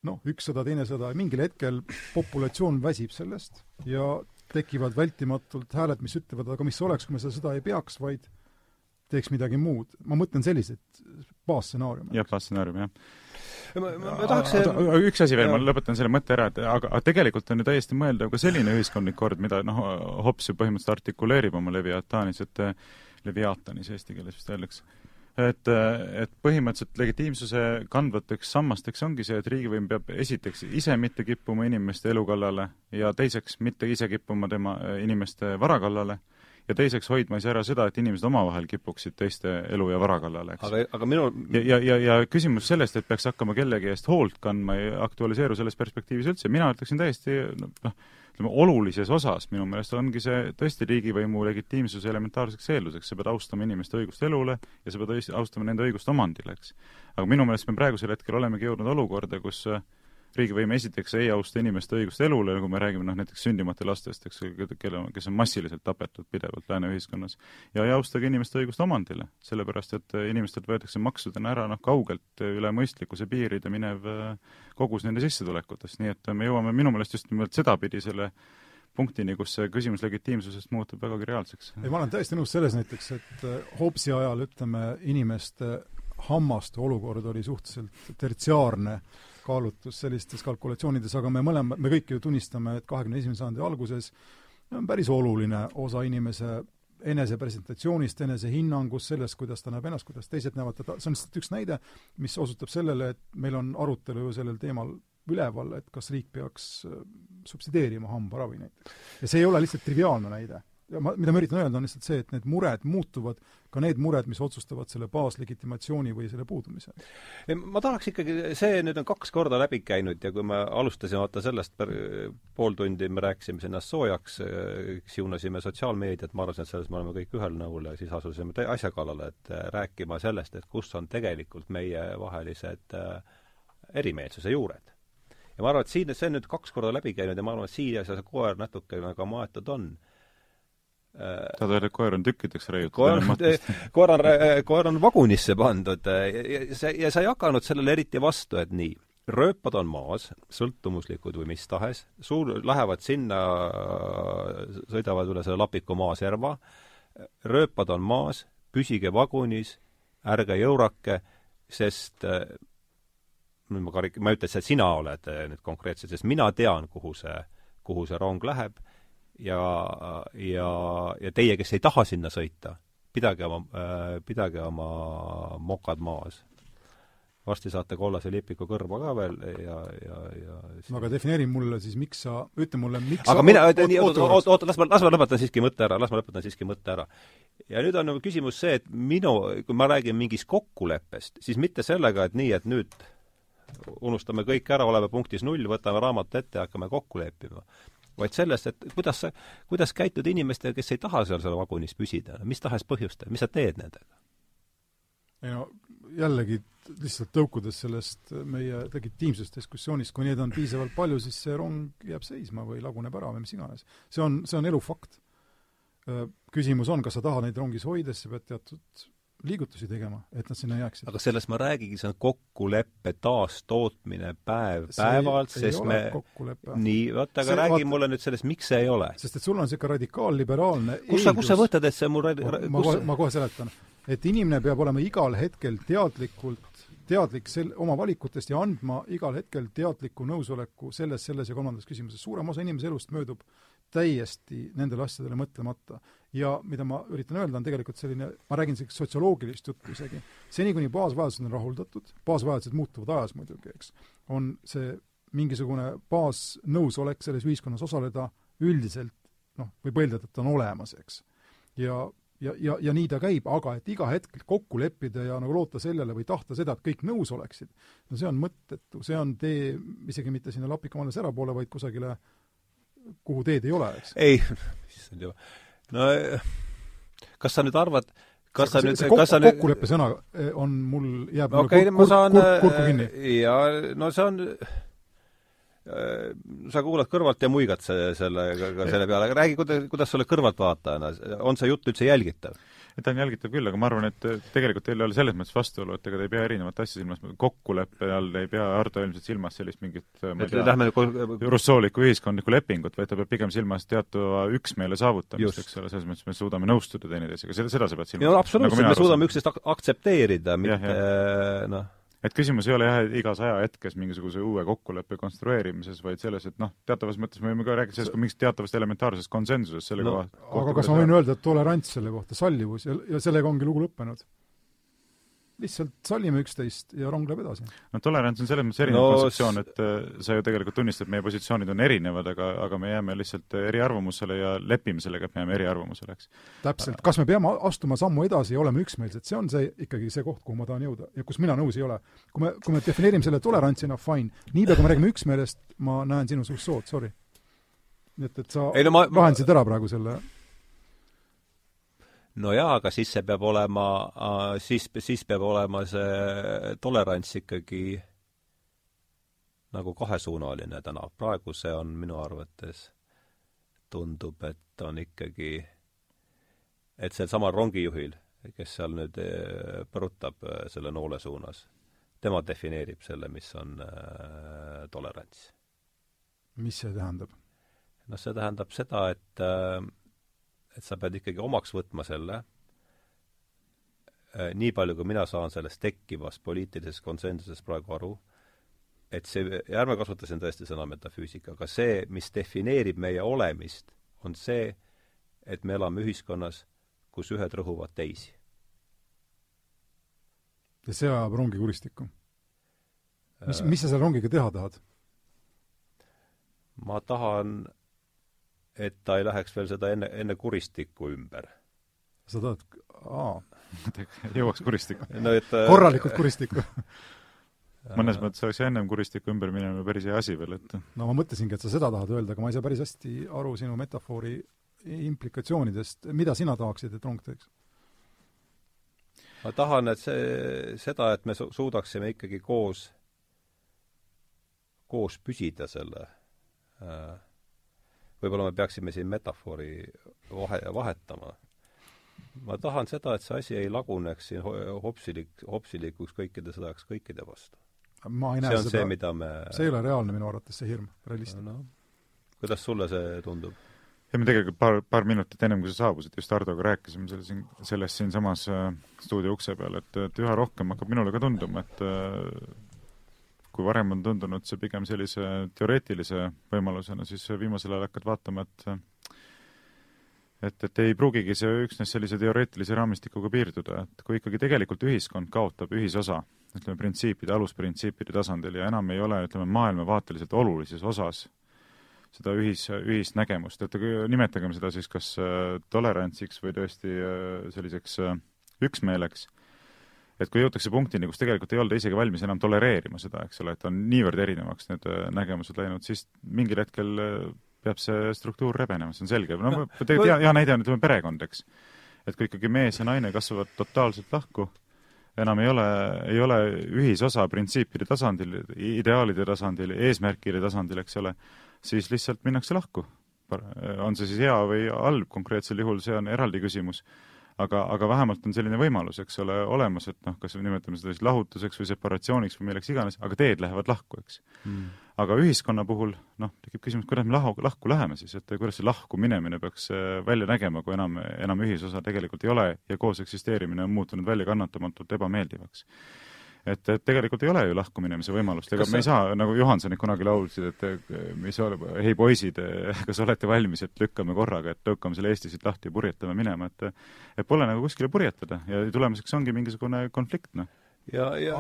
noh, üks sõda, teine sõda, mingil hetkel populatsioon väsib sellest ja tekivad vältimatult hääled, mis ütlevad, aga mis oleks, kui me seda sõda ei peaks, vaid teeks midagi muud. ma mõtlen selliseid baasstsenaariume. jah, baasstsenaarium, jah ma, ma, ma tahaks üks asi veel, ma lõpetan selle mõtte ära, et aga, aga tegelikult on ju täiesti mõeldav ka selline ühiskondlik kord, mida noh, Hobbes ju põhimõtteliselt artikuleerib oma Leviatanis, et Leviatanis eesti keeles vist öeldakse et, et põhimõtteliselt legitiimsuse kandvateks sammasteks ongi see, et riigivõim peab esiteks ise mitte kippuma inimeste elu kallale ja teiseks mitte ise kippuma tema, inimeste vara kallale ja teiseks hoidma siis ära seda, et inimesed omavahel kipuksid teiste elu ja vara kallale, eks. aga, aga minul ja, ja, ja, ja küsimus sellest, et peaks hakkama kellegi eest hoolt kandma, ei aktualiseeru selles perspektiivis üldse, mina ütleksin täiesti noh, ütleme, olulises osas minu meelest ongi see tõesti riigivõimu legitiimsuse elementaarseks eelduseks, sa pead austama inimeste õigust elule ja sa pead austama nende õigust omandile, eks. aga minu meelest me praegusel hetkel olemegi jõudnud olukorda, kus riigivõim esiteks ei austa inimeste õigust elule, kui me räägime noh, näiteks sündimata lastest, eks, kelle, kes on massiliselt tapetud pidevalt lääne ühiskonnas, ja ei austa ka inimeste õigust omandile, sellepärast et inimestelt võetakse maksudena ära noh, kaugelt üle mõistlikkuse piiride minev kogus nende sissetulekutest, nii et me jõuame minu meelest just nimelt sedapidi selle punktini, kus see küsimus legitiimsusest muutub vägagi reaalseks. ei, ma olen täiesti nõus selles näiteks, et Hobbesi ajal ütleme, inimeste hammaste olukord oli suhteliselt tertsiaarne kaalutlus sellistes kalkulatsioonides, aga me mõlema, me kõik ju tunnistame, et kahekümne esimese sajandi alguses on päris oluline osa inimese enesepresentatsioonist, enesehinnangust, sellest, kuidas ta näeb ennast, kuidas teised näevad teda, see on lihtsalt üks näide, mis osutab sellele, et meil on arutelu ju sellel teemal üleval, et kas riik peaks äh, subsideerima hambaravi näiteks. ja see ei ole lihtsalt triviaalne näide ja ma, mida ma üritan öelda, on lihtsalt see, et need mured muutuvad, ka need mured, mis otsustavad selle baaslegitimatsiooni või selle puudumise. ma tahaks ikkagi, see nüüd on kaks korda läbi käinud ja kui me alustasime vaata sellest per, pool tundi me rääkisime ennast soojaks, siunasime sotsiaalmeediat, ma arvasin, et selles me oleme kõik ühel nõul ja siis asusime asja kallale, et äh, rääkima sellest, et kus on tegelikult meievahelised äh, erimeelsuse juured. ja ma arvan, et siin, see on nüüd kaks korda läbi käinud ja ma arvan, et siin see koer natukene ka maetud on tahad öelda, et koer on tükkideks raiutud? koer, koer on, koer on vagunisse pandud ja, ja sa, ja sa ei hakanud sellele eriti vastu, et nii, rööpad on maas, sõltumuslikud või mis tahes, suur, lähevad sinna, sõidavad üle selle Lapiku maaserva, rööpad on maas, püsige vagunis, ärge jõurake, sest nüüd ma karik-, ma ei ütle, et sina oled nüüd konkreetselt, sest mina tean, kuhu see, kuhu see rong läheb ja, ja, ja teie, kes ei taha sinna sõita, pidage oma äh,, pidage oma mokad maas. varsti saate kollase lipiku kõrva ka veel ja, ja, ja siis... aga defineeri mulle siis, miks sa, ütle mulle, miks aga mina, oota, oota, oota, las ma, las ma lõpetan siiski mõtte ära, las ma lõpetan siiski mõtte ära. ja nüüd on nagu küsimus see, et minu, kui ma räägin mingist kokkuleppest, siis mitte sellega, et nii, et nüüd unustame kõik ära, oleme punktis null, võtame raamatu ette ja hakkame kokku leppima vaid sellest, et kuidas sa, kuidas käituda inimestega, kes ei taha seal seal vagunis püsida, mis tahes põhjustel, mis sa teed nendega? ei no jällegi, lihtsalt tõukudes sellest meie legitiimsest diskussioonist, kui neid on piisavalt palju, siis see rong jääb seisma või laguneb ära või mis iganes. see on, see on elu fakt. Küsimus on, kas sa tahad neid rongis hoida, siis sa pead teatud liigutusi tegema, et nad sinna jääksid. aga sellest ma räägigi, see on kokkuleppe taastootmine päev see päevalt, sest me nii, vaata, aga see, räägi vaata, mulle nüüd sellest, miks see ei ole. sest et sul on niisugune radikaalliberaalne kus sa, kus sa võtad, et see mul ma, ma, kohe, ma kohe seletan. et inimene peab olema igal hetkel teadlikult teadlik sel-, oma valikutest ja andma igal hetkel teadliku nõusoleku selles, selles ja kolmandas küsimuses. suurem osa inimese elust möödub täiesti nendele asjadele mõtlemata ja mida ma üritan öelda, on tegelikult selline, ma räägin sellist sotsioloogilist juttu isegi, seni kuni baasvajadused on rahuldatud, baasvajadused muutuvad ajas muidugi, eks, on see mingisugune baasnõusolek selles ühiskonnas osaleda üldiselt noh, võib eeldada, et ta on olemas, eks. ja, ja, ja, ja nii ta käib, aga et iga hetk kokku leppida ja nagu loota sellele või tahta seda, et kõik nõus oleksid, no see on mõttetu, see on tee isegi mitte sinna Lapika-Malles ärapoole, vaid kusagile, kuhu teed ei ole, eks. ei, issand jumal no kas sa nüüd arvad, kas sa nüüd, kas sa nüüd kokkuleppe sõna eh, on mul, jääb okay, mulle kur, saan, kur, kurku kinni? ja no see on sa kuulad kõrvalt ja muigad selle, selle, selle peale, aga räägi, kuidas, kuidas sulle kõrvaltvaatajana, on see jutt üldse jälgitav? Ta on jälgitav küll, aga ma arvan, et tegelikult teil ei ole selles mõttes vastuolu, et ega te ei pea erinevat asja silmas, kokkuleppe all ei pea Ardo ilmselt silmas sellist mingit ma ei tea, russoolikku ühiskondlikku lepingut, vaid ta peab pigem silmas teatava üksmeele saavutamist, eks ole, selles mõttes me suudame nõustuda teineteisega, seda, seda sa pead silmas. absoluutselt nagu, me suudame üksteist aktsepteerida, mitte noh et küsimus ei ole jah, igas ajahetkes mingisuguse uue kokkuleppe konstrueerimises, vaid selles, et noh, teatavas mõttes me võime ka rääkida sellest kui mingist teatavast elementaarsest konsensusest selle no, koha aga kas ma võin öelda, et tolerants selle kohta, sallivus ja, ja sellega ongi lugu lõppenud? Lihtsalt sallime üksteist ja rong läheb edasi. no tolerants on selles mõttes erinev no, kontseptsioon, et äh, sa ju tegelikult tunnistad, et meie positsioonid on erinevad, aga, aga me jääme lihtsalt eriarvamusele ja lepime sellega, et me jääme eriarvamusele, eks. täpselt, kas me peame astuma sammu edasi ja olema üksmeelsed, see on see ikkagi see koht, kuhu ma tahan jõuda ja kus mina nõus ei ole. kui me, kui me defineerime selle tolerantsina, fine, niipea kui me räägime üksmeelest, ma näen sinus ussood, sorry. nii et, et sa ei, no, ma, lahendasid ära praegu selle no jaa, aga siis see peab olema, siis, siis peab olema see tolerants ikkagi nagu kahesuunaline tänav. praegu see on minu arvates, tundub, et on ikkagi, et sel samal rongijuhil, kes seal nüüd põrutab selle noole suunas, tema defineerib selle, mis on äh, tolerants. mis see tähendab? noh, see tähendab seda, et äh, et sa pead ikkagi omaks võtma selle, äh, nii palju, kui mina saan sellest tekkivast poliitilisest konsensusest praegu aru, et see, ja ärme kasuta siin tõesti sõna metafüüsika, aga see, mis defineerib meie olemist, on see, et me elame ühiskonnas, kus ühed rõhuvad teisi. ja see ajab rongi kuristikku? mis, mis sa selle rongiga teha tahad? ma tahan et ta ei läheks veel seda enne, enne kuristikku ümber. sa tahad, aa jõuaks kuristikku no et äh, korralikult kuristikku mõnes mõttes oleks ennem kuristiku ümber minemine päris hea asi veel, et no ma mõtlesingi, et sa seda tahad öelda, aga ma ei saa päris hästi aru sinu metafoori implikatsioonidest, mida sina tahaksid, et rong teeks? ma tahan, et see, seda, et me su-, suudaksime ikkagi koos, koos püsida selle äh, võib-olla me peaksime siin metafoori vahe, vahetama. ma tahan seda, et see asi ei laguneks siin hopsilik, hopsilikuks kõikide sõdaks kõikide vastu. ma ei näe see on seda, see, mida me see ei ole reaalne minu arvates, see hirm, realistlik no,. kuidas sulle see tundub? ja me tegelikult paar, paar minutit ennem, kui sa saabusid, just Hardoga rääkisime selle siin, sellest siinsamas äh, stuudio ukse peal, et, et üha rohkem hakkab minule ka tunduma, et äh, kui varem on tundunud see pigem sellise teoreetilise võimalusena, siis viimasel ajal hakkad vaatama, et et, et ei pruugigi see üksnes sellise teoreetilise raamistikuga piirduda, et kui ikkagi tegelikult ühiskond kaotab ühisosa, ütleme, printsiipide, alusprintsiipide tasandil ja enam ei ole, ütleme, maailmavaateliselt olulises osas seda ühis, ühist nägemust, et nimetagem seda siis kas äh, tolerantsiks või tõesti äh, selliseks äh, üksmeeleks et kui jõutakse punktini, kus tegelikult ei olda isegi valmis enam tolereerima seda, eks ole, et on niivõrd erinevaks need äh, nägemused läinud, siis mingil hetkel äh, peab see struktuur rebenema, see on selge. no, no tegelikult hea, hea näide on, ütleme, perekond, eks. et kui ikkagi mees ja naine kasvavad totaalselt lahku, enam ei ole, ei ole ühisosa printsiipide tasandil, ideaalide tasandil, eesmärkide tasandil, eks ole, siis lihtsalt minnakse lahku. on see siis hea või halb konkreetsel juhul, see on eraldi küsimus aga, aga vähemalt on selline võimalus, eks ole, olemas, et noh, kas nimetame seda siis lahutuseks või separatsiooniks või milleks iganes, aga teed lähevad lahku, eks. Mm.. aga ühiskonna puhul noh, tekib küsimus, kuidas me lahu, lahku läheme siis, et kuidas see lahku minemine peaks äh, välja nägema, kui enam, enam ühisosa tegelikult ei ole ja koos eksisteerimine on muutunud väljakannatamatult ebameeldivaks et, et tegelikult ei ole ju lahkuminemise võimalust, ega kas me ei saa, nagu Johansonid kunagi laulsid, et mis ole, hei poisid, kas olete valmis, et lükkame korraga, et tõukame selle Eesti siit lahti ja purjetame minema, et et pole nagu kuskile purjetada ja tulemuseks ongi mingisugune konflikt, noh. Ja, ja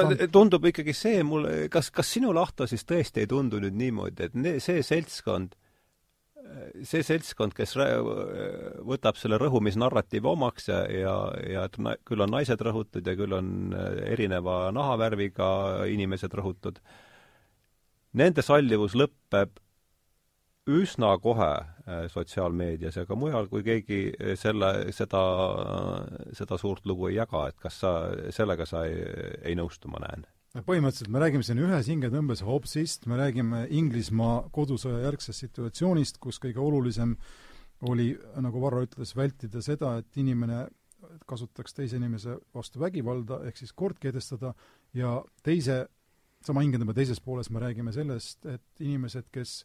on... tundub ikkagi see mulle, kas, kas sinule, Ahto, siis tõesti ei tundu nüüd niimoodi, et ne, see seltskond see seltskond, kes võtab selle rõhumisnarratiivi omaks ja, ja, ja et küll on naised rõhutud ja küll on äh, erineva nahavärviga inimesed rõhutud, nende sallivus lõpeb üsna kohe äh, sotsiaalmeedias ja ka mujal, kui keegi selle, seda, seda suurt lugu ei jaga, et kas sa, sellega sa ei, ei nõustu, ma näen põhimõtteliselt me räägime siin ühes hingetõmbes Hobbesist, me räägime Inglismaa kodusõja järgsest situatsioonist, kus kõige olulisem oli, nagu Varro ütles, vältida seda, et inimene kasutaks teise inimese vastu vägivalda, ehk siis kord kehtestada, ja teise, sama hingetõmbe teises pooles me räägime sellest, et inimesed, kes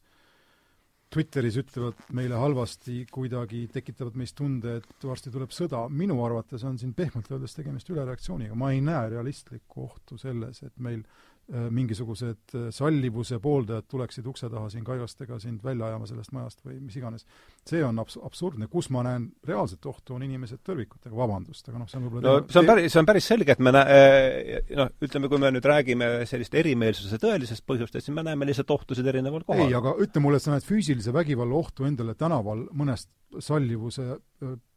Twitteris ütlevad meile halvasti, kuidagi tekitavad meis tunde, et varsti tuleb sõda, minu arvates on siin pehmelt öeldes tegemist ülereaktsiooniga, ma ei näe realistlikku ohtu selles, et meil Äh, mingisugused äh, sallivuse pooldajad tuleksid ukse taha siin kaigastega sind välja ajama sellest majast või mis iganes. see on abs-, absurdne, kus ma näen reaalset ohtu, on inimesed tõrvikutega, vabandust, aga noh, see on võib-olla no see on päris, see on päris selge, et me nä-, äh, noh, ütleme, kui me nüüd räägime sellist erimeelsuse tõelisest põhjustest, siis me näeme lihtsalt ohtusid erineval kohal. ei, aga ütle mulle, et sa näed füüsilise vägivalla ohtu endale tänaval mõnest sallivuse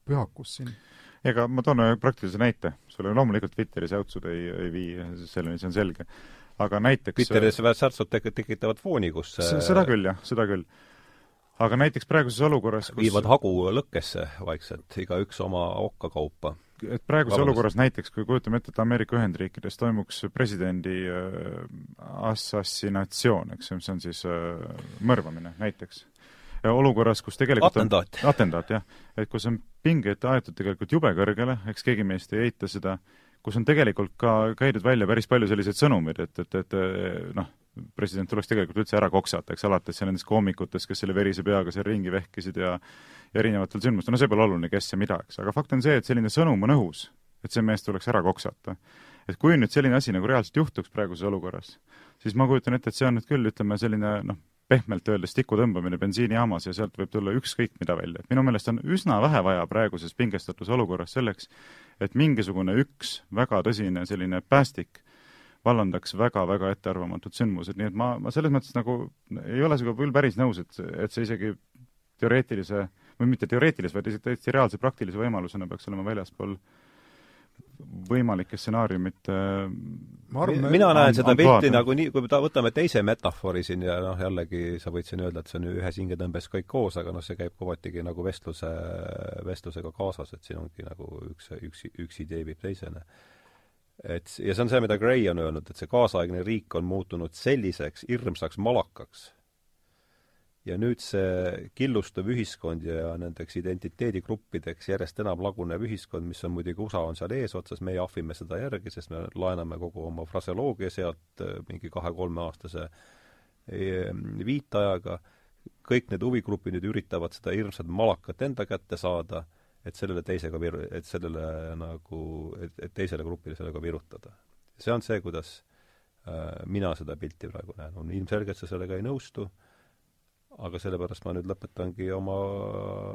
pühakust siin. Ega ma toon ühe praktilise näite, sulle loomulikult Twitteris jäutsud ei, ei vii selleni, see on selge aga näiteks Twitteris särtsud tek-, tekitavad fooni, kus seda küll, jah, seda küll. aga näiteks praeguses olukorras kus viivad hagu lõkkesse vaikselt, igaüks oma okka kaupa. et praeguses Vabandust. olukorras näiteks, kui kujutame ette, et Ameerika Ühendriikides toimuks presidendi äh, assassinatsioon, eks ju, mis on siis äh, mõrvamine näiteks olukorras, kus tegelikult atendaat. on atendaat, jah. et kus on pinged aetud tegelikult jube kõrgele, eks keegi meist ei eita seda, kus on tegelikult ka käidud välja päris palju selliseid sõnumeid, et, et, et noh, president tuleks tegelikult üldse ära koksata, eks, alates nendest koomikutest, kes selle verise peaga seal ringi vehkisid ja ja erinevatel sündmustel, no see pole oluline, kes ja mida, eks, aga fakt on see, et selline sõnum on õhus, et see mees tuleks ära koksata. et kui nüüd selline asi nagu reaalselt juhtuks praeguses olukorras, siis ma kujutan ette, et see on nüüd küll, ütleme, selline noh, pehmelt öeldes tiku tõmbamine bensiinijaamas ja sealt võib tulla ükskõik mida välja, et minu meelest on üsna vähe vaja praeguses pingestatus olukorras selleks, et mingisugune üks väga tõsine selline päästik vallandaks väga-väga ettearvamatud sündmused, nii et ma, ma selles mõttes nagu ei ole sinuga küll päris nõus, et, et see isegi teoreetilise, või mitte teoreetilise, vaid täiesti reaalse praktilise võimalusena peaks olema väljaspool võimalike stsenaariumite mina näen seda pilti nagu nii, kui ta, võtame teise metafoori siin ja noh, jällegi sa võid siin öelda, et see on ühes hingetõmbes kõik koos, aga noh, see käib kovatigi nagu vestluse, vestlusega kaasas, et siin ongi nagu üks, üks, üks idee viib teisene. et ja see on see, mida Gray on öelnud, et see kaasaegne riik on muutunud selliseks hirmsaks malakaks ja nüüd see killustuv ühiskond ja nendeks identiteedigruppideks järjest enam lagunev ühiskond, mis on muidugi, USA on seal eesotsas, meie ahvime seda järgi, sest me laename kogu oma fraseoloogia sealt äh, mingi kahe-kolmeaastase äh, viitajaga, kõik need huvigrupid nüüd üritavad seda hirmsat malakat enda kätte saada, et sellele teisega vir-, et sellele nagu, et, et teisele grupile sellega virutada. see on see, kuidas äh, mina seda pilti praegu näen, on ilmselge, et sa sellega ei nõustu. äh,, aga sellepärast ma nüüd lõpetangi oma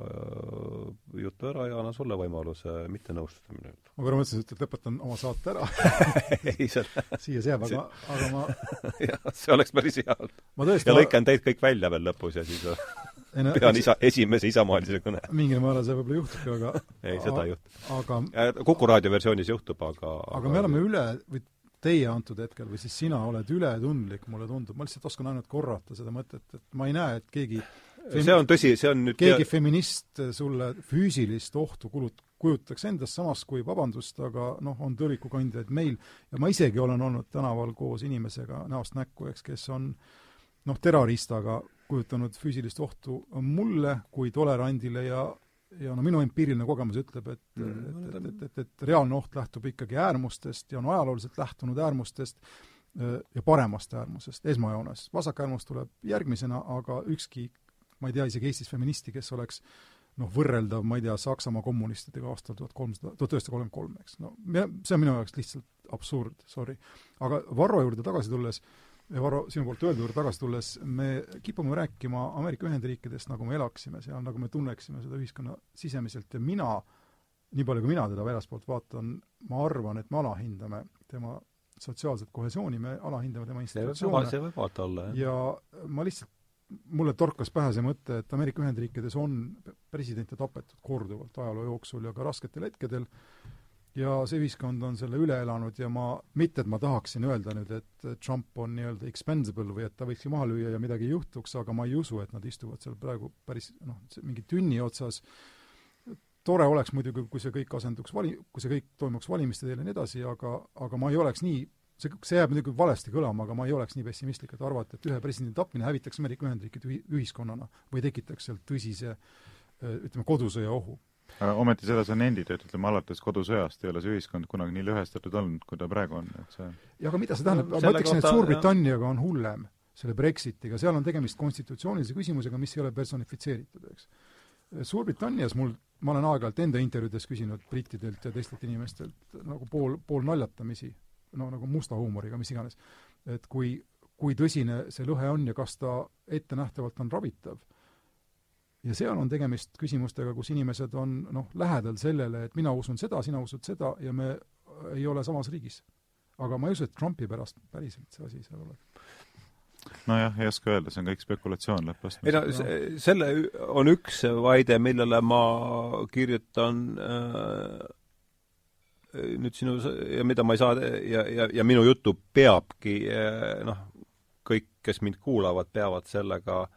äh, jutu ära ja annan sulle võimaluse mitte nõustuda minuga. ma korra mõtlesin, et lõpetan oma saate ära ei, selle siia see jääb, aga, aga ma jah, see oleks päris hea olnud. ja lõikan teid kõik välja veel lõpus ja siis no, pean isa, esimese isamaalise kõne. mingil määral see võib-olla juhtubki, aga ei, seda ei juhtu. aga äh, Kuku raadio versioonis juhtub, aga aga, aga me oleme üle, või teie antud hetkel või siis sina oled ületundlik, mulle tundub, ma lihtsalt oskan ainult korrata seda mõtet, et ma ei näe, et keegi see on tõsi, see on nüüd keegi tea... feminist sulle füüsilist ohtu kulut-, kujutaks endast, samas kui vabandust, aga noh, on tõrvikukandjaid meil. Ja ma isegi olen olnud tänaval koos inimesega näost näkku, eks, kes on noh, terroristaga kujutanud füüsilist ohtu mulle kui tolerandile ja ja no minu empiiriline kogemus ütleb, et mm, et, et, et, et, et reaalne oht lähtub ikkagi äärmustest ja on ajalooliselt lähtunud äärmustest ja paremast äärmusest esmajoones. vasak äärmus tuleb järgmisena, aga ükski, ma ei tea isegi Eestis feministi, kes oleks noh, võrreldav, ma ei tea, Saksamaa kommunistidega aastal tuhat kolmsada, tuhat üheksasada kolmkümmend kolm, eks. no see on minu jaoks lihtsalt absurd, sorry. aga Varro juurde tagasi tulles äh,, Varro, sinu poolt öeldu juurde tagasi tulles, me kipume rääkima Ameerika Ühendriikidest, nagu me elaksime seal, nagu me tunneksime seda ühiskonna sisemiselt ja mina, nii palju kui mina teda väljaspoolt vaatan, ma arvan, et me alahindame tema sotsiaalset kohesiooni, me alahindame tema institutsioone. see võib vaata olla, jah. ja ma lihtsalt, mulle torkas pähe see mõte, et Ameerika Ühendriikides on presidente tapetud korduvalt ajaloo jooksul ja ka rasketel hetkedel, ja see ühiskond on selle üle elanud ja ma, mitte et ma tahaksin öelda nüüd, et Trump on nii-öelda expendable või et ta võikski maha lüüa ja midagi ei juhtuks, aga ma ei usu, et nad istuvad seal praegu päris noh, mingi tünni otsas, tore oleks muidugi, kui see kõik asenduks vali-, kui see kõik toimuks valimiste teel ja nii edasi, aga, aga ma ei oleks nii see, see jääb muidugi valesti kõlama, aga ma ei oleks nii pessimistlik, et arvata, et ühe presidendi tapmine hävitaks Ameerika Ühendriikide ühiskonnana või tekitaks sealt tõsise ütleme, kodusõja ohu ometi seda sa nendid, et ütleme, alates kodusõjast ei ole see ühiskond kunagi nii lõhestatud olnud, kui ta praegu on, et see jah, aga mida see tähendab? No,, ma ütleksin, et Suurbritanniaga on hullem, selle Brexitiga, seal on tegemist konstitutsioonilise küsimusega, mis ei ole personifitseeritud, eks. Suurbritannias mul, ma olen aeg-ajalt enda intervjuudes küsinud brittidelt ja teistelt inimestelt nagu pool, pool naljatamisi, no nagu musta huumoriga, mis iganes, et kui, kui tõsine see lõhe on ja kas ta ettenähtavalt on ravitav ja seal on tegemist küsimustega, kus inimesed on noh, lähedal sellele, et mina usun seda, sina usud seda ja me ei ole samas riigis. aga ma ei usu, et Trumpi pärast päriselt see asi seal oleks. nojah, ei oska öelda, see on kõik spekulatsioon lõppastmes. ei no selle on üks vaide, millele ma kirjutan äh, nüüd sinu ja mida ma ei saa ja, ja, ja minu juttu peabki äh, noh, kõik, kes mind kuulavad, peavad sellega äh,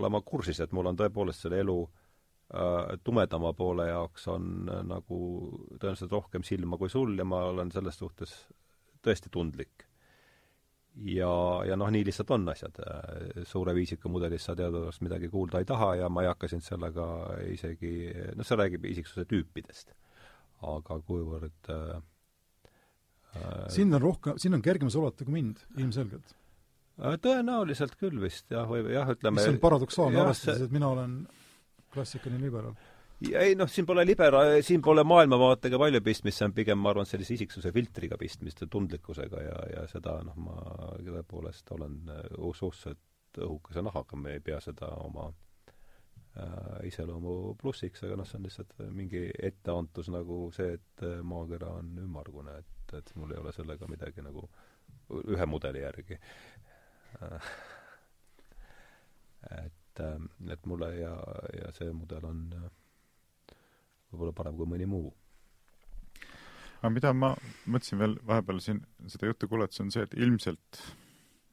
olema kursis, et mul on tõepoolest selle elu äh, tumedama poole jaoks on äh, nagu tõenäoliselt rohkem silma kui sul ja ma olen selles suhtes tõesti tundlik. ja, ja noh, nii lihtsalt on asjad. suure viisiku mudelist sa teadupärast midagi kuulda ei taha ja ma ei hakka sind sellega isegi, noh, see räägib isiksuse tüüpidest. aga kuivõrd äh, äh sind on rohkem, sind on kergem solvata kui mind, ilmselgelt Äh, tõenäoliselt küll vist jah, või jah, ütleme mis on paradoksaalne, arvestades, et mina olen klassikaline liberaal. ei noh, siin pole libera-, siin pole maailmavaatega palju pistmist, see on pigem, ma arvan, sellise isiksuse filtriga pistmist ja tundlikkusega ja, ja seda noh, ma tõepoolest olen äh, suhteliselt õhukese nahaga, me ei pea seda oma äh, iseloomu plussiks, aga noh, see on lihtsalt mingi etteantus nagu see, et äh, maakera on ümmargune, et, et mul ei ole sellega midagi nagu ühe mudeli järgi et, ähm, et mulle ja, ja see mudel on äh, võib-olla parem kui mõni muu. aga mida ma mõtlesin veel vahepeal siin seda juttu kuulates, on see, et ilmselt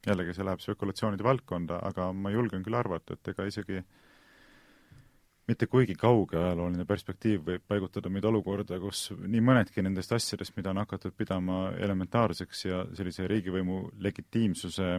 jällegi see läheb spekulatsioonide valdkonda, aga ma julgen küll arvata, et ega isegi mitte kuigi kauge ajalooline perspektiiv võib paigutada meid olukorda, kus nii mõnedki nendest asjadest, mida on hakatud pidama elementaarseks ja sellise riigivõimu legitiimsuse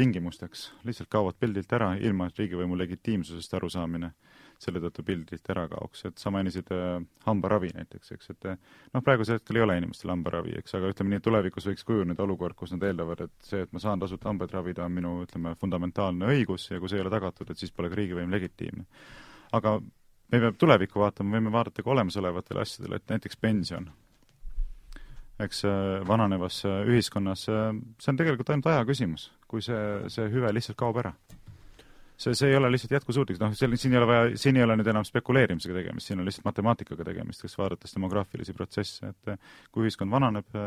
tingimusteks. Lihtsalt kaovad pildilt ära, ilma et riigivõimu legitiimsusest arusaamine selle tõttu pildilt ära kaoks, et sa mainisid äh, hambaravi näiteks, eks, et äh, noh, praegusel hetkel ei ole inimestel hambaravi, eks, aga ütleme nii, et tulevikus võiks kujuneda olukord, kus nad eeldavad, et see, et ma saan tasuta hambaid ravida, on minu, ütleme, fundamentaalne õigus ja kui see ei ole tagatud, et siis pole ka riigivõim legitiimne. aga me peame tulevikku vaatama, võime vaadata ka olemasolevatele asjadele, et näiteks pension. Eks äh, vananevas ühiskonnas, äh, see on tegelikult ainult aja küsimus, kui see, see hüve lihtsalt kaob ära. see, see ei ole lihtsalt jätkusuutlik, noh, seal, siin ei ole vaja, siin ei ole nüüd enam spekuleerimisega tegemist, siin on lihtsalt matemaatikaga tegemist, kas vaadates demograafilisi protsesse, et kui ühiskond vananeb,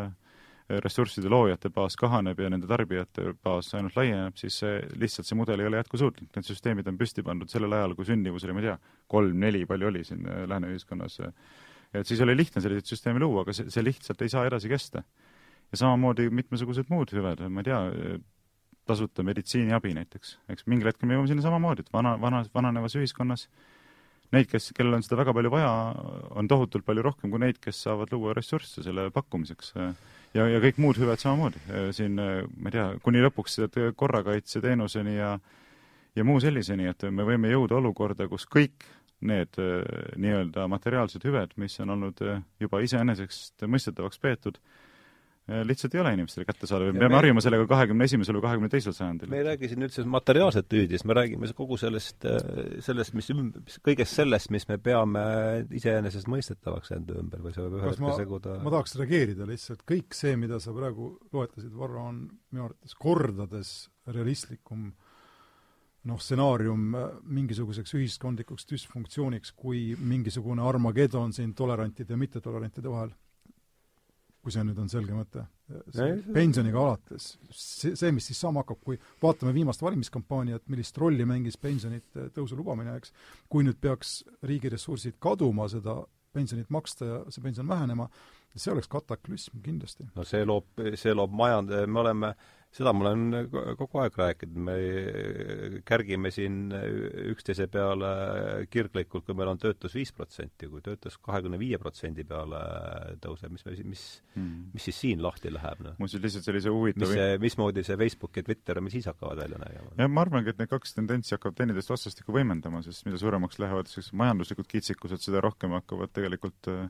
ressursside loojate baas kahaneb ja nende tarbijate baas ainult laieneb, siis see, lihtsalt see mudel ei ole jätkusuutlik. Need süsteemid on püsti pandud sellel ajal, kui sündivus oli, ma ei tea, kolm-neli, palju oli siin lääne ühiskonnas et siis oli lihtne selliseid süsteeme luua, aga see, see lihtsalt ei saa edasi kesta. ja samamoodi mitmesugused muud hüved, ma ei tea, tasuta meditsiiniabi näiteks, eks mingil hetkel me jõuame sinna samamoodi, et vana, vana, vananevas ühiskonnas neid, kes, kellel on seda väga palju vaja, on tohutult palju rohkem kui neid, kes saavad luua ressursse selle pakkumiseks. ja, ja kõik muud hüved samamoodi, siin ma ei tea, kuni lõpuks korrakaitseteenuseni ja ja muu selliseni, et me võime jõuda olukorda, kus kõik need nii-öelda materiaalsed hüved, mis on olnud juba iseenesest mõistetavaks peetud, lihtsalt ei ole inimestele kättesaadav me peame harjuma sellega kahekümne esimesel või kahekümne teisel sajandil. me ei räägi siin üldse materiaalset hüüdist, me räägime kogu sellest, sellest, mis üm-, kõigest sellest, mis me peame iseenesestmõistetavaks enda ümber või see võib ühel hetkel seguda ma tahaks reageerida lihtsalt, kõik see, mida sa praegu loetlesid, Varro, on minu arvates kordades realistlikum äh, noh, stsenaarium äh, mingisuguseks ühiskondlikuks düsfunktsiooniks kui mingisugune Armageddon siin tolerantide ja mittetolerantide vahel. Kui see nüüd on selge mõte. pensioniga alates, see, see, mis siis saama hakkab, kui vaatame viimast valimiskampaaniat, millist rolli mängis pensionite tõusu lubamine, eks, kui nüüd peaks riigi ressursid kaduma seda pensionit maksta ja see pension vähenema, see oleks kataklüsm kindlasti. no see loob, see loob majand-, me oleme seda ma olen kogu aeg rääkinud, me kärgime siin üksteise peale kirglikult, kui meil on töötus viis protsenti, kui töötus kahekümne viie protsendi peale tõuseb, mis me, mis mm., mis siis siin lahti läheb, noh? muuseas, lihtsalt sellise huvitava mis mismoodi see Facebook ja Twitter, mis siis hakkavad välja nägema? jah, ma arvangi, et need kaks tendentsi hakkavad teineteist vastastikku võimendama, sest mida suuremaks lähevad sellised majanduslikud kitsikused, seda rohkem hakkavad tegelikult äh,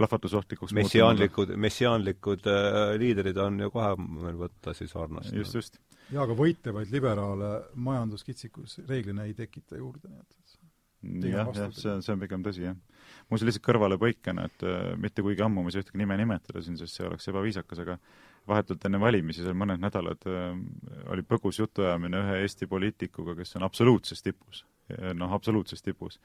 plahvatusohtlikuks messiaanlikud, messiaanlikud äh, liidrid on ju kohe meil võtta siis sarnast. just, just. jaa, aga võitlevaid liberaale majanduskitsikus reeglina ei tekita juurde, nii et jah, jah, see on, see on pigem tõsi, jah. muuseas, lihtsalt kõrvalepõikena, et äh, mitte kuigi ammu ma ei saa ühtegi nime nimetada siin, sest see oleks ebaviisakas, aga vahetult enne valimisi, seal mõned nädalad äh, oli põgus jutuajamine ühe Eesti poliitikuga, kes on absoluutses tipus. noh, absoluutses tipus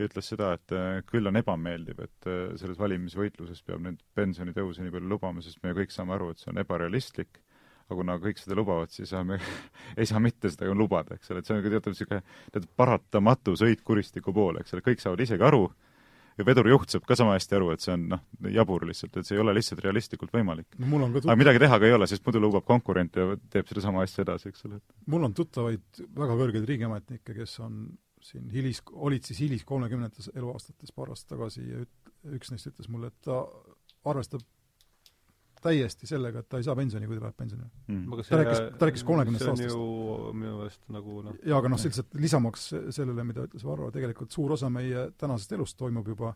ja ütles seda, et äh, küll on ebameeldiv, et äh, selles valimisvõitluses peab nüüd pensionitõusu nii palju lubama, sest me kõik saame aru, et see on ebarealistlik, aga kuna kõik seda lubavad, siis me ei saa mitte seda ju lubada, eks ole, et see on teatav niisugune teatud paratamatu sõit kuristiku poole, eks ole, kõik saavad isegi aru, ja vedurijuht saab ka sama hästi aru, et see on noh, jabur lihtsalt, et see ei ole lihtsalt realistlikult võimalik no,. aga midagi teha ka ei ole, sest muidu lubab konkurent ja teeb sedasama asja edasi, eks ole. mul on tuttavaid väga kõrgeid riigiametnikke, kes on siin hilis, olid siis hilis kolmekümnendates eluaastates paar aastat tagasi ja üt-, üks neist ütles mulle, et ta arvestab täiesti sellega, et ta ei saa pensioni, kui ta läheb pensionile. Mm.. ta rääkis, ta rääkis kolmekümnest aastast. see on ju minu meelest nagu noh. Jaa, aga noh, lihtsalt lisamaks sellele, mida ütles Varro, tegelikult suur osa meie tänasest elust toimub juba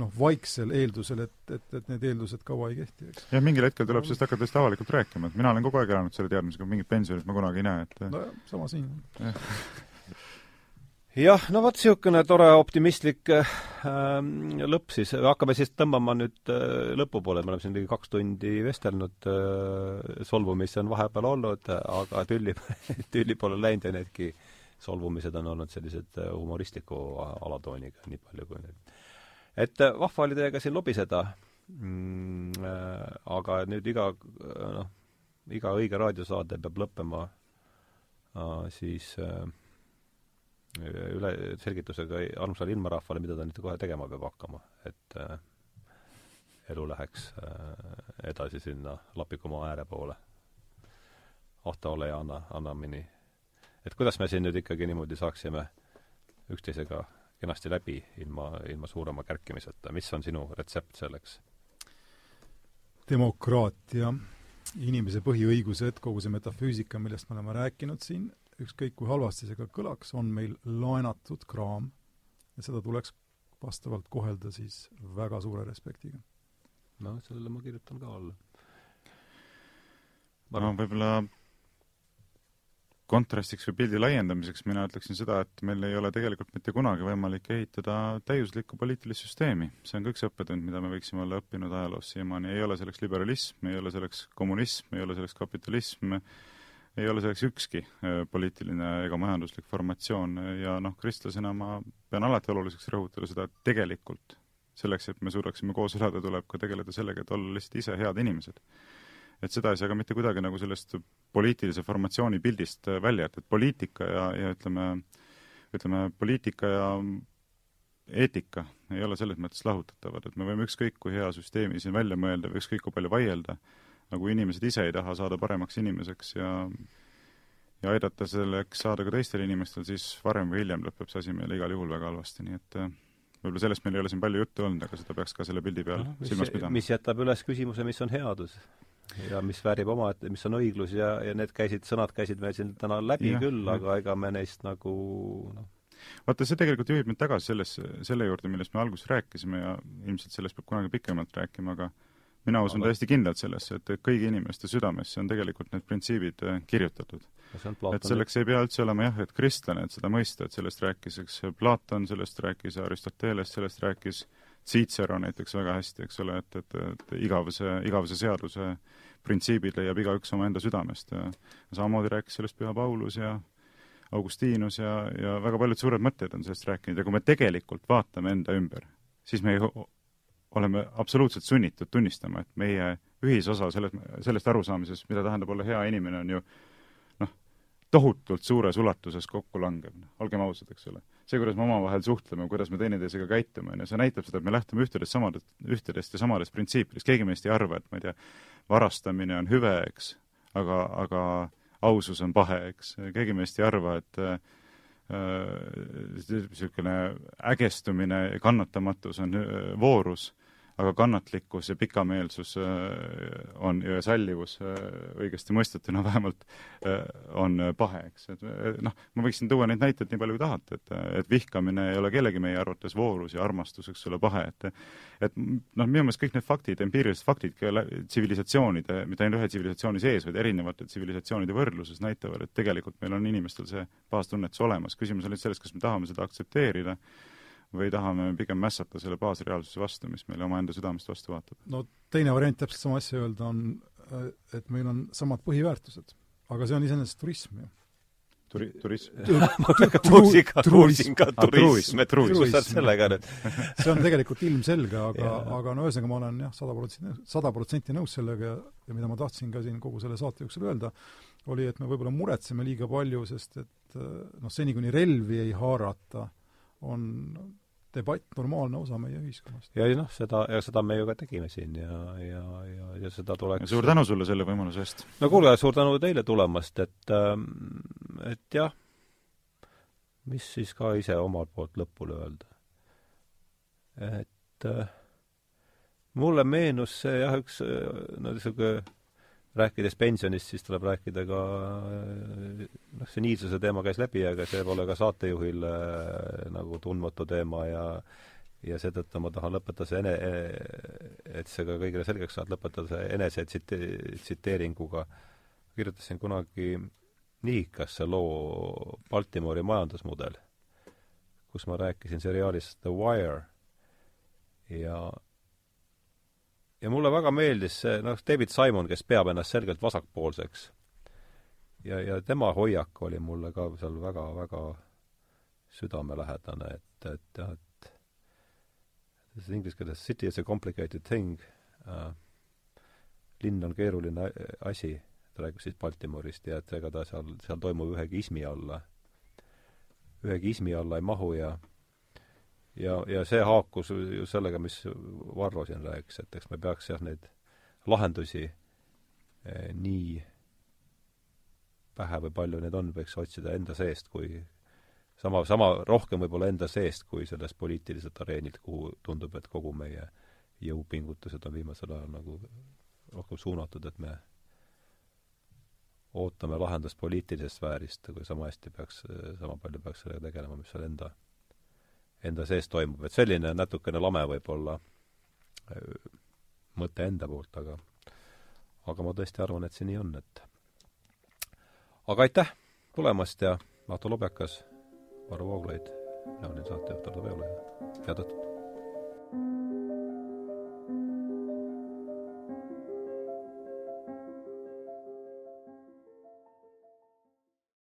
noh, vaiksel eeldusel, et, et, et need eeldused kaua ei kehti, eks. jah, mingil hetkel tuleb sellest hakata tõesti avalikult rääkima, et mina olen kogu aeg elanud selle teadmisega, mingit pensionit ma kunagi ei näe, et nojah, sama siin jah, no vot niisugune tore optimistlik äh, lõpp siis, hakkame siis tõmbama nüüd äh, lõpupoole, me oleme siin ligi kaks tundi vestelnud äh,, solvumisi on vahepeal olnud, aga tülli, tülli pole läinud ja needki solvumised on olnud sellised äh, humoristliku alatooniga, nii palju kui nüüd. et äh, vahva oli teiega siin lobiseda. Mm,, äh, aga nüüd iga äh, noh, iga õige raadiosaade peab lõppema äh, siis äh, üle, selgitusega armsale ilmarahvale, mida ta nüüd kohe tegema peab hakkama, et äh, elu läheks äh, edasi sinna Lapikumaa ääre poole. ahta ole ja anna, anna mini. et kuidas me siin nüüd ikkagi niimoodi saaksime üksteisega kenasti läbi ilma, ilma suurema kärkimiseta, mis on sinu retsept selleks? demokraatia, inimese põhiõigused, kogu see metafüüsika, millest me oleme rääkinud siin, ükskõik kui halvasti see ka kõlaks, on meil laenatud kraam ja seda tuleks vastavalt kohelda siis väga suure respektiga. no sellele ma kirjutan ka alla. no võib-olla kontrastiks või pildi laiendamiseks mina ütleksin seda, et meil ei ole tegelikult mitte kunagi võimalik ehitada täiuslikku poliitilist süsteemi. see on ka üks õppetund, mida me võiksime olla õppinud ajaloos siiamaani. ei ole selleks liberalism, ei ole selleks kommunism, ei ole selleks kapitalism, ei ole selleks ükski äh, poliitiline ega majanduslik formatsioon ja noh, kristlasena ma pean alati oluliseks rõhutada seda, et tegelikult selleks, et me suudaksime koos elada, tuleb ka tegeleda sellega, et olla lihtsalt ise head inimesed. et seda ei saa ka mitte kuidagi nagu sellest poliitilise formatsiooni pildist äh, välja jätta, et poliitika ja, ja ütleme, ütleme, poliitika ja eetika ei ole selles mõttes lahutatavad, et me võime ükskõik kui hea süsteemi siin välja mõelda või ükskõik kui palju vaielda, nagu inimesed ise ei taha saada paremaks inimeseks ja ja aidata selleks saada ka teistel inimestel, siis varem või hiljem lõpeb see asi meile igal juhul väga halvasti, nii et äh, võib-olla sellest meil ei ole siin palju juttu olnud, aga seda peaks ka selle pildi peal no, silmas pidama. mis jätab üles küsimuse, mis on headus ja mis väärib oma, mis on õiglus ja, ja need käisid, sõnad käisid meil siin täna läbi ja, küll, aga ega me neist nagu noh, vaata, see tegelikult juhib mind tagasi sellesse, selle juurde, millest me alguses rääkisime ja ilmselt sellest peab kunagi pikemalt rääkima, aga mina usun täiesti kindlalt sellesse, et kõigi inimeste südamesse on tegelikult need printsiibid äh, kirjutatud. et selleks ei pea üldse olema jah, et kristlane, et seda mõista, et sellest rääkis, eks Platon sellest rääkis, Aristoteles sellest rääkis, Cicero näiteks väga hästi, eks ole, et, et, et igavese, igavese seaduse printsiibid leiab igaüks omaenda südamest. Ja samamoodi rääkis sellest Püha Paulus ja Augustinus ja, ja väga paljud suured mõtted on sellest rääkinud. Ja kui me tegelikult vaatame enda ümber, siis me ei oleme absoluutselt sunnitud tunnistama, et meie ühisosa selles, sellest arusaamises, mida tähendab olla hea inimene, on ju noh, tohutult suures ulatuses kokku langev, olgem ausad, eks ole. see, kuidas me omavahel suhtleme, kuidas me teineteisega käitume, on ju, see näitab seda, et me lähtume ühtedest samadest, ühtedest ja samadest printsiipidest, keegi meist ei arva, et ma ei tea, varastamine on hüve, eks, aga, aga ausus on pahe, eks. keegi meist ei arva, et niisugune äh, ägestumine ja kannatamatus on äh, voorus aga kannatlikkus ja pikameelsus äh, on, ja sallivus äh, õigesti mõistetuna vähemalt, äh, on pahe, eks. et noh, ma võiksin tuua neid näiteid nii palju, kui tahate, et, et vihkamine ei ole kellegi meie arvates voorus ja armastus, eks ole, pahe, et et noh, minu meelest kõik need faktid, empiirilised faktid tsivilisatsioonide, mitte ainult ühe tsivilisatsiooni sees, vaid erinevate tsivilisatsioonide võrdluses näitavad, et tegelikult meil on inimestel see baastunnetus olemas. küsimus on nüüd selles, kas me tahame seda aktsepteerida või tahame pigem mässata selle baasreaalsuse vastu, mis meile omaenda südamest vastu vaatab? no teine variant täpselt sama asja öelda on, et meil on samad põhiväärtused, aga see on iseenesest turism ju turi-, turism. Muusika, muusika, turism, et kus sa sellega nüüd? See on tegelikult ilmselge, aga aga no ühesõnaga ma olen jah, sada protsenti, sada protsenti nõus sellega ja, ja mida ma tahtsin ka siin kogu selle saate jooksul öelda, oli, et me võib-olla muretseme liiga palju, sest et noh, seni kuni relvi ei haarata, on debatt normaalne osa meie ühiskonnast. ja noh, seda, ja seda me ju ka tegime siin ja, ja, ja, ja seda tuleks suur tänu sulle selle võimaluse eest! no kuulge, suur tänu teile tulemast, et ähm, et jah, mis siis ka ise omalt poolt lõpule öelda. et äh, mulle meenus see jah, üks no niisugune rääkides pensionist, siis tuleb rääkida ka noh, seniilsuse teema käis läbi, aga see pole ka saatejuhil äh, nagu tundmatu teema ja ja seetõttu ma tahan lõpetada see ene-, et see ka kõigile selgeks saada, lõpetada see enese tsite-, tsiteeringuga. kirjutasin kunagi Nihikasse loo Baltimori majandusmudel, kus ma rääkisin seriaalist The Wire ja ja mulle väga meeldis see, noh, David Simon, kes peab ennast selgelt vasakpoolseks. ja, ja tema hoiak oli mulle ka seal väga-väga südamelähedane, et, et jah, et see inglise keeles city is a complicated thing uh,, linn on keeruline asi, ta räägib siis Baltimorist ja et ega ta seal, seal toimub ühegi ismi alla, ühegi ismi alla ei mahu ja ja, ja see haakus ju sellega, mis Varro siin rääkis, et eks me peaks jah, neid lahendusi eh, nii vähe või palju neid on, võiks otsida enda seest, kui sama, sama rohkem võib-olla enda seest kui sellest poliitiliselt areenilt, kuhu tundub, et kogu meie jõupingutused on viimasel ajal nagu rohkem suunatud, et me ootame lahendust poliitilisest sfäärist, kui sama hästi peaks, sama palju peaks sellega tegelema, mis seal enda enda sees toimub, et selline natukene lame võib-olla äh, mõte enda poolt, aga aga ma tõesti arvan, et see nii on, et aga aitäh tulemast ja Ahto Lobjakas, Varro Vooglaid, mina olin saatejuht Ardo Veola ja head õhtut!